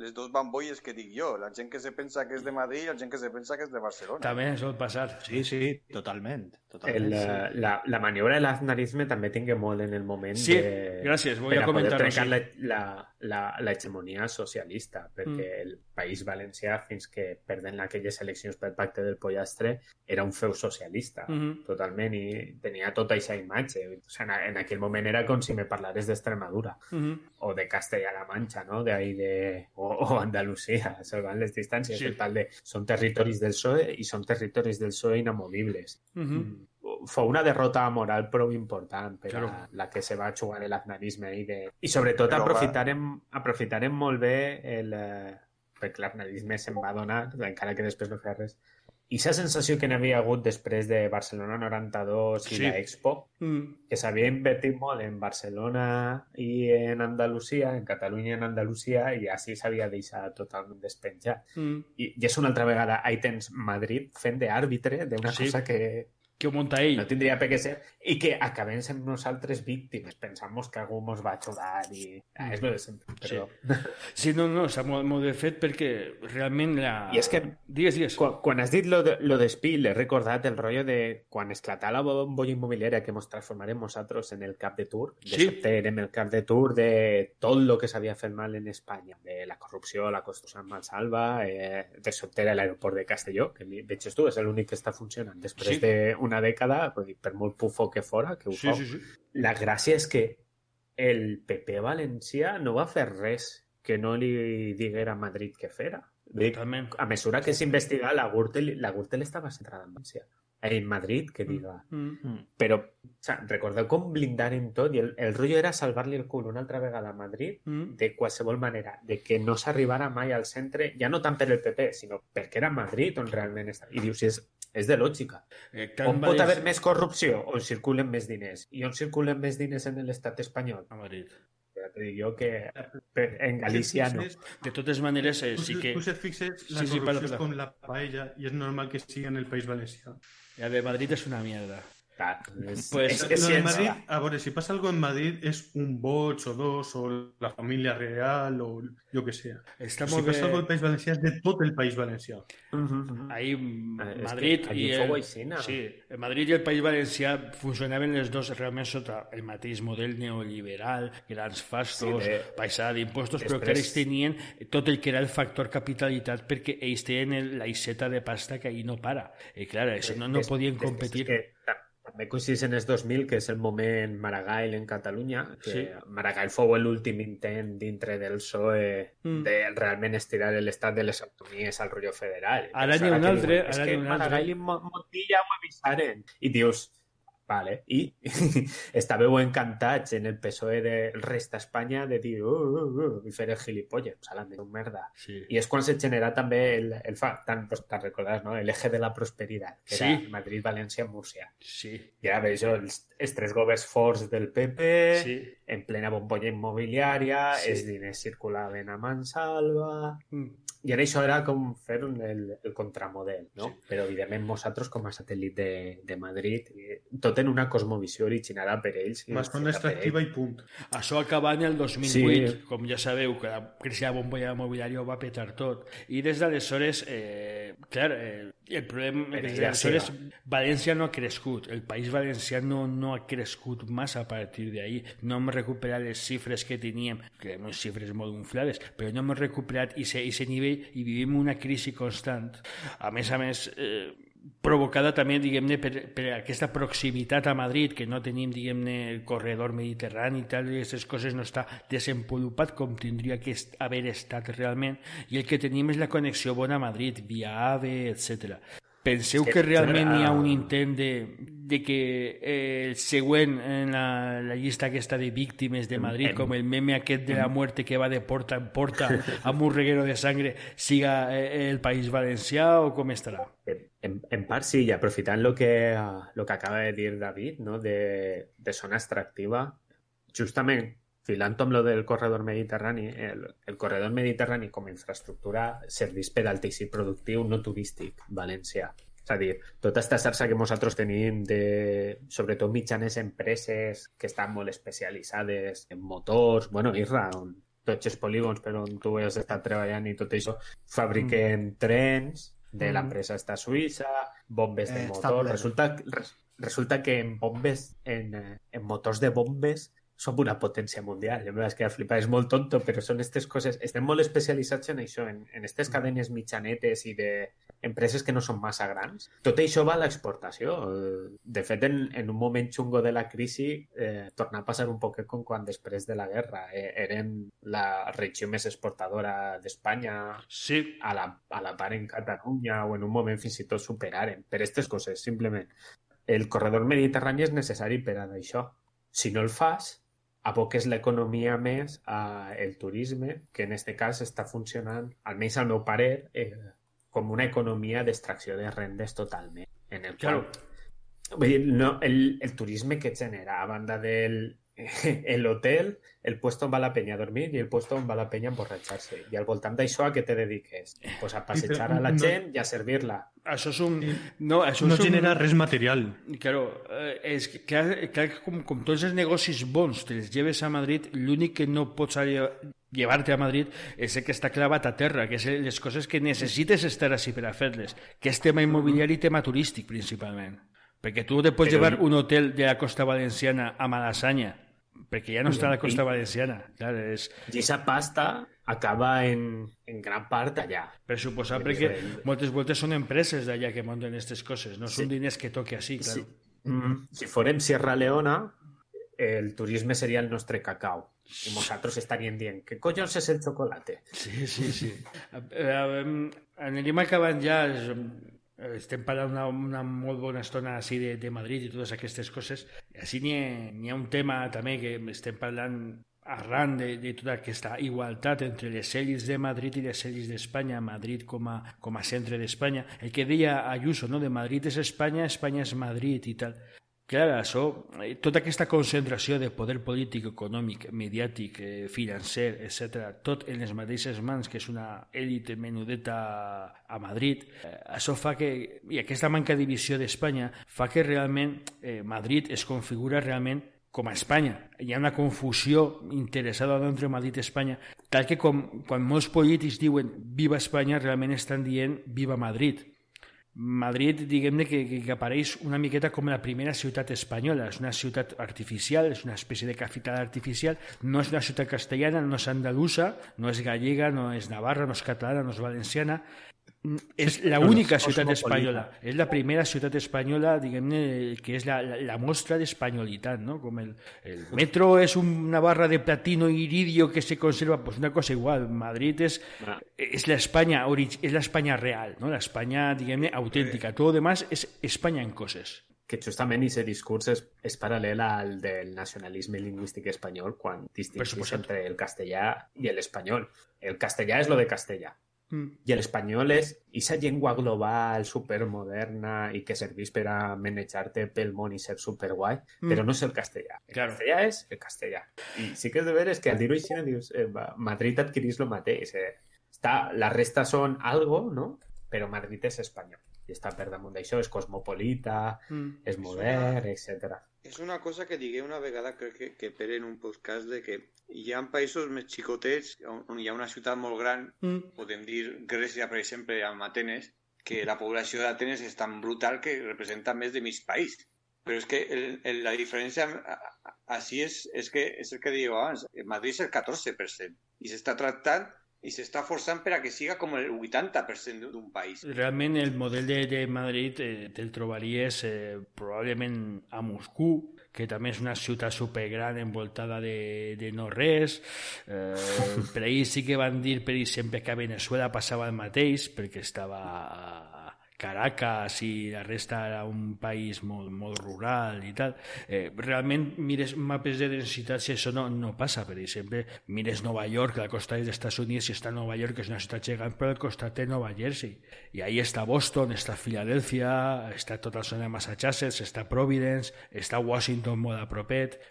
les dos bambolles que dic jo. La gent que se pensa que és de Madrid i la gent que se pensa que és de Barcelona. També sol passar. Sí, sí, totalment. totalment El, sí. eh, la, la maniobra de l'aznarisme també tingué molt en el moment Sí, de, gràcies, voy per a poder trencar sí. la, la, la, la hegemonia socialista, perquè Mm. el País Valencià, fins que perden aquelles eleccions pel pacte del pollastre, era un feu socialista, Mhm. totalment, i tenia tota aquesta imatge. O sigui, en, en aquell moment era com si me parlares d'Extremadura Mhm. o de Castella-La Mancha, ¿no? De ahí de... O, o Andalucía, salvant les distàncies. Sí. El tal de... Són territoris del PSOE i són territoris del PSOE inamovibles. Mhm. Mm. Fue una derrota moral prou important per Claro. a la que se va jugar l'aznarisme i de... I sobretot Però aprofitarem, aprofitarem molt bé el... eh, perquè l'aznarisme se'n va donar, encara que després no feia res. I la sensació que n'havia hagut després de Barcelona 92 i Sí. la Expo, Mm. que s'havia invertit molt en Barcelona i en Andalusia, en Catalunya i en Andalusia, i així s'havia deixat totalment despenjat. Mm. I, I és una altra vegada, ahí tens Madrid fent d'àrbitre d'una Sí. cosa que Que ho monta ell. no tindria per què ser i que acabem sent nosaltres víctimes. Pensamos que algú mos va ajudar i... Ah, és lo de sempre, però... Sí, no, no, està molt, molt ben fet perquè realment la... I és que Digues, digues. Quan, quan has dit lo de, lo de Spiel, he recordat el rotllo de quan esclatà la bombolla immobiliària que ens transformarem nosaltres en el cap de Tour. De Sí. érem el cap de Tour de tot lo que s'havia fet mal en Espanya. De la corrupció, la construcció en Malsalva, eh, de sobte l'aeroport de Castelló, que veig tu, és l'únic que està funcionant. Després Sí. D'una dècada, vull dir, per molt pufo que fora, que ho Sí, fa, sí, sí. la gràcia és que el PP valencià no va fer res que no li diguera a Madrid que fera. A mesura que s'investiga, la Gürtel, la Gürtel estava centrada en València. En Madrid, que diga. Mm. Però, o sea, recordeu com blindaren tot i el, el rotllo era salvar-li el cul una altra vegada a Madrid Mm. de qualsevol manera, de que no s'arribara mai al centre, ja no tant per el PP, sinó perquè era Madrid on realment està. I dius, és, és de lògica. Eh, On Can pot haver més corrupció? On circulen més diners. I on circulen més diners en l'estat espanyol? A Madrid. Ja te dic jo que en Galícia no. De totes maneres, eh, sí que... tu si et fixes, la Sí, sí, corrupció com la paella i és normal que sigui en el País Valencià. La de Madrid és una mierda. Pues- és, Lo és de ciència. Madrid, a veure, si passa algo en Madrid és un boig o dos o la família real o jo que sea. Està si passa algo al bé... País Valencià és de tot el País Valencià. Mhm. Ahí Eh, Madrid que fou el, sí, Madrid i el País Valencià funcionaven les dos realment sota el mateix model neoliberal, grans fastos, Sí, de- paisada d'impostos, però que ells tenien tot el que era el factor capitalitat perquè ells tenen el- la iseta de pasta que ahí no para. I clar, això no, no Des- podien competir. Que, també coincideix en els 2000, que és el moment Maragall en Catalunya, que Sí. Maragall fou l'últim intent dintre del PSOE Mm. de realment estirar l'estat de les autonomies al rotllo federal. Ara n'hi ha un altre, diuen, és ara que un altre. Maragall i Mo- Montilla ho avisaren. I dius, vale, i estàveu encantats en el PSOE del rest d'Espanya de dir, uh, uh, uh, i fer el gilipolles, salam de merda. Sí. I és quan se genera també el, el fa, tan, pues, no? el eje de la prosperitat, que Sí. era Madrid, València, Múrcia. Sí, I ara veig els, els tres governs forts del PP, sí. En plena bombolla immobiliària, Sí. els diners circulaven a mansalva... Mm. I ara això era com fer un, el, el contramodel, no? Sí. Però evidentment nosaltres com a satèl·lit de, de Madrid, eh, tot en una cosmovisió originada per ells. feta per extractiva i punt. Això acaba en el 2008, Sí. com ja sabeu, que la crisi de la bombolla immobiliària ho va petar tot. I des d'aleshores, eh, clar, eh, el problema és que València no ha crescut, el País Valencià no, no ha crescut massa a partir d'ahir. No hem recuperat les xifres que teníem, que eren unes xifres molt inflades, però no hem recuperat aquest nivell i vivim una crisi constant. A més a més, eh, provocada també, diguem-ne, per, per aquesta proximitat a Madrid, que no tenim, diguem-ne, el corredor mediterrani i tal, i aquestes coses no està desenvolupat com tindria que est haver estat realment, i el que tenim és la connexió bona a Madrid, via AVE, etc. Penseu que, realment hi ha un ah. intent de, de que eh, el següent en la, la llista aquesta de víctimes de Madrid, com el meme aquest de la muerte que va de porta en porta amb un reguero de sangre, siga eh, el País Valencià o com estarà? En, en part sí, i aprofitant lo que, lo que acaba de dir David, no? de, de zona extractiva, justament filant amb lo del corredor mediterrani, el, el corredor mediterrani com a infraestructura serveix per al teixit productiu no turístic valencià. És a dir, tota aquesta xarxa que nosaltres tenim de, sobretot mitjanes empreses que estan molt especialitzades en motors, bueno, Isra, on, tots els polígons per on tu has estat treballant i tot això, fabriquen trens de Mm. l'empresa esta suïssa, bombes de Eh, està motor... Resulta, res- resulta que en bombes, en, eh, en motors de bombes, som una potència mundial. Jo em vaig quedar flipat. És molt tonto, però són aquestes coses... Estem molt especialitzats en això, en, aquestes cadenes mitjanetes i de empreses que no són massa grans. Tot això va a l'exportació. De fet, en, en un moment xungo de la crisi, eh, torna a passar un poquet com quan després de la guerra eh, eren la regió més exportadora d'Espanya, Sí, a la, a la part en Catalunya o en un moment fins i tot superaren. Per aquestes coses, simplement. El corredor mediterrani és necessari per a això. Si no el fas, aboques l'economia més al turisme, que en aquest cas està funcionant, almenys al meu parer, eh, com una economia d'extracció de rendes totalment. En el Claro. qual Vull dir, no, el, el turisme que genera, a banda del el hotel, el puesto on va la penya a dormir i el puesto on va la penya a emborratxar-se. I al voltant d'això a què te dediques? Pues a passejar a la no- gent i a servir-la. això és un... No, això No és un... genera res material. Claro, eh, és que, clar, que com, com tots els negocis bons te els lleves a Madrid, l'únic que no pots lle- llevar-te a Madrid és el que està clavat a terra, que és les coses que necessites estar així per a fer-les, que és tema immobiliari i tema turístic, principalment. Perquè tu te pots Però- llevar un hotel de la costa valenciana a Malassanya, perquè ja no està a la costa valenciana. Clar, és I aquesta pasta acaba en, en gran part allà. per suposar, perquè el- moltes voltes són empreses d'allà que munten aquestes coses, no són Sí. diners que toque així, clar. Si, mm, si fórem Sierra Leona, el turisme seria el nostre cacau. I nosaltres estaríem dient, què collons és el xocolate? Sí, sí, sí. Eh, anirem acabant ja. És- Estem parlant una, una molt bona estona així de, de Madrid i totes aquestes coses. Així n'hi ha, ha un tema també que estem parlant arran de, de tota aquesta igualtat entre les sèries de Madrid i les sèries d'Espanya, Madrid com a, com a centre d'Espanya. El que deia Ayuso, no? de Madrid és Espanya, Espanya és Madrid i tal. Clar, això, eh, tota aquesta concentració de poder polític, econòmic, mediàtic, eh, financer, etc., tot en les mateixes mans, que és una èlite menudeta a Madrid, eh, això fa que, i aquesta manca de visió d'Espanya, fa que realment eh, Madrid es configura realment com a Espanya. Hi ha una confusió interessada entre Madrid i Espanya, tal que com, quan molts polítics diuen viva Espanya, realment estan dient viva Madrid. Madrid, diguem-ne, que, que, apareix una miqueta com la primera ciutat espanyola. És una ciutat artificial, és una espècie de capital artificial, no és una ciutat castellana, no és andalusa, no és gallega, no és navarra, no és catalana, no és valenciana. És la única ciutat espanyola. És la primera ciutat espanyola, diguem-ne, que és la, la, la mostra d'espanyolitat, no? Com el, el metro és una barra de platino i iridio que se conserva, pues una cosa igual. Madrid és, Ah. és l'Espanya orig- és l'Espanya real, no? l'Espanya, diguem-ne, autèntica. Todo lo demás és Espanya en coses. Que justament aquest discurs és, és paral·lel al del nacionalisme lingüístic espanyol quan distingeix entre el castellà i l'espanyol. El castellà és lo de castellà. Mm. I l'espanyol és aquesta llengua global, supermoderna i que serveix per a manejar-te pel món i ser superguai, Mm. però no és el castellà. El Claro. castellà és el castellà. I sí que és de veres que al dir-ho així dius, eh, Madrid adquirís el mateix. Eh. Està, la resta són algo, no? Però Madrid és espanyol. I està per damunt d'això, és cosmopolita, Mm. és modern, etc. És una cosa que digué una vegada, crec que, que Pere en un podcast, de que hi ha països més xicotets on, on hi ha una ciutat molt gran, Mm. podem dir Grècia, per exemple, amb Atenes, que la població d'Atenes és tan brutal que representa més de mig país. Però és que el, el, la diferència així és, és que és el que dieu abans. Madrid és el 14% i s'està tractant i s'està forçant per a que siga com el 80% d'un país. Realment el model de, de Madrid eh, te'l trobaries eh, probablement a Moscou, que també és una ciutat supergran envoltada de, de no res. Eh, per ahir sí que van dir, per exemple, que a Venezuela passava el mateix, perquè estava Caracas i la resta era un país molt, molt rural i tal. Eh, mires mapes de densitat i això no, no passa. Per exemple, mires Nova York, la costa dels Estats Units, i està Nova York, que és una ciutat gegant, però al costat té Nova Jersey. I ahí està Boston, està Filadèlfia, està tota la zona de Massachusetts, està Providence, està Washington molt a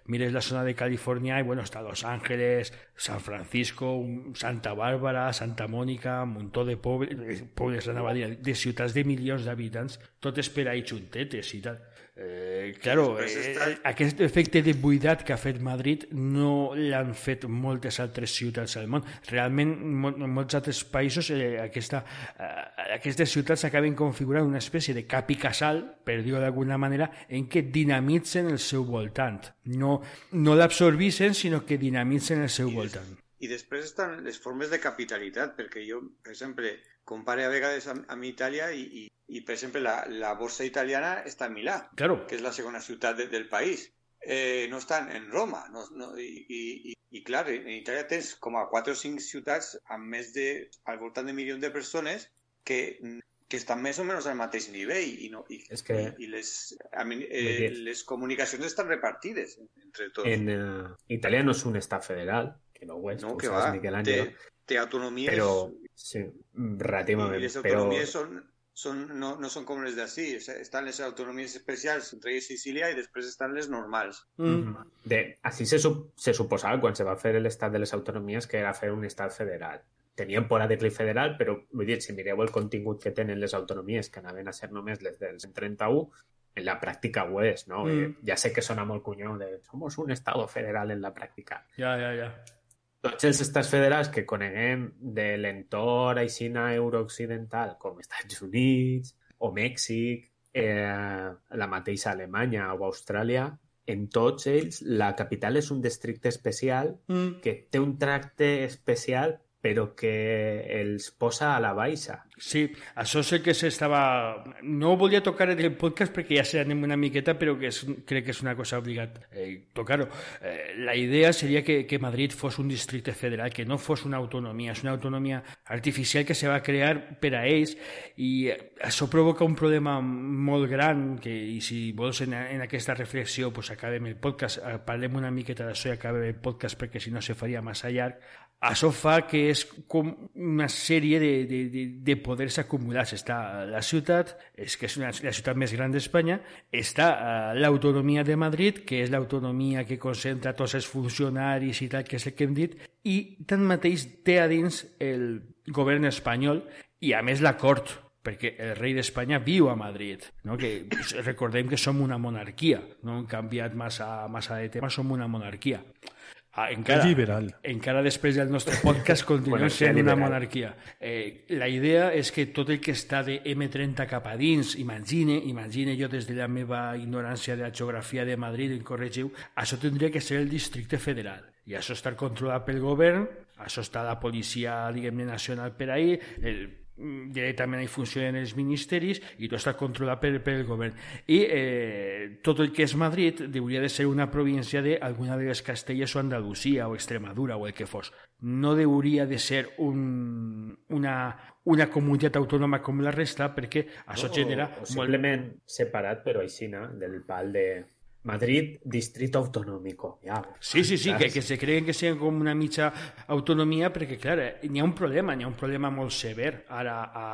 mires la zona de Califòrnia i bueno, està Los Ángeles, San Francisco, Santa Bàrbara, Santa Mònica, un muntó de pobles, pobles anava a dir, de ciutats de milions d'habitants, totes per ahí juntetes i tal. Eh, claro, eh, aquest efecte de buidat que ha fet Madrid no l'han fet moltes altres ciutats del món. Realment, en molts altres països eh, aquesta, eh, aquestes ciutats acaben configurant una espècie de cap i casal, per dir-ho d'alguna manera, en què dinamitzen el seu voltant. No, no l'absorbeixen, sinó que dinamitzen el seu I voltant. I després estan les formes de capitalitat, perquè jo, per exemple, compare a vegades amb, amb Itàlia i, i, i, per exemple, la, la borsa italiana està a Milà, Claro, que és la segona ciutat de, del país. Eh, no estan en Roma. No, no, i, i, i, clar, en Itàlia tens com a 4 o 5 ciutats amb més de, al voltant de milions de persones que, que estan més o menys al mateix nivell i, no, i, És que- i, i les, a mi, eh, les comunicacions estan repartides entre tots. En eh, Italia no és un estat federal, que no ho és, no, que saps, va. Miquel Té, Àngel, té autonomies però sí, i relativament, les però autonomies són, són, no, no són com les d'ací. O sigui, Estan les autonomies especials entre ells Sicília i després estan les normals. mm, de, así se, se suposava quan se va fer l'estat de les autonomies que era fer un estat federal. Tenien por a dir-li federal, però vull dir, si mireu el contingut que tenen les autonomies, que anaven a ser només les del 131, en la pràctica ho és, no? Mm. Eh, ja sé que sona molt cunyó de somos un estado federal en la pràctica. ja, ja, ja. Tots els estats federals que coneguem de l'entorn aixina eurooccidental, com Estats Units o Mèxic, eh, la mateixa Alemanya o Austràlia, en tots ells la capital és un districte especial Mm. que té un tracte especial però que els posa a la baixa. Sí, això el que s'estava... No volia tocar en el podcast perquè ja se anem una miqueta, però que és, crec que és una cosa obligat eh, tocar-ho. Eh, la idea seria que, que Madrid fos un districte federal, que no fos una autonomia, és una autonomia artificial que se va crear per a ells i això provoca un problema molt gran que, i si vols en, en aquesta reflexió pues acabem el podcast, eh, parlem una miqueta d'això i acabem el podcast perquè si no se faria massa llarg això fa que és com una sèrie de, de, de, de poders acumulats. Està la ciutat, és que és una, la ciutat més gran d'Espanya, està uh, l'autonomia de Madrid, que és l'autonomia que concentra tots els funcionaris i tal, que és el que hem dit, i tanmateix té a dins el govern espanyol i a més la cort, perquè el rei d'Espanya viu a Madrid, no? que recordem que som una monarquia, no hem canviat massa, massa de tema, som una monarquia. Ah, encara, Liberal. encara després del nostre podcast continuem Monarquia sent una monarquia. Eh, la idea és que tot el que està de M30 cap a dins, imagine, imagine jo des de la meva ignorància de la geografia de Madrid, em corregiu, això tindria que ser el districte federal. I això està controlat pel govern, això està la policia, diguem-ne, nacional per ahí, el, directament hi funcionen els ministeris i tot està controlat per, per el govern. I eh, tot el que és Madrid hauria de ser una província d'alguna de les Castelles o Andalusia o Extremadura o el que fos. No hauria de ser un, una, una comunitat autònoma com la resta perquè això genera o, o molt... simplement separat, però aixina, del pal de Madrid, distrito autonómico. Ja, Sí, sí, sí, que, que se creen que siguin com una mitja autonomia perquè, clar, eh, n'hi ha un problema, n'hi ha un problema molt sever ara a,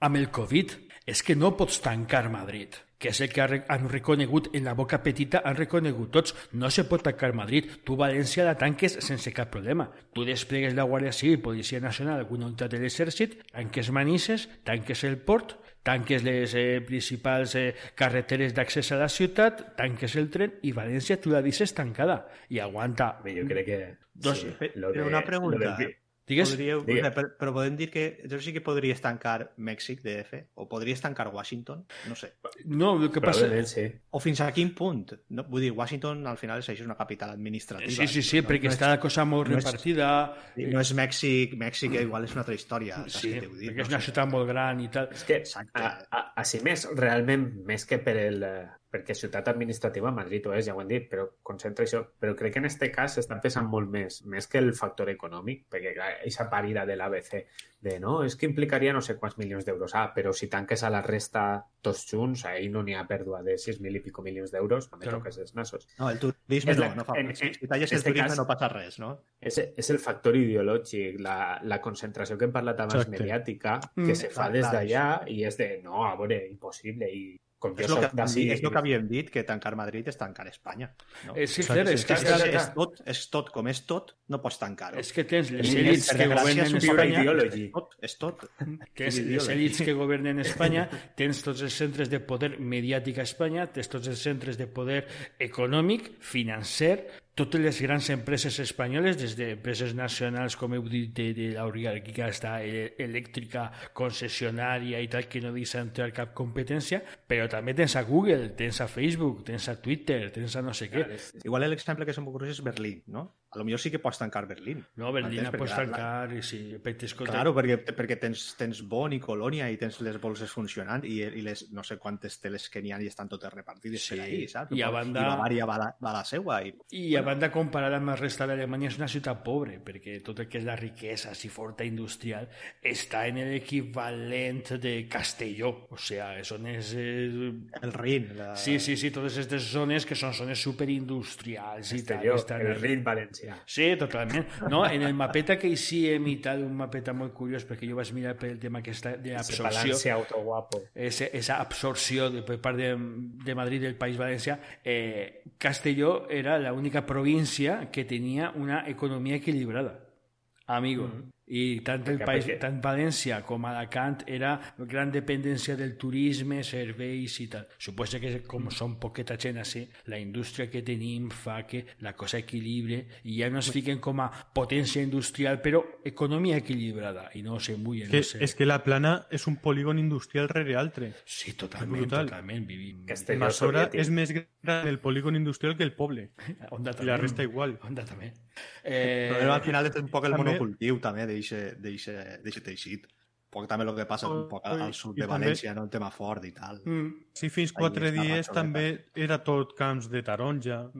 amb el Covid. És que no pots tancar Madrid, que és el que han reconegut en la boca petita, han reconegut tots. No se pot tancar Madrid. Tu, València, la tanques sense cap problema. Tu desplegues la Guàrdia Civil, Policia Nacional, alguna unitat de l'exèrcit, tanques Manises, tanques el port, tanques les eh, principals eh, carreteres d'accés a la ciutat, tanques el tren i València tu la deixes tancada i aguanta. Bé, jo crec que... Dos- lo però de- una pregunta, lo del- Digues? Podríeu, Digue. o sea, però, però podem dir que jo sí que podries tancar Mèxic, DF, o podries tancar Washington, no sé. No, el que passa... Sí. O fins a quin punt? No, vull dir, Washington al final és, això, és una capital administrativa. Sí, sí, sí, no, perquè no està la cosa molt no és- repartida. És, no és Mèxic, Mèxic igual és una altra història. saps Sí, dir? perquè és una ciutat molt gran i tal. És que, Exacte. a, a, així més, realment, més que per el, eh, perquè ciutat administrativa Madrid ho és, ja ho hem dit, però concentra això. Però crec que en aquest cas està pesant molt més, més que el factor econòmic, perquè clar, aquesta parida de l'ABC de no, és que implicaria no sé quants milions d'euros. Ah, però si tanques a la resta tots junts, ahí no n'hi ha pèrdua de 6.000 i pico milions d'euros, també Claro. toques els nassos. No, el turisme És no, la- no fa en- en si talles el este turisme cas- no passa res, no? És, és el factor ideològic, la, la concentració que hem parlat abans Exacte. mediàtica, Mm. que se fa Clar, des d'allà i és de, no, a veure, impossible. I com És el, que, d'ací... és el que havíem dit, que tancar Madrid és tancar Espanya. No? Clar, és que, és, està, és, tot, és tot, com és tot, no pots tancar-ho. és que tens les per que governen és Espanya ideology. Tot, és tot. tens Pure les èlits que governen Espanya, tens tots els centres de poder mediàtic a Espanya, tens tots els centres de poder econòmic, financer, totes les grans empreses espanyoles, des d'empreses nacionals, com heu dit, de, de l'oligarquia està elèctrica, concessionària i tal, que no deixa entrar cap competència, però també tens Google, tens a Facebook, tens a Twitter, tens a no sé què. Igual l'exemple que se m'ocorre és Berlín, no? A lo millor sí que pots tancar Berlín. No, Berlín pots Perquè la- tancar, i sí, escolta, Claro, perquè, perquè tens, tens Bonn i Colònia i tens les bolses funcionant i, i les no sé quantes teles que n'hi ha i estan totes repartides Sí. per ahí, saps? I a banda- I Bavària va, la, va la seua. I, I a banda, comparat amb la resta d'Alemanya, és una ciutat pobra, perquè tot el que és la riquesa, si forta industrial, està en l'equivalent de Castelló. O sea, són és... Eh... el Rin. La... Sí, sí, sí, totes aquestes zones que són zones superindustrials i tal. Castelló, estan el ahí. Rin Sí, totalment. No, en el mapeta que hiciem i tal, un mapeta molt curiós, perquè jo vaig mirar per el tema aquesta de Ese balance autoguapo. ese, esa absorció de, per part de, de Madrid del País Valencià, eh, Castelló era la única província que tenia una economia equilibrada. Amigo. I tant el Perquè- país, perquè- tant València com Alacant era gran dependència del turisme, serveis i tal. Suposa que com som poqueta gent així, la indústria que tenim fa que la cosa equilibre i ja no es fiquen com a potència industrial, però economia equilibrada i no se mullen. Que, no sé. és que la plana és un polígon industrial rere altre. Sí, totalment, totalment. Vivim... Castelló Masora és més gran el polígon industrial que el poble. Onda I la resta igual. Onda també. Eh... Però al final és un poc el també- monocultiu també d'eixe teixit. Un poc també el que passa un poc al, al sud I de també- València, no? el tema fort i tal. mm, Si fins Ahí quatre dies també era tot camps de taronja.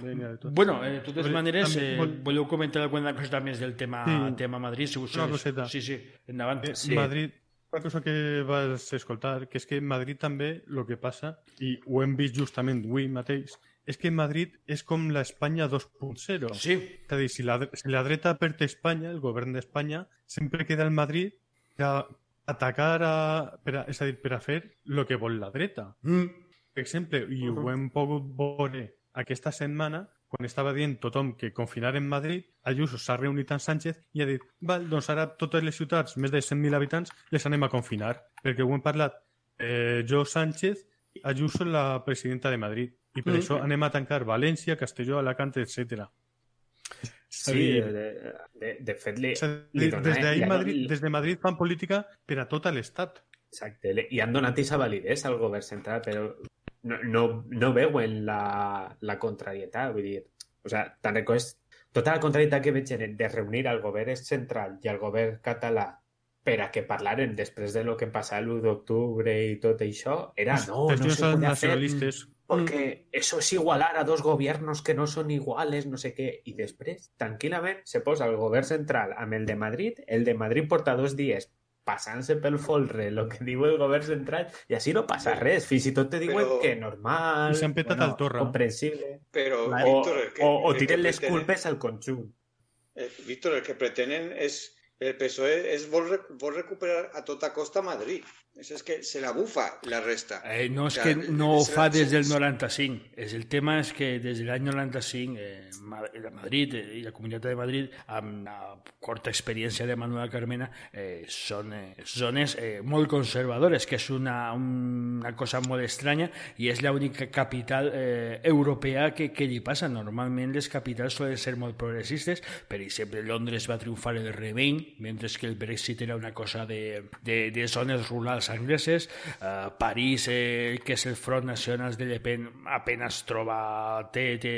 De tot. Bueno, eh, de totes maneres, també eh, vol- voleu comentar alguna cosa més del tema, Sí. tema Madrid? Si us Una coseta. Sí, sí, endavant. Eh, Sí. Madrid, una cosa que vas escoltar, que és que en Madrid també el que passa, i ho hem vist justament avui mateix, és que Madrid és com l'Espanya 2.0. Sí, És a dir, si la, si la dreta perd Espanya, el govern d'Espanya, sempre queda el Madrid per a atacar, a, per a, és a dir, per a fer el que vol la dreta. mm, Per exemple, i ho hem pogut veure aquesta setmana, quan estava dient tothom que confinar en Madrid, Ayuso s'ha reunit amb Sánchez i ha dit val, doncs ara totes les ciutats, més de 100.000 habitants, les anem a confinar. Perquè ho hem parlat eh, jo, Sánchez, Ayuso, la presidenta de Madrid. I per Mm. això anem a tancar València, Castelló, Alacant, etc. Sí, de, de, de fet, li, li des, li han- Madrid, des de Madrid fan política per a tot l'estat. Exacte, i han donat aquesta validesa al govern central, però no, no, no veuen la, la contrarietat, vull dir, o sea, te'n recordes tota la contrarietat que veig de reunir al govern central i al govern català per a que parlaren després de lo que passa l'1 d'octubre i tot això, era no, no se hacer nacionalistes. Porque eso es igualar a dos gobiernos que no son iguales, no sé què. I després, tranquil·lament, se posa el govern central amb el de Madrid, el de Madrid porta dos dies passant-se pel folre el que diu el govern central i així no passa res. Fins i tot te diuen Però- que normal, I petat al Torra. comprensible. Pero, O, Víctor, el que, o, o el que tiren les pretenen- culpes al conjunt. eh, Víctor, el que pretenen es el PSOE es vol, re- vol recuperar a tota costa Madrid. Eso es que se la bufa la resta. Eh, no és O que sea, no ho se- fa des del 95. És el tema és que des de l'any 95 eh, Ma- la Madrid eh, i la Comunitat de Madrid, amb la corta experiència de Manuel Carmena, eh, són eh, zones eh, molt conservadores, que és una, una cosa molt estranya i és l'única capital eh, europea que, que li passa. Normalment les capitals solen ser molt progressistes. Per exemple, Londres va triomfar el Remain, mentre que el Brexit era una cosa de, de, de zones rurals angleses. Uh, París, eh, que és el Front Nacional de Le Pen, apenas troba... té, té,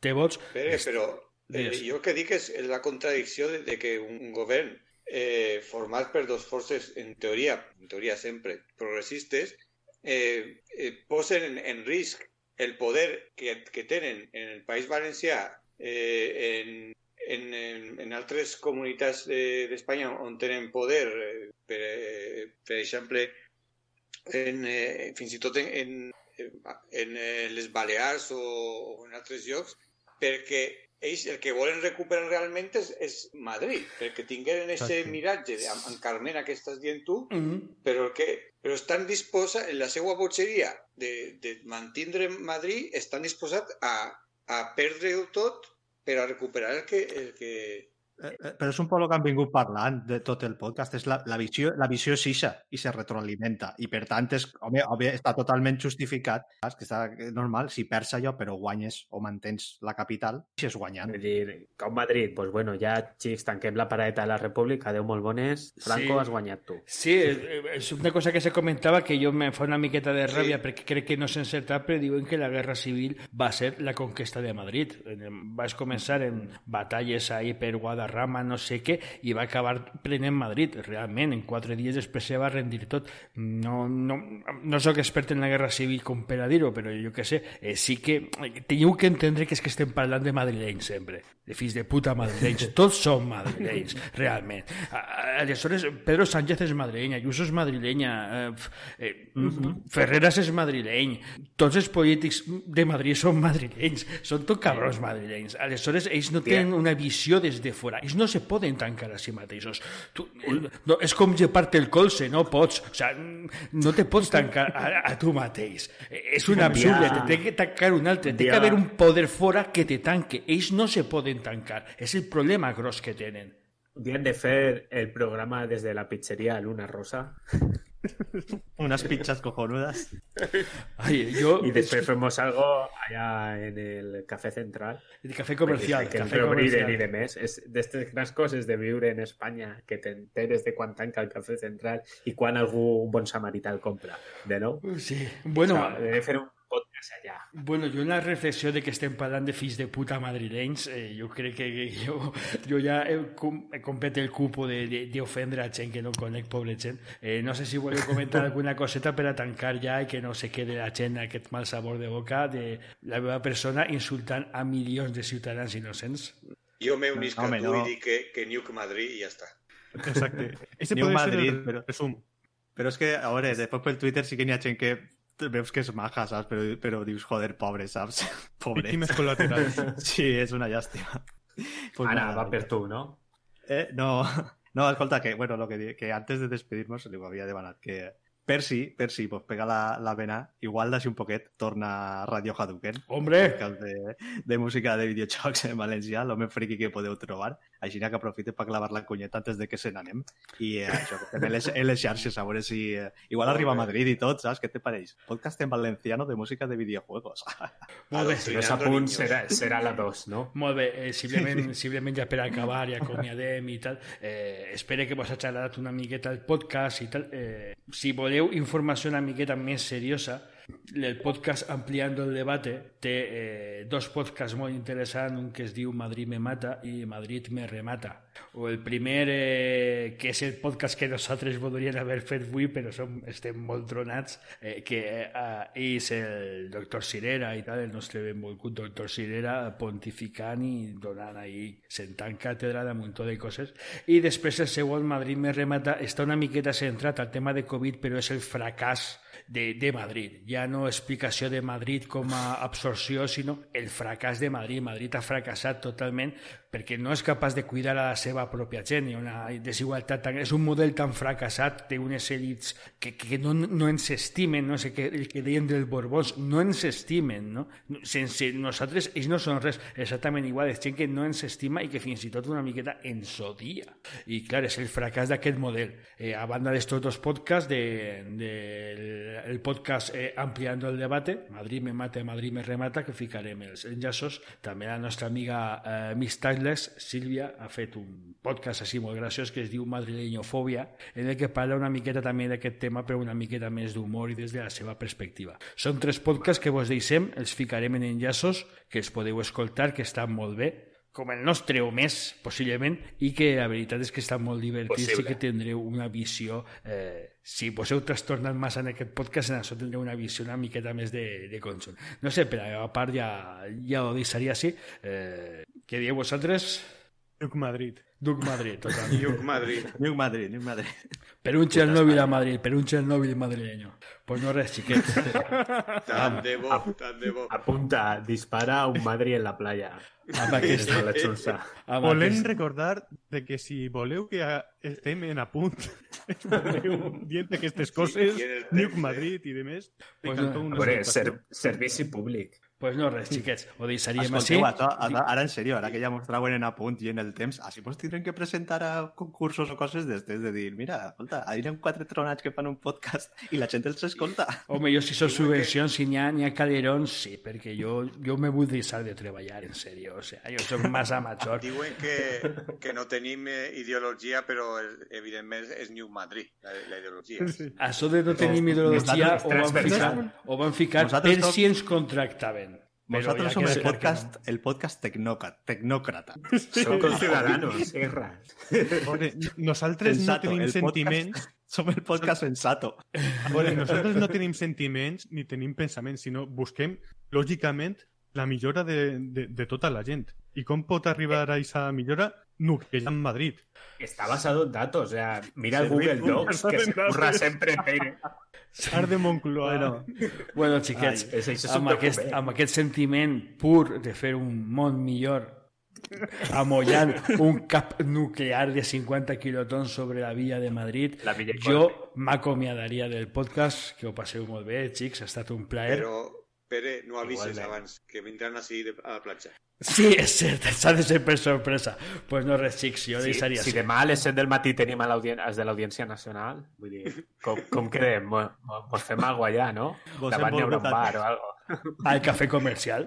té vots. Pere, però eh, jo que dic és la contradicció de, de que un govern eh, format per dos forces, en teoria, en teoria sempre, progressistes, eh, eh, posen en, en risc el poder que, que tenen en el País Valencià eh, en, en, en, en altres comunitats d'Espanya on tenen poder, eh, per, eh, per exemple, en, eh, fins i tot en, en, en eh, les Balears o, o en altres llocs, perquè ells el que volen recuperar realment és, és Madrid, perquè tingueren Exacte. miratge de, amb, amb Carmena que estàs dient tu, Mhm. però que però estan disposats, en la seva botxeria de, de mantindre Madrid, estan disposats a, a perdre-ho tot per a recuperar el que, el que, Però és un poc el que han vingut parlant de tot el podcast. És la, la, visió, la visió és ixa i se retroalimenta. I per tant, és, home, home, està totalment justificat. Saps? Que està normal, si perds allò però guanyes o mantens la capital, si és guanyant. És dir, com Madrid, doncs bueno, ja, xics, tanquem la paradeta de la República, adeu molt bones, Franco, Sí. has guanyat tu. Sí, eh, és una cosa que se comentava que jo me fa una miqueta de ràbia Sí. perquè crec que no és encertat, però diuen que la guerra civil va ser la conquesta de Madrid. Eh, Vas començar en batalles ahí per Guadarrama, no sé què, i va acabar prenent Madrid. Realment, en quatre dies després se va rendir tot. No, no, no sóc expert en la guerra civil com per a dir-ho, però jo que sé, eh, sí que eh, teniu que entendre que és que estem parlant de madrilenys sempre, de fills de puta madrilenys. Tots som madrilenys, realment. Aleshores, Pedro Sánchez és madrileny, Ayuso és madrilenya, eh, eh, Ferreras és madrileny, tots els polítics de Madrid són madrilenys, són tot cabrons madrilenys. Aleshores, ells no tenen una visió des de fora, ells no se poden tancar a si mateixos. Tu, no, és com llepar-te el colze, no pots, o sea, no te pots tancar a, a tu mateix. Eh, És un absurd, te té que tancar un altre, té que haver un poder fora que te tanque. Ells no se poden tancar, és el problema gros que tenen. Bien de fer el programa desde la pizzería Luna Rosa Unas pinchas cojonudas. Ai, jo... y después fuimos algo allá en el Café Central. El café comercial, que café comercial. i de més. És d'aquestes grans coses de viure en Espanya que t'enteres de quan tanca el Café Central i quan algú un bon samarità el compra. De nou? Sí, bueno, o he de fer un podcast allà. Bueno, jo en la reflexió de que estem parlant de fills de puta madrilenys, eh, jo crec que, jo, jo ja he, com, he complet el cupo de- de- d'ofendre a gent que no conec, pobre gent. Eh, no sé si voleu comentar alguna coseta per a tancar ja i que no se quede la gent aquest mal sabor de boca de la meva persona insultant a milions de ciutadans innocents. jo me unisc No, a tu no. i dic que, que Nuke Madrid i ja està. Exacte. Este un ser Madrid, el pero- resum. Però és que, a veure, després pel Twitter sí que n'hi ha gent que veus que és maja, saps? Però, però dius, joder, pobre, saps? Pobre. Colaterales. Sí, és una llàstima. Pues Ara, nada, va per tu, no? Eh, no, no, escolta, que, bueno, lo que, antes de despedirnos ho havia demanat, que Percy, Percy, pues pega la, la vena, igual d'així un poquet torna a Radio Hadouken, Hombre, podcast de, de música de videojocs en valencià, l'home friki que podeu trobar, així que aprofite per clavar la cunyeta antes de que se n'anem, i eh, això, que també les, les xarxes, a veure si... Eh, igual arriba a Madrid i tot, saps? Què te pareix? Podcast en valenciano de música de videojuegos. molt bé. Si no s'apunt, niños. serà, serà la 2, no? Molt bé, eh, simplement, simplement ja per acabar i acomiadem i tal, eh, espero que vos ha agradat una miqueta el podcast i tal. Eh, si voleu informació una miqueta més seriosa, el podcast Ampliando el Debate té eh, dos podcasts molt interessants, un que es diu Madrid me mata i Madrid me remata. O el primer, eh, que és el podcast que nosaltres voldríem haver fet avui, però som, estem molt tronats, eh, que eh, és el doctor Cirera i tal, el nostre benvolgut doctor Cirera, pontificant i donant ahí, sentant càtedra de un muntó de coses. I després el segon, Madrid me remata, està una miqueta centrat al tema de Covid, però és el fracàs de, de Madrid. Ja no explicació de Madrid com a absorció, sinó el fracàs de Madrid. Madrid ha fracassat totalment perquè no és capaç de cuidar a la seva pròpia gent. Hi ha una desigualtat tan... És un model tan fracassat d'unes èlits que, que no, no ens estimen, no sé què, el que deien dels Borbons, no ens estimen, no? Sense nosaltres, ells no són res exactament igual, és gent que no ens estima i que fins i tot una miqueta ens odia. I clar, és el fracàs d'aquest model. Eh, a banda d'estos dos podcasts, de, de el, podcast eh, Ampliando el Debate, Madrid me mata, Madrid me remata, que ficarem els enllaços. També la nostra amiga eh, Miss Timeless, Sílvia, ha fet un podcast així molt graciós que es diu Madrileñofòbia, en el que parla una miqueta també d'aquest tema, però una miqueta més d'humor i des de la seva perspectiva. Són tres podcasts que vos deixem, els ficarem en enllaços, que els podeu escoltar, que estan molt bé, com el nostre o més, possiblement, i que la veritat és que estan molt divertits Possible. i que tindreu una visió... Eh, si vos heu trastornat massa en aquest podcast, en això tindreu una visió una miqueta més de, de consum. No sé, per a la meva part ja, ja ho deixaria així. Eh, què dieu vosaltres? Duc Madrid. Duc Madrid, total. Lluc Madrid. New Madrid, New Madrid. Per un Chernobyl a Madrid, per un Chernobyl madrileño. Pues no eres chiquet. tan de Bob, tan de Apunta, dispara a un Madrid en la playa. Ama que está la chulsa. Volem recordar de que si voleu que estem en a punt dient d'aquestes coses, sí, Nuc Madrid i demés... Pues, no, un veure, ser. Pues no res, xiquets. Ho deixaríem així. Escolteu, ara, ara, ara en serio, ara que ja mostraven en apunt i en el temps, així pues tindrem que presentar a concursos o coses d'estes, de dir, mira, escolta, hi ha quatre tronats que fan un podcast i la gent els escolta. Home, jo si són subvencions, si n'hi ha, ha calerons, sí, perquè jo, jo me vull deixar de treballar, en sèrio. O sea, jo soc massa major. Diuen que, que no tenim eh, ideologia, però evidentment és New Madrid, la, la ideologia. Sí. Això de no tenim ideologia ho van ficar, ho van ficar per si ens contractaven. Vosotros somos el podcast, no. el podcast tecnócrata. tecnócrata. Son conciudadanos, erra. Nosaltres sensato, no tenim sentiments... Podcast, som el podcast sensato. Bueno, nosaltres no tenim sentiments ni tenim pensaments, sinó busquem, lògicament, la millora de, de, de tota la gent. I com pot arribar a aquesta millora? Nucleant Madrid. Está basado en datos, o sea, mira el Google Docs, que se curra sempre Peire. Art de Moncloa. Bueno, Bueno, xiquets, Ai, és- amb, aquest, amb aquest sentiment pur de fer un món millor amollant un cap nuclear de 50 quilotons sobre la via de Madrid, La Villa jo m'acomiadaria del podcast, que ho passeu molt bé, xics, ha estat un plaer. Però, Pere, no avises Igualment. abans, que vindran així de, a la platja. Sí, és cert, s'ha de ser per sorpresa. Doncs pues no res, xics, jo Si, deixaria si així. demà a les 7 del matí tenim a els de l'Audiència Nacional, vull dir, com, com quedem? Mo- Mos fem alguna allà, no? Vos Davant n'hi haurà un bar o algo. Al cafè comercial.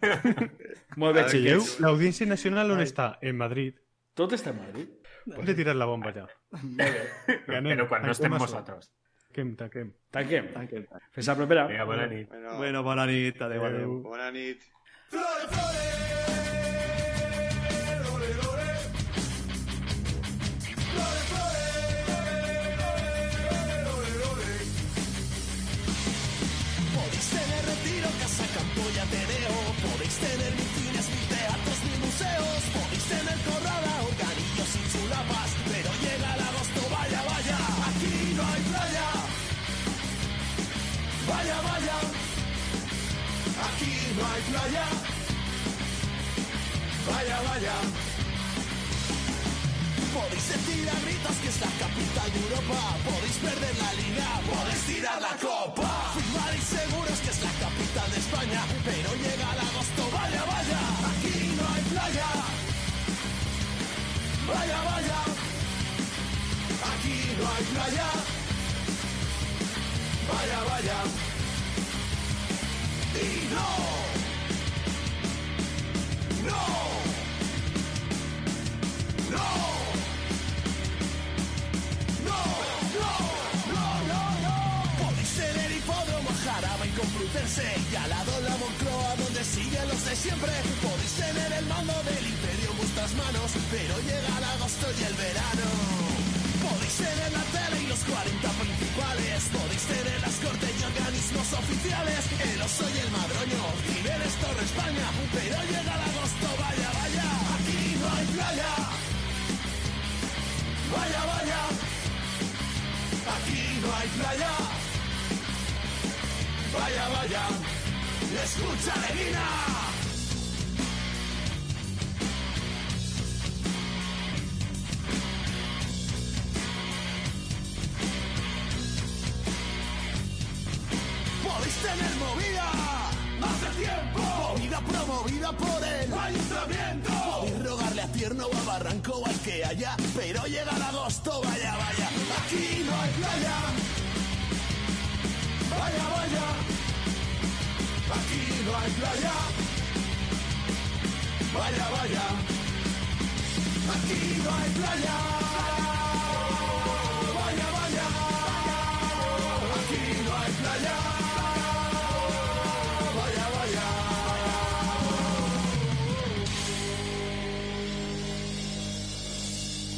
molt bé, xiquets. L'Audiència Nacional on està? En Madrid. Tot està a Madrid. Hem de tirar la bomba ja. Ganem. Però quan no estem Tanquem Taquem, taquem. Taquem. taquem, taquem. Fins la propera. Bueno, bona nit. No hay playa. Vaya, vaya. Podéis decir a gritos que es la capital de Europa. Podéis perder la liga, podéis tirar la copa. Firmaréis seguros que es la capital de España. Pero llega el agosto, vaya, vaya. Aquí no hay playa. Vaya, vaya. Aquí no hay playa. Vaya, vaya. Y al lado la Moncloa donde siguen los de siempre. Podéis tener el mando del imperio en vuestras manos, pero llega el agosto y el verano. Podéis tener la tele y los 40 principales. Podéis tener las cortes y organismos oficiales. El oso y el madroño, Cibeles, Torre España. Pero llega el agosto, vaya, vaya. Aquí no hay playa. Vaya, vaya. Aquí no hay playa. Vaya, vaya. Escucha, Leguina. Podéis tener movida. Hace tiempo. Movida promovida por el ayuntamiento. Podéis rogarle a Tierno o a Barranco o al que haya. Pero llega el agosto, vaya, vaya. Aquí no hay playa. Vaya, vaya. Aquí no hay playa. Vaya, vaya. Aquí no hay playa.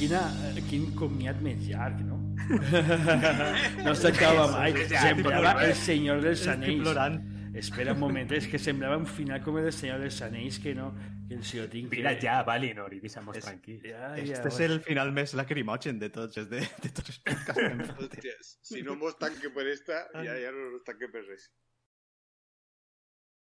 Quina, eh, quin comiat més llarg, no? no s'acaba mai. Semblava el senyor dels anells. plorant. Espera un moment, és que semblava un final com el del senyor dels anells que no, Que el ho tinc. Mira que- ja, Valinor, i deixa'm És- tranquil. Ja, Este ja, és el final més lacrimogen de tots, és de, de tots els podcasts que hem fet. Hòstia, si no mos tanque per esta, ja, ja no nos tanque per res.